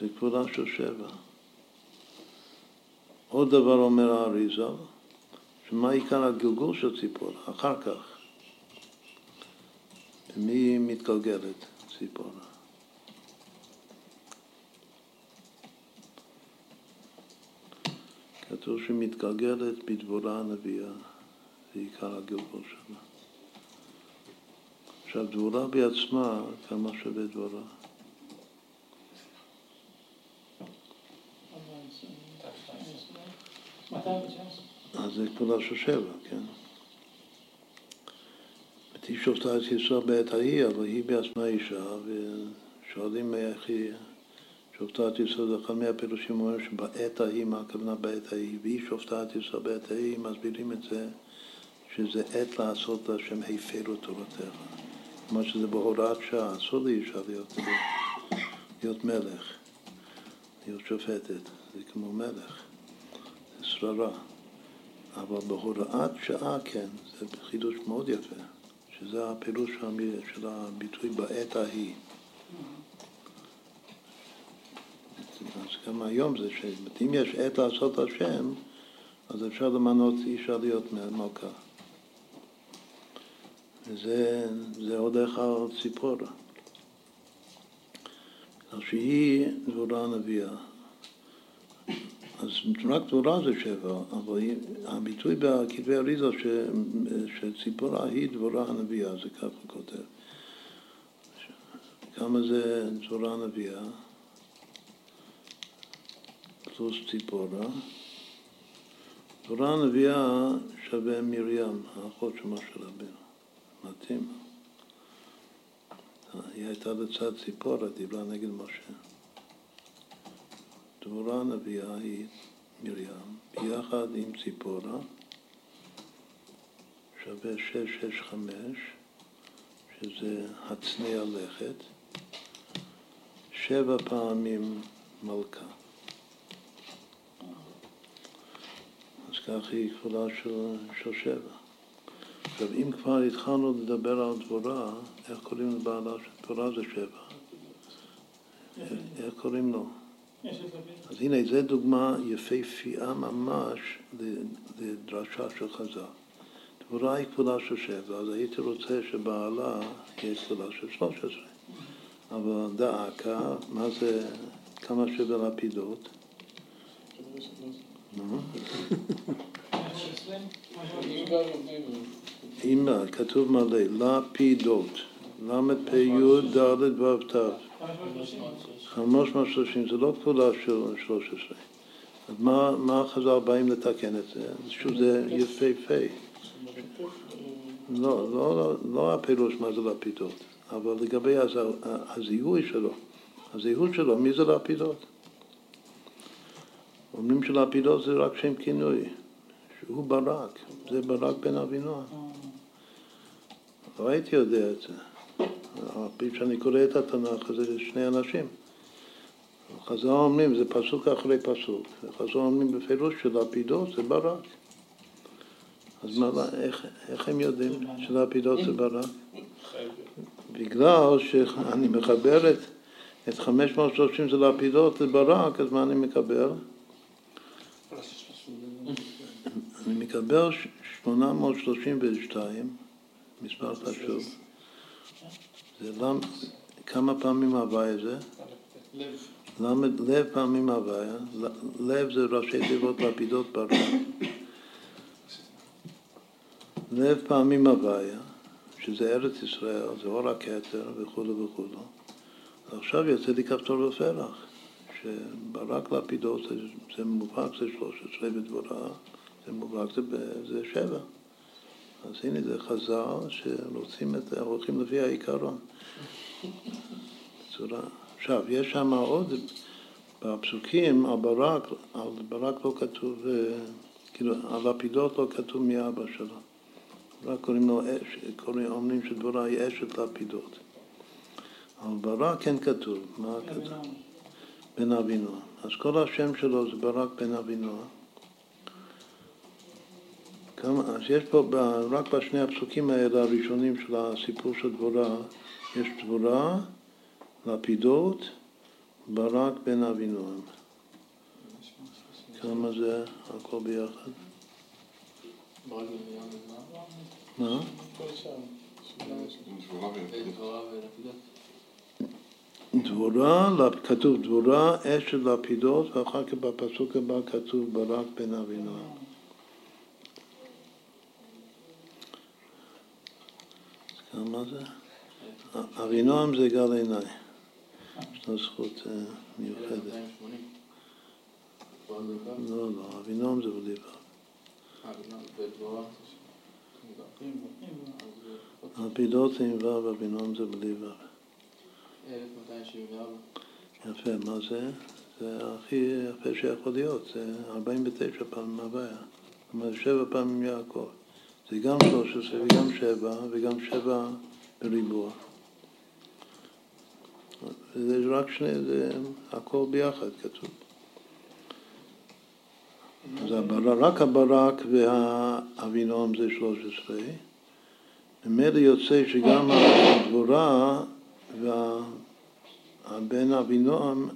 זה כבודה של שבע. עוד דבר אומר האריזה, שמה עיקר הגלגול של ציפורה? אחר כך. מי מתגלגלת ציפורה? כתוב שמתגלגלת בדבורה הנביאה, זה עיקר הגלגול שלה. עכשיו, דבורה בעצמה, כמה שווה דבורה? אז זה כפולה של שבע, כן. שופטה את ישראל בעת ההיא, אבל היא בעצמה אישה, ושואלים איך היא שופטה את ישראל, זה אחד מהפירושים אומרים שבעת ההיא, מה הכוונה בעת ההיא? והיא שופטה את ישראל בעת ההיא, מסבירים את זה שזה עת לעשות להשם הפרו תורתך. כלומר שזה בהוראת שעה, אסור לאישה להיות, להיות מלך, להיות שופטת, זה כמו מלך, זה שררה. אבל בהוראת שעה כן, זה חידוש מאוד יפה, שזה הפירוש של הביטוי בעת ההיא. אז גם היום זה שאם יש עת לעשות השם, אז אפשר למנות אישה להיות מלכה. וזה זה עוד אחד ציפורה. שהיא דבורה הנביאה. אז רק דבורה זה שבע, אבל הביטוי בכתבי אריזה ש, שציפורה היא דבורה הנביאה, זה ככה כותב. כמה זה דבורה הנביאה? פלוס ציפורה. דבורה הנביאה שווה מרים, האחות של משה רבינו. מתאים. היא הייתה לצד ציפורה, דיברה נגד משה. דבורה הנביאה היא מרים, ביחד עם ציפורה, שווה 665, שזה הצנע לכת, שבע פעמים מלכה. כך היא כפולה של, של שבע. עכשיו, אם כבר התחלנו לדבר על דבורה, איך קוראים לבעלה של דבורה זה שבע. איך קוראים לו? אז הנה, זו דוגמה יפהפייה ממש לדרשה של חז"ל. דבורה היא כפולה של שבע, אז הייתי רוצה שבעלה יהיה כפולה של שלוש עשרה. אבל דאקה, מה זה, כמה שווה אם כתוב מלא, לפידות, ל"פ"י ד' ו' ת', 530, זה לא כפולה של 13. אז מה, חז"ל באים לתקן את זה? שוב, זה יפהפה. לא, לא, לא, לא הפירוש מה זה לפידות, אבל לגבי הזיהוי שלו, הזיהוי שלו, מי זה לפידות? אומרים שלפידות זה רק שם כינוי, שהוא ברק, זה ברק בן אבינועם. לא הייתי יודע את זה. פי שאני קורא את התנ"ך, זה שני אנשים. חז"ל אומרים, זה פסוק אחרי פסוק. חז"ל אומרים בפירוש שלפידות זה ברק. אז מה, איך, איך הם יודעים שלפידות זה ברק? בגלל שאני מחבר את, את 530 זה לפידות לברק, אז מה אני מקבל? אני מקבל 832 מספר חשוב. זה למ... כמה פעמים הוויה זה? לב. לב פעמים הוויה, לב זה ראשי תיבות לפידות ברק. לב פעמים הוויה, שזה ארץ ישראל, זה אור הכתר וכולו וכולו. עכשיו יוצא לי כפתור ופרח, שברק לפידות זה, זה מובהק זה 13 ודבורה, זה מובהק זה, זה שבע. אז הנה זה חז"ל שרוצים את, הולכים לפי העיקרון. בצורה... עכשיו, יש שם עוד, בפסוקים, על ברק, על ברק לא כתוב, אה, כאילו, על לפידות לא כתוב מי אבא שלו. רק קוראים לו אש, קוראים, אומרים שדבורה היא אשת לפידות. על ברק כן כתוב, מה כתוב? בן אבינועם. אז כל השם שלו זה ברק בן אבינועם. אז יש פה, רק בשני הפסוקים האלה הראשונים של הסיפור של דבורה, יש דבורה, לפידות, ברק בן אבינועם. כמה זה הכל ביחד? מה? דבורה, כתוב דבורה, אשת לפידות, ואחר כך בפסוק הבא כתוב ברק בן אבינועם. כמה זה? אבינועם זה גל עיניי. יש לו זכות אה, מיוחדת. לא, לא, אבינועם זה בלי ו'. הפידות זה עם ו', אבינועם זה בלי ו'. 1274. יפה, מה זה? זה הכי יפה שיכול להיות, זה 49 פעמים הוויה. זאת אומרת, שבע פעמים יעקב. זה גם 13 וגם 7 וגם 7 בריבוע. זה רק שני, זה הכל ביחד כתוב. אז הברק, רק הברק והאבינועם זה 13. ממילא יוצא שגם הדבורה והבן אבינועם,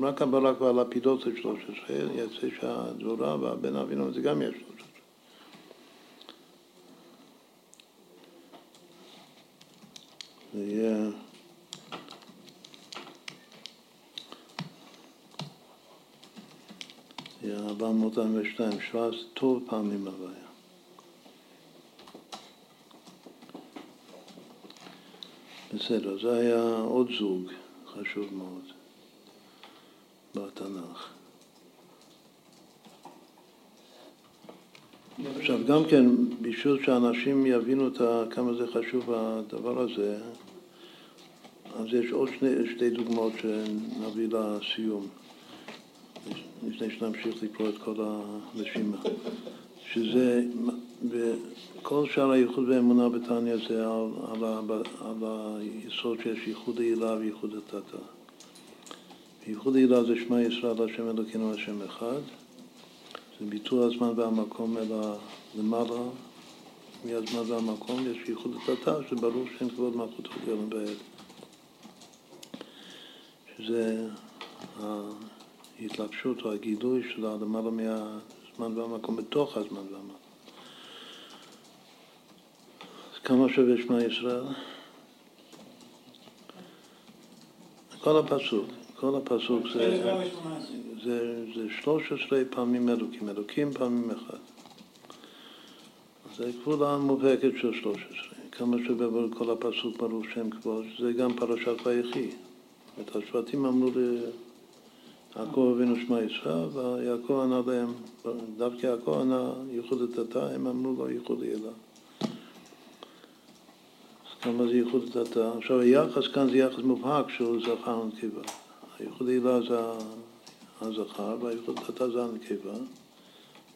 רק הברק והלפידות זה 13, יוצא שהדבורה והבן אבינועם זה גם יש 13. זה יהיה... זה 442, 17 טוב פעמים הוויה. בסדר, זה היה עוד זוג חשוב מאוד בתנ"ך. עכשיו גם כן, בשביל שאנשים יבינו כמה זה חשוב הדבר הזה, אז יש עוד שני, שתי דוגמאות שנביא לסיום. לפני שנמשיך לקרוא את כל הרשימה, שזה, כל שאר הייחוד והאמונה בתניא זה על, על, על היסוד שיש ייחוד העילה וייחוד התתא. ייחוד העילה זה שמע ישראל השם אלוקינו השם אחד, זה ביטול הזמן והמקום אלא למעלה מהזמן והמקום, יש ייחוד התתא, שברור שאין כבוד מלכות עליון בעד. שזה ההתלבשות או הגילוי שלה למעלה מהזמן והמקום, בתוך הזמן והמקום. אז כמה שווה שמע ישראל? כל הפסוק, כל הפסוק זה, זה, זה 13 פעמים אלוקים, אלוקים פעמים אחד. זה כבודה מובהקת של 13. כמה שווה כל הפסוק ברור שם כבוד, זה גם פרשת ויחי. את השבטים אמרו יעקב אבינו שמע ישראל, ויעקב ענה להם, דווקא יעקב ענה ייחוד התתא, הם אמרו לו ייחוד הילה. אז כמה זה ייחוד התתא? עכשיו היחס כאן זה יחס מובהק של זכר ונקבה. הייחוד הילה זה הזכר והייחוד התתא זה הנקבה.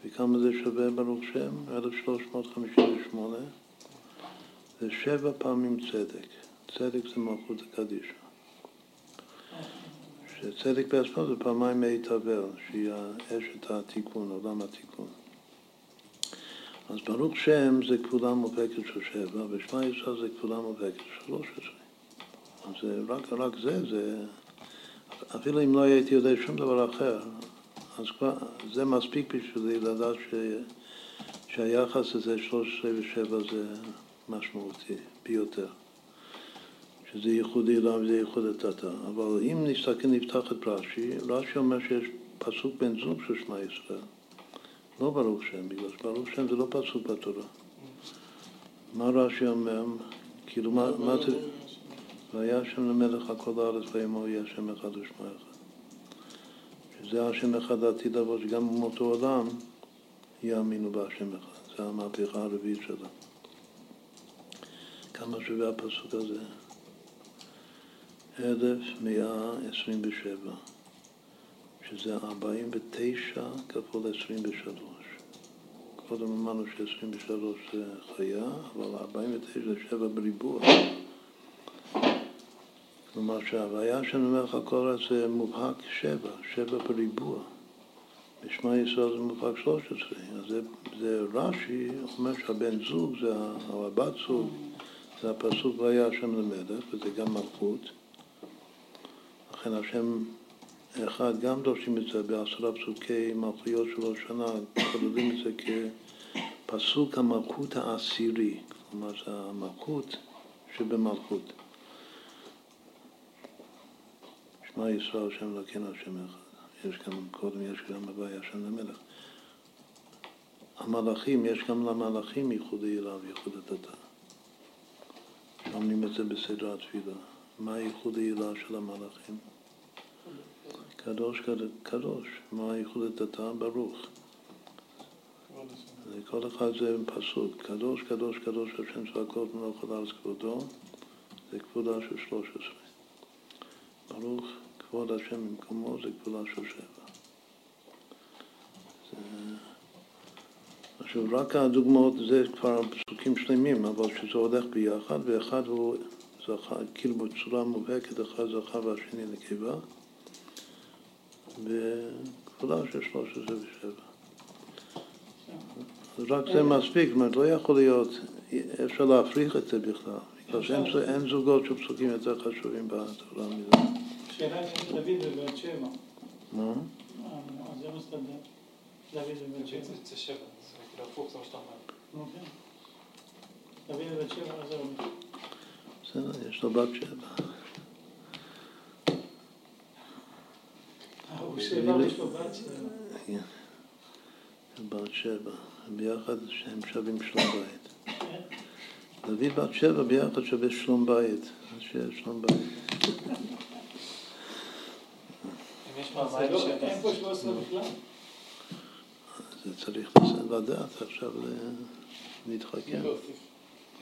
וכמה זה שווה ברוך שם? 1358. זה שבע פעמים צדק. צדק זה מלכות הקדישה. שצדק בעצמו זה פעמיים מי תבל, שהיא אשת התיקון, עולם התיקון. אז ברוך שם זה כפולה מובהקת של שבע, ושמע ישראל זה כפולה מובהקת של שלוש עשרה. אז רק, רק זה, זה, אפילו אם לא הייתי יודע שום דבר אחר, אז כבר, זה מספיק בשבילי לדעת ש, שהיחס הזה, 13 ו-7 זה משמעותי ביותר. שזה ייחוד עילה וזה ייחוד התתה. אבל אם נסתכל, נפתח את רש"י, רש"י אומר שיש פסוק בן זוג של שמע ישראל. לא ברוך שם, בגלל שברוך שם זה לא פסוק בתורה. מה רש"י אומר? כאילו, מה זה... והיה השם למלך הכל הארץ ויאמר יהיה השם אחד ושמו אחד. שזה השם אחד העתיד לבוא, שגם במותו עולם יאמינו בהשם אחד. זה המהפכה הרביעית שלה. כמה שווה הפסוק הזה? 1127, שזה 49 כפול 23. קודם אמרנו ש-23 זה חיה, אבל 49 זה 7 בריבוע. כלומר שההוויה שאני אומר לך כל זה מובהק 7, 7 בריבוע. בשמע ישראל זה מובהק 13. אז זה, זה רש"י אומר שהבן זוג, זה, הבת זוג, זה הפסוק והיה השם למלך, וזה גם מלכות. לכן השם אחד גם דורשים את זה בעשרה פסוקי מלכויות של ראש שנה, כוללים את זה כפסוק המלכות העשירי, כלומר זה המלכות שבמלכות. שמע ישראל השם אלוקינו השם אחד. יש גם, קודם יש גם הוויה השם למלך. המלאכים, יש גם למלאכים ייחוד העילה וייחוד הדתה. שומעים את זה בסדר התפילה. מה הייחוד העילה של המלאכים? קדוש קדוש, מה הייחוד הדתה? ברוך. כל אחד זה פסוק, קדוש קדוש קדוש השם צבקות מלוך על כבודו, זה כבודה של שלוש עשרה. ברוך כבוד השם במקומו זה כבודה של שבע. עכשיו, רק הדוגמאות זה כבר פסוקים שלמים, אבל שזה הולך ביחד, ואחד הוא זכה, כאילו בצורה מובהקת, אחד זכה והשני נקבה, וכבודה של שלוש עשרה ושבע. רק זה מספיק, זאת אומרת, לא יכול להיות, אפשר להפריך את זה בכלל, בגלל שאין זוגות של פסוקים יותר חשובים בתורה מזה. דוד שבע. מה? אה, זה מסתדר. דוד בבית שבע. זה שבע, זה כאילו הפוך, זה מה שאתה אומר. דוד בבית שבע, זהו. בסדר, יש לו בת שבע. הוא שבע יש לו בת שבע. כן. בת שבע, ביחד שהם שווים שלום בית. דוד בת שבע ביחד שווה שלום בית, אז שיהיה שלום בית. לא- שבע, אין פה 13 בכלל. זה צריך לדעת עכשיו להתחכם.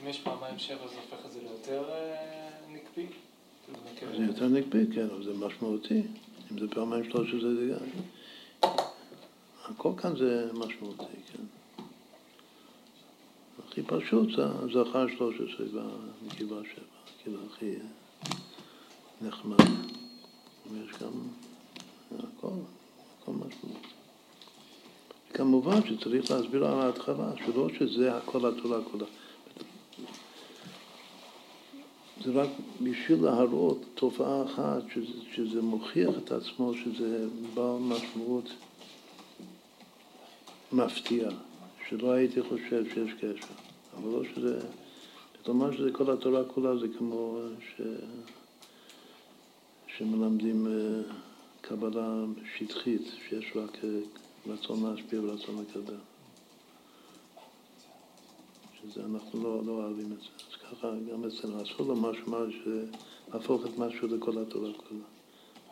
אם יש פעמיים שבע, זה הופך את זה ליותר אה, נקבה. זה יותר נקבי, כן, אבל זה משמעותי. אם זה פעמיים שלוש זה גם... הכל כאן זה משמעותי, כן. הכי פשוט זה זכר שלוש עשרה והנקבה שבע, כאילו הכי נחמד. ויש גם הכל, הכל משמעות. כמובן שצריך להסביר על ההתחלה, שלא שזה הכל התורה כולה. זה רק בשביל להראות תופעה אחת, שזה, שזה מוכיח את עצמו, שזה בעל משמעות מפתיעה, שלא הייתי חושב שיש קשר. אבל לא שזה, כלומר שזה כל התורה כולה זה כמו ש... שמלמדים אה, קבלה שטחית, שיש רק רצון להשפיע ורצון לקבל. שזה, אנחנו לא, לא אוהבים את זה. אז ככה גם אצלנו, אסור לו משהו, משהו, להפוך את משהו לכל התורה כולה.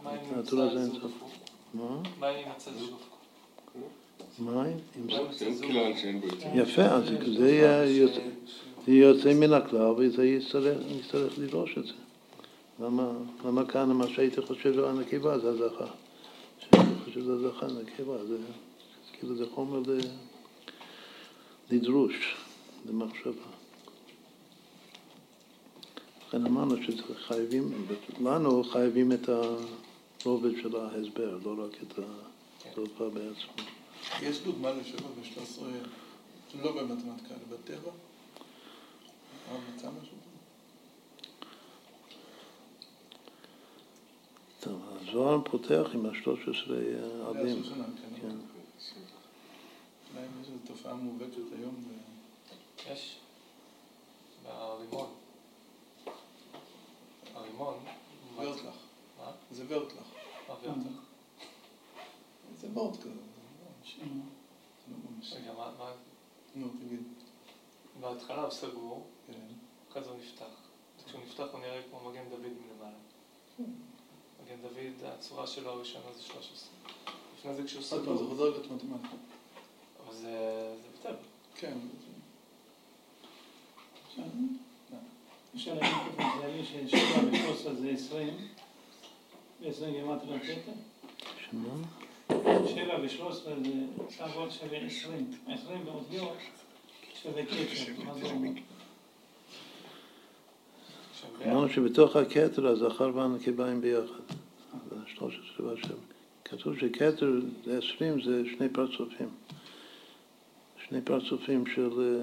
מה אם התורה נמצא זה זוג אינסוף. הפוך? מה? מה אם נמצא זוג? מים? יפה, אז זה- יוצא- מן הכלל וזה יצטרך, לדרוש את זה. למה, למה כאן מה שהייתי חושב זה הנקבה זה הזכה? שהייתי חושב שזה הזכה, נקבה, זה כאילו זה חומר ל- לדרוש, למחשבה. לכן אמרנו שחייבים, לנו חייבים את הרובד של ההסבר, לא רק את התופעה בעצמו. יש דוגמה לשבע ושלוש עשרה, לא במתמטיקה, אלא בטבע? הרב מצא משהו? טוב, הזוהר פותח עם השלוש עשרה עבים. זה השושנה, כן. כן. אולי יש איזו תופעה מעוותת היום. ב- יש. ברימון. במימון. ורטלך. מה? זה ורטלך. מה ורטלך? זה וורט כזה. לא. רגע, מה, מה, נו, תגיד. בהתחלה הוא סגור, כן. אחרי זה הוא נפתח. כשהוא נפתח הוא נראה כמו מגן דוד מלמעלה. מגן דוד, הצורה שלו הראשונה זה 13. לפני זה כשהוא עוד פעם, זה סגור, חוזר להיות מתמטיקה. אבל זה זה בטבע. כן. אפשר להגיד באופן כללי ששבע ושלוש עשרה זה עשרים, ועשרים גימטריה. שמה? שבע ושלוש עשרה זה סך הכל שווה עשרים. עשרים באותיות שווה קטע. ביחד. אמרנו שבתוך הכתר הזכר והנקבה הם ביחד. זה 13 והשם. כתוב שכתר 20 זה שני פרצופים. שני פרצופים של,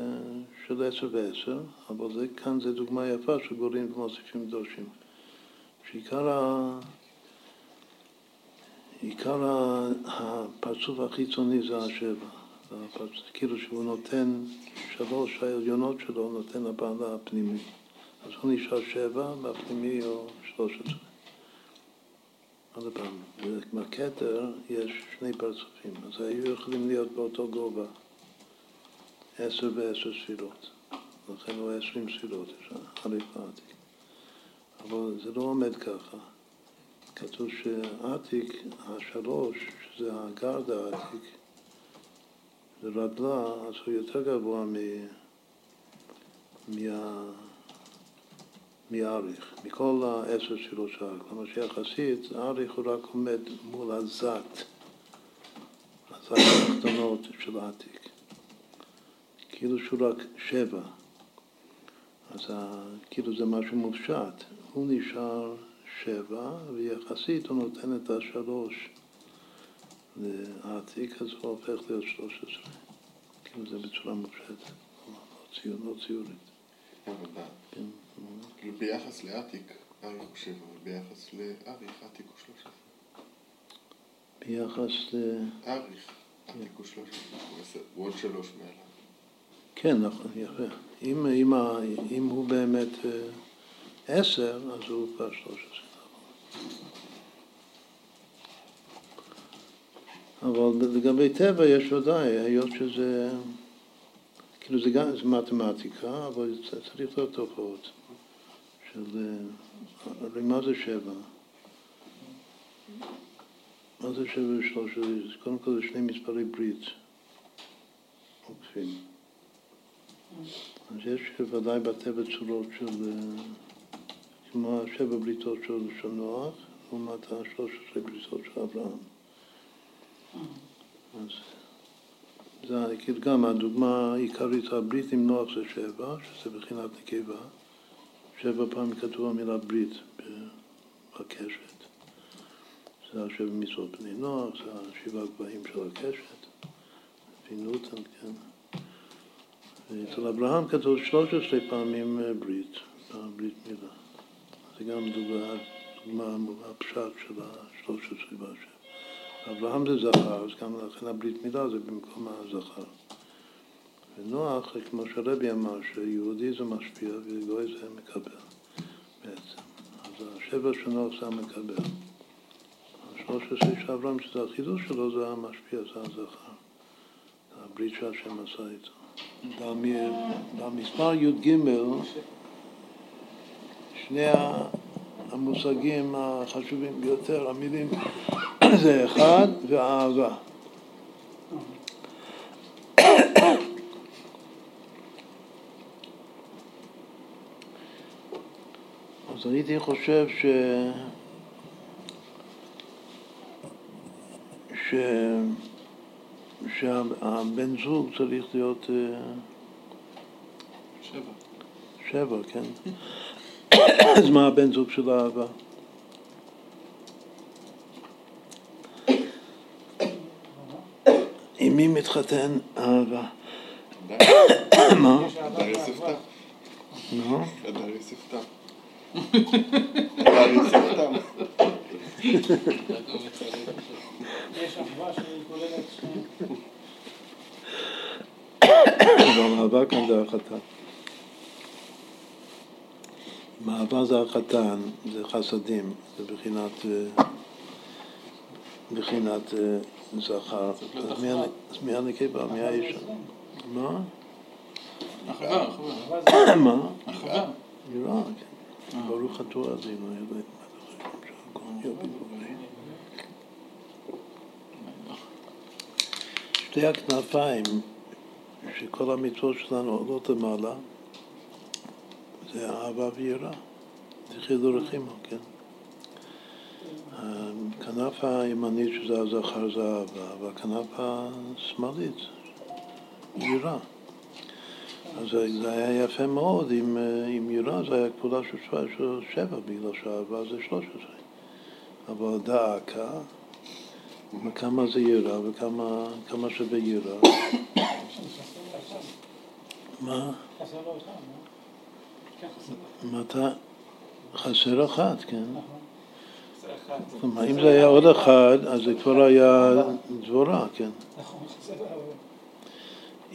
של 10 ו-10, אבל זה, כאן זה דוגמה יפה שגורעים ומוסיפים דורשים. שעיקר ה... עיקר הפרצוף החיצוני זה השבע. הפרצוף, כאילו שהוא נותן, שלוש העליונות שלו נותן לבעלה הפנימי. אז הוא נשאר שבע, והפנימי הוא שלוש עשרה. עוד פעם, בכתר יש שני פרצופים, אז היו יכולים להיות באותו גובה, עשר ועשר ספירות. לכן הוא עשרים ספירות, יש ועתיק. אבל זה לא עומד ככה. כתוב שעתיק, השלוש, שזה הגרד העתיק, זה רדלה, אז הוא יותר גבוה מ... מה... מאריך, מכל העשר שלו שער. כלומר שיחסית, האריך הוא רק עומד מול הזת, הזת התחתונות של העתיק. כאילו שהוא רק שבע. אז ה, כאילו זה משהו מופשט. הוא נשאר שבע, ויחסית הוא נותן את השלוש לעתיק, אז הוא הופך להיות שלוש עשרה. כאילו זה בצורה מופשטת, לא לא ציורית. ב- כן. כאילו ביחס לעתיק, אריך הוא שבע, אבל ביחס לאריך, עתיק הוא שלוש עשרה. ביחס ל... אריך, עתיק הוא שלוש עשרה, הוא עוד שלוש מעליו. כן, נכון, יפה. אם, אם, אם הוא באמת אה, עשר, אז הוא כבר שלוש עשרה. אבל לגבי טבע יש ודאי, היות שזה, כאילו זה גם, זה מתמטיקה, אבל צריך להיות תופעות של, הרי מה זה שבע? מה זה שבע ושלוש? קודם כל זה שני מספרי ברית עוקפים. אז יש ודאי בטבע צורות של, אה, כמו השבע בריתות של נוח, לעומת השלוש עשרה בריתות של אברהם. אז זה כאילו גם הדוגמה העיקרית, הברית עם נוח זה שבע, שזה בחינת נקבה. שבע פעמים כתוב המילה ברית בקשת. זה השבע מצוות בני נוח, זה השבעה גבהים של הקשת. לפי נותן, כן. אצל אברהם כתוב 13 פעמים אה, ברית, ברית מילה. זה גם דוגמה, דוגמה הפשט של ה-13 והשם. אברהם זה זכר, אז גם לכן הברית מילה זה במקום הזכר. ונוח, כמו שהרבי אמר, שיהודי זה משפיע וגוי זה מקבל בעצם. אז השבע נוח זה המקבל. ה-13 של אברהם, שזה החידוש שלו, זה המשפיע, זה הזכר. זה הברית שהשם עשה איתו. במ- במספר י"ג שני המושגים החשובים ביותר, המילים זה אחד ואהבה. אז הייתי חושב ש... ש... שהבן זוג צריך להיות אה, שבע. שבע, כן. אז מה הבן זוג של האהבה? עם מי מתחתן אהבה? מה? הדר ואהבה. תם. נו? הדר יוסף אהבה כאן זה החתן. מעבר זה החתן, זה חסדים, זה בחינת, אה, בחינת אה, זכר. אז מי הנ- אז מי הנקבה? מי האישה? מה? אחווה, אחווה. מה? אחווה. ברוך התורה יביא בו. שתי הכנפיים שכל המצוות שלנו עולות למעלה זה אהבה ויראה. זה חידור רחימו, כן? הכנף הימנית שזה הזכר זה אהבה, והכנף השמאלית יראה. אז זה היה יפה מאוד, אם, אה, אם יראה זה היה כפולה של שבע- של שבע, בגלל שאהבה זה שלוש עשרה. אבל דאקה, וכמה זה יראה וכמה כמה שווה יראה. מה? מתי? חסר אחת, כן. כלומר, אם זה היה עוד אחד, אז זה כבר היה דבורה, כן. נכון.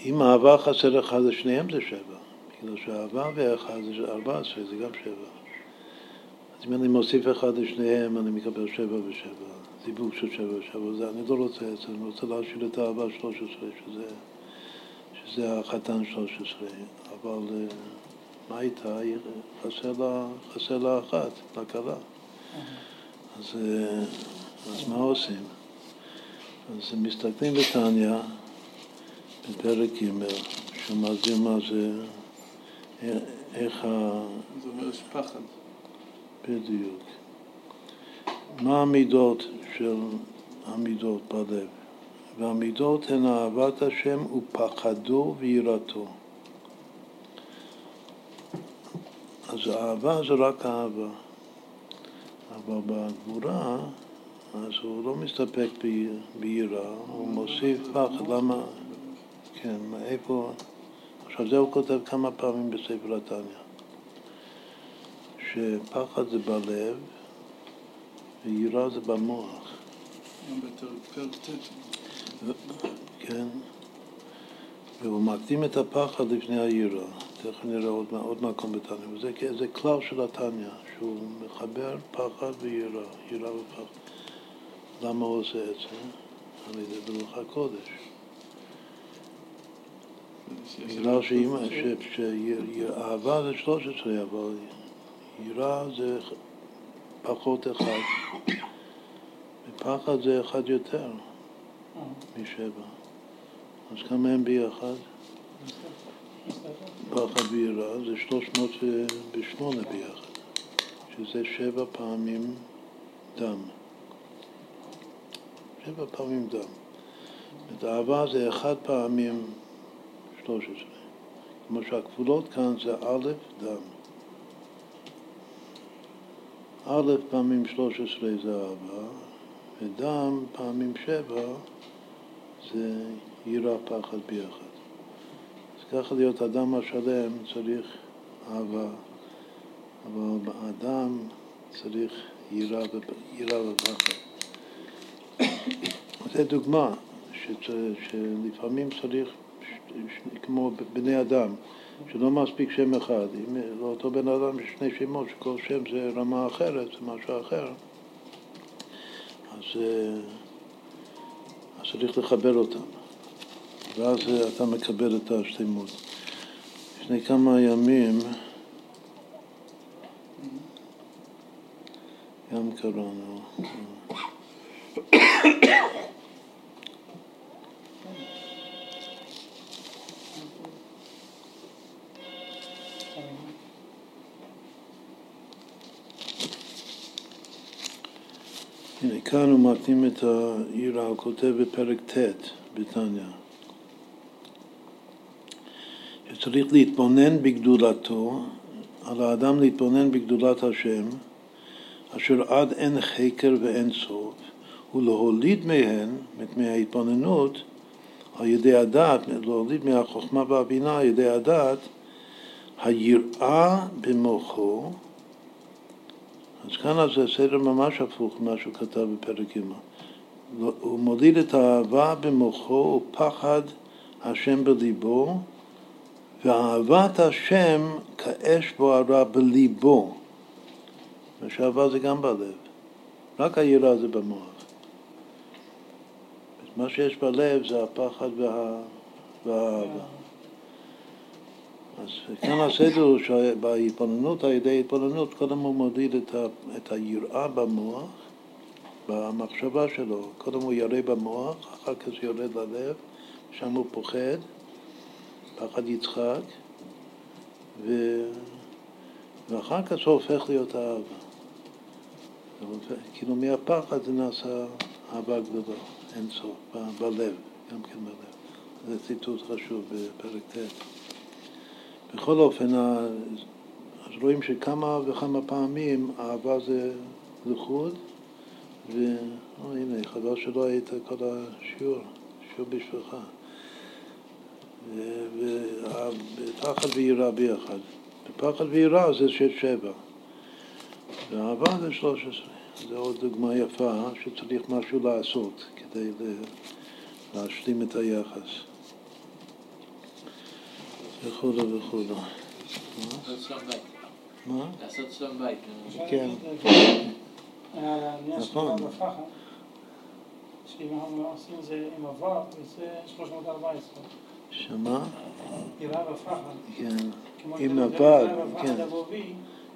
אם אהבה חסר אחד, אז שניהם זה שבע. בגלל שאהבה ואחד זה ארבע עשרה, זה גם שבע. אז אם אני מוסיף אחד לשניהם, אני מקבל שבע ושבע. זיווג של שבע ושבע. זה, אני לא רוצה את זה, אני רוצה להשאיר את האהבה שלוש עשרה, שזה, שזה החתן שלוש עשרה. אבל אה, מה? היא- חסר לה, חסר לה אחת, לכלה. אז, אה, אז מה עושים? אז מסתכלים בתניא, בפרק ג', שמסביר מה זה, איך ה... זה אומר יש פחד. בדיוק. מה המידות של המידות בלב? והמידות הן אהבת השם ופחדו ויראתו. אז אהבה זה רק אהבה. אבל בגבורה, אז הוא לא מסתפק ביראה, הוא מוסיף פחד. למה? כן, מאיפה... עכשיו זה הוא כותב כמה פעמים בספר התניא. שפחד זה בלב ויראה זה במוח. כן? והוא מקדים את הפחד לפני היראה. תכף נראה עוד, עוד מקום בתניא. וזה זה כלל של התניא, שהוא מחבר פחד ויראה, יראה ופחד. למה הוא עושה את זה? על ידי ברוך הקודש. בגלל שאהבה זה 13, אבל יראה זה פחות אחד, ופחד זה אחד יותר משבע. אז כמה הם ביחד? פחד ויראה זה 308 ביחד, שזה שבע פעמים דם. שבע פעמים דם. זאת אהבה זה אחד פעמים 13. כמו שהכפולות כאן זה א' דם. א' פעמים 13 זה אהבה, ודם פעמים שבע זה יראה פחד ביחד. אז ככה להיות אדם השלם צריך אהבה, אבל באדם צריך יראה ופ- יראה ופחד. זו דוגמה שלפעמים צריך, כמו בני אדם, שלא מספיק שם אחד. אם לאותו בן אדם יש שני שמות, שכל שם זה רמה אחרת, זה משהו אחר, אז, אה, אז צריך לחבר אותם. ואז אה, אתה מקבל את השלמות. לפני כמה ימים גם קראנו. כאן הוא מקדים את היראה, הוא כותב בפרק ט' בתניא. שצריך להתבונן בגדולתו, על האדם להתבונן בגדולת השם, אשר עד אין חקר ואין סוף, ולהוליד מהן, מההתבוננות, על ידי הדעת, להוליד מהחוכמה והבינה על ידי הדעת, היראה במוחו, אז כאן זה סדר ממש הפוך ממה שהוא כתב בפרק ג'. הוא מוליד את האהבה במוחו ופחד השם בליבו, ואהבת השם כאש בוערה בליבו. מה שאהבה זה גם בלב, רק היראה זה במוח. מה שיש בלב זה הפחד וה... והאהבה. אז כאן הסדר הוא שבהתבוננות, על ידי התבוננות, קודם הוא מודיד את, ה, את היראה במוח, במחשבה שלו. קודם הוא ירא במוח, אחר כך זה יורד ללב, שם הוא פוחד, פחד יצחק, ו... ואחר כך זה הופך להיות אהבה. כאילו מהפחד זה נעשה אהבה גדולה, אין סוף, בלב, גם כן בלב. זה ציטוט חשוב בפרק ט'. בכל אופן, אז רואים שכמה וכמה פעמים אהבה זה לחוד, והנה, חבל שלא היית כל השיעור, שיעור בשבילך. ופחד ויראה ביחד. ופחד ויראה זה שש שבע, ואהבה זה שלוש עשרה. זו עוד דוגמה יפה שצריך משהו לעשות כדי להשלים את היחס. וכו' וכו'. מה? לעשות שלום בית. כן. נכון. שאם אנחנו עושים את זה עם עבר, זה 314. שמה? יראה ופחד. כן. עם עבר, כן.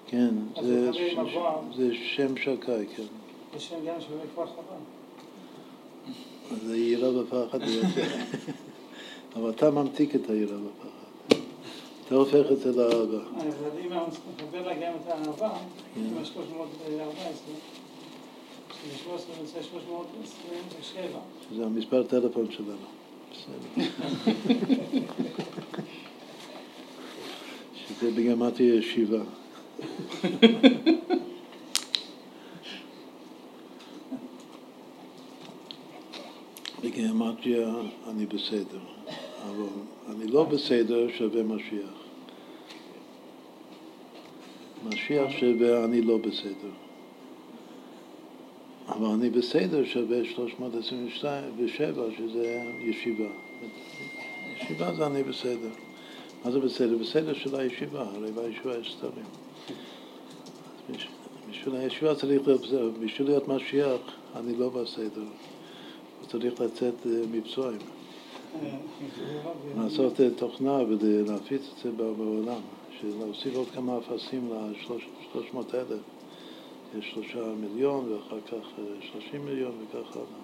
כן, זה, שם שקאי, כן. זה שם גם של כפר חב"ד. זה יראה ופחד. אבל אתה ממתיק את היראה ופחד. אתה הופך את זה לאהבה. אז אם נחבר לה גם את האהבה, כן. עם ה-314, שזה 13 יוצא 327, זה המספר טלפון שלנו. שזה בגמטריה ישיבה. בגימטריה אני בסדר, אבל אני לא בסדר שווה משיח. משיח שווה אני לא בסדר. אבל אני בסדר שווה 327, שזה ישיבה. ישיבה זה אני בסדר. מה זה בסדר? בסדר של הישיבה, הרי בישיבה יש סתרים. בשביל הישיבה צריך להיות בסדר, בשביל להיות משיח אני לא בסדר. הוא צריך לצאת אה, מבצועים, לעשות אה, תוכנה ולהפיץ את זה בעולם, להוסיף עוד כמה אפסים ל-300 אלף. יש שלושה מיליון ואחר כך אה, שלושים מיליון וכך הלאה.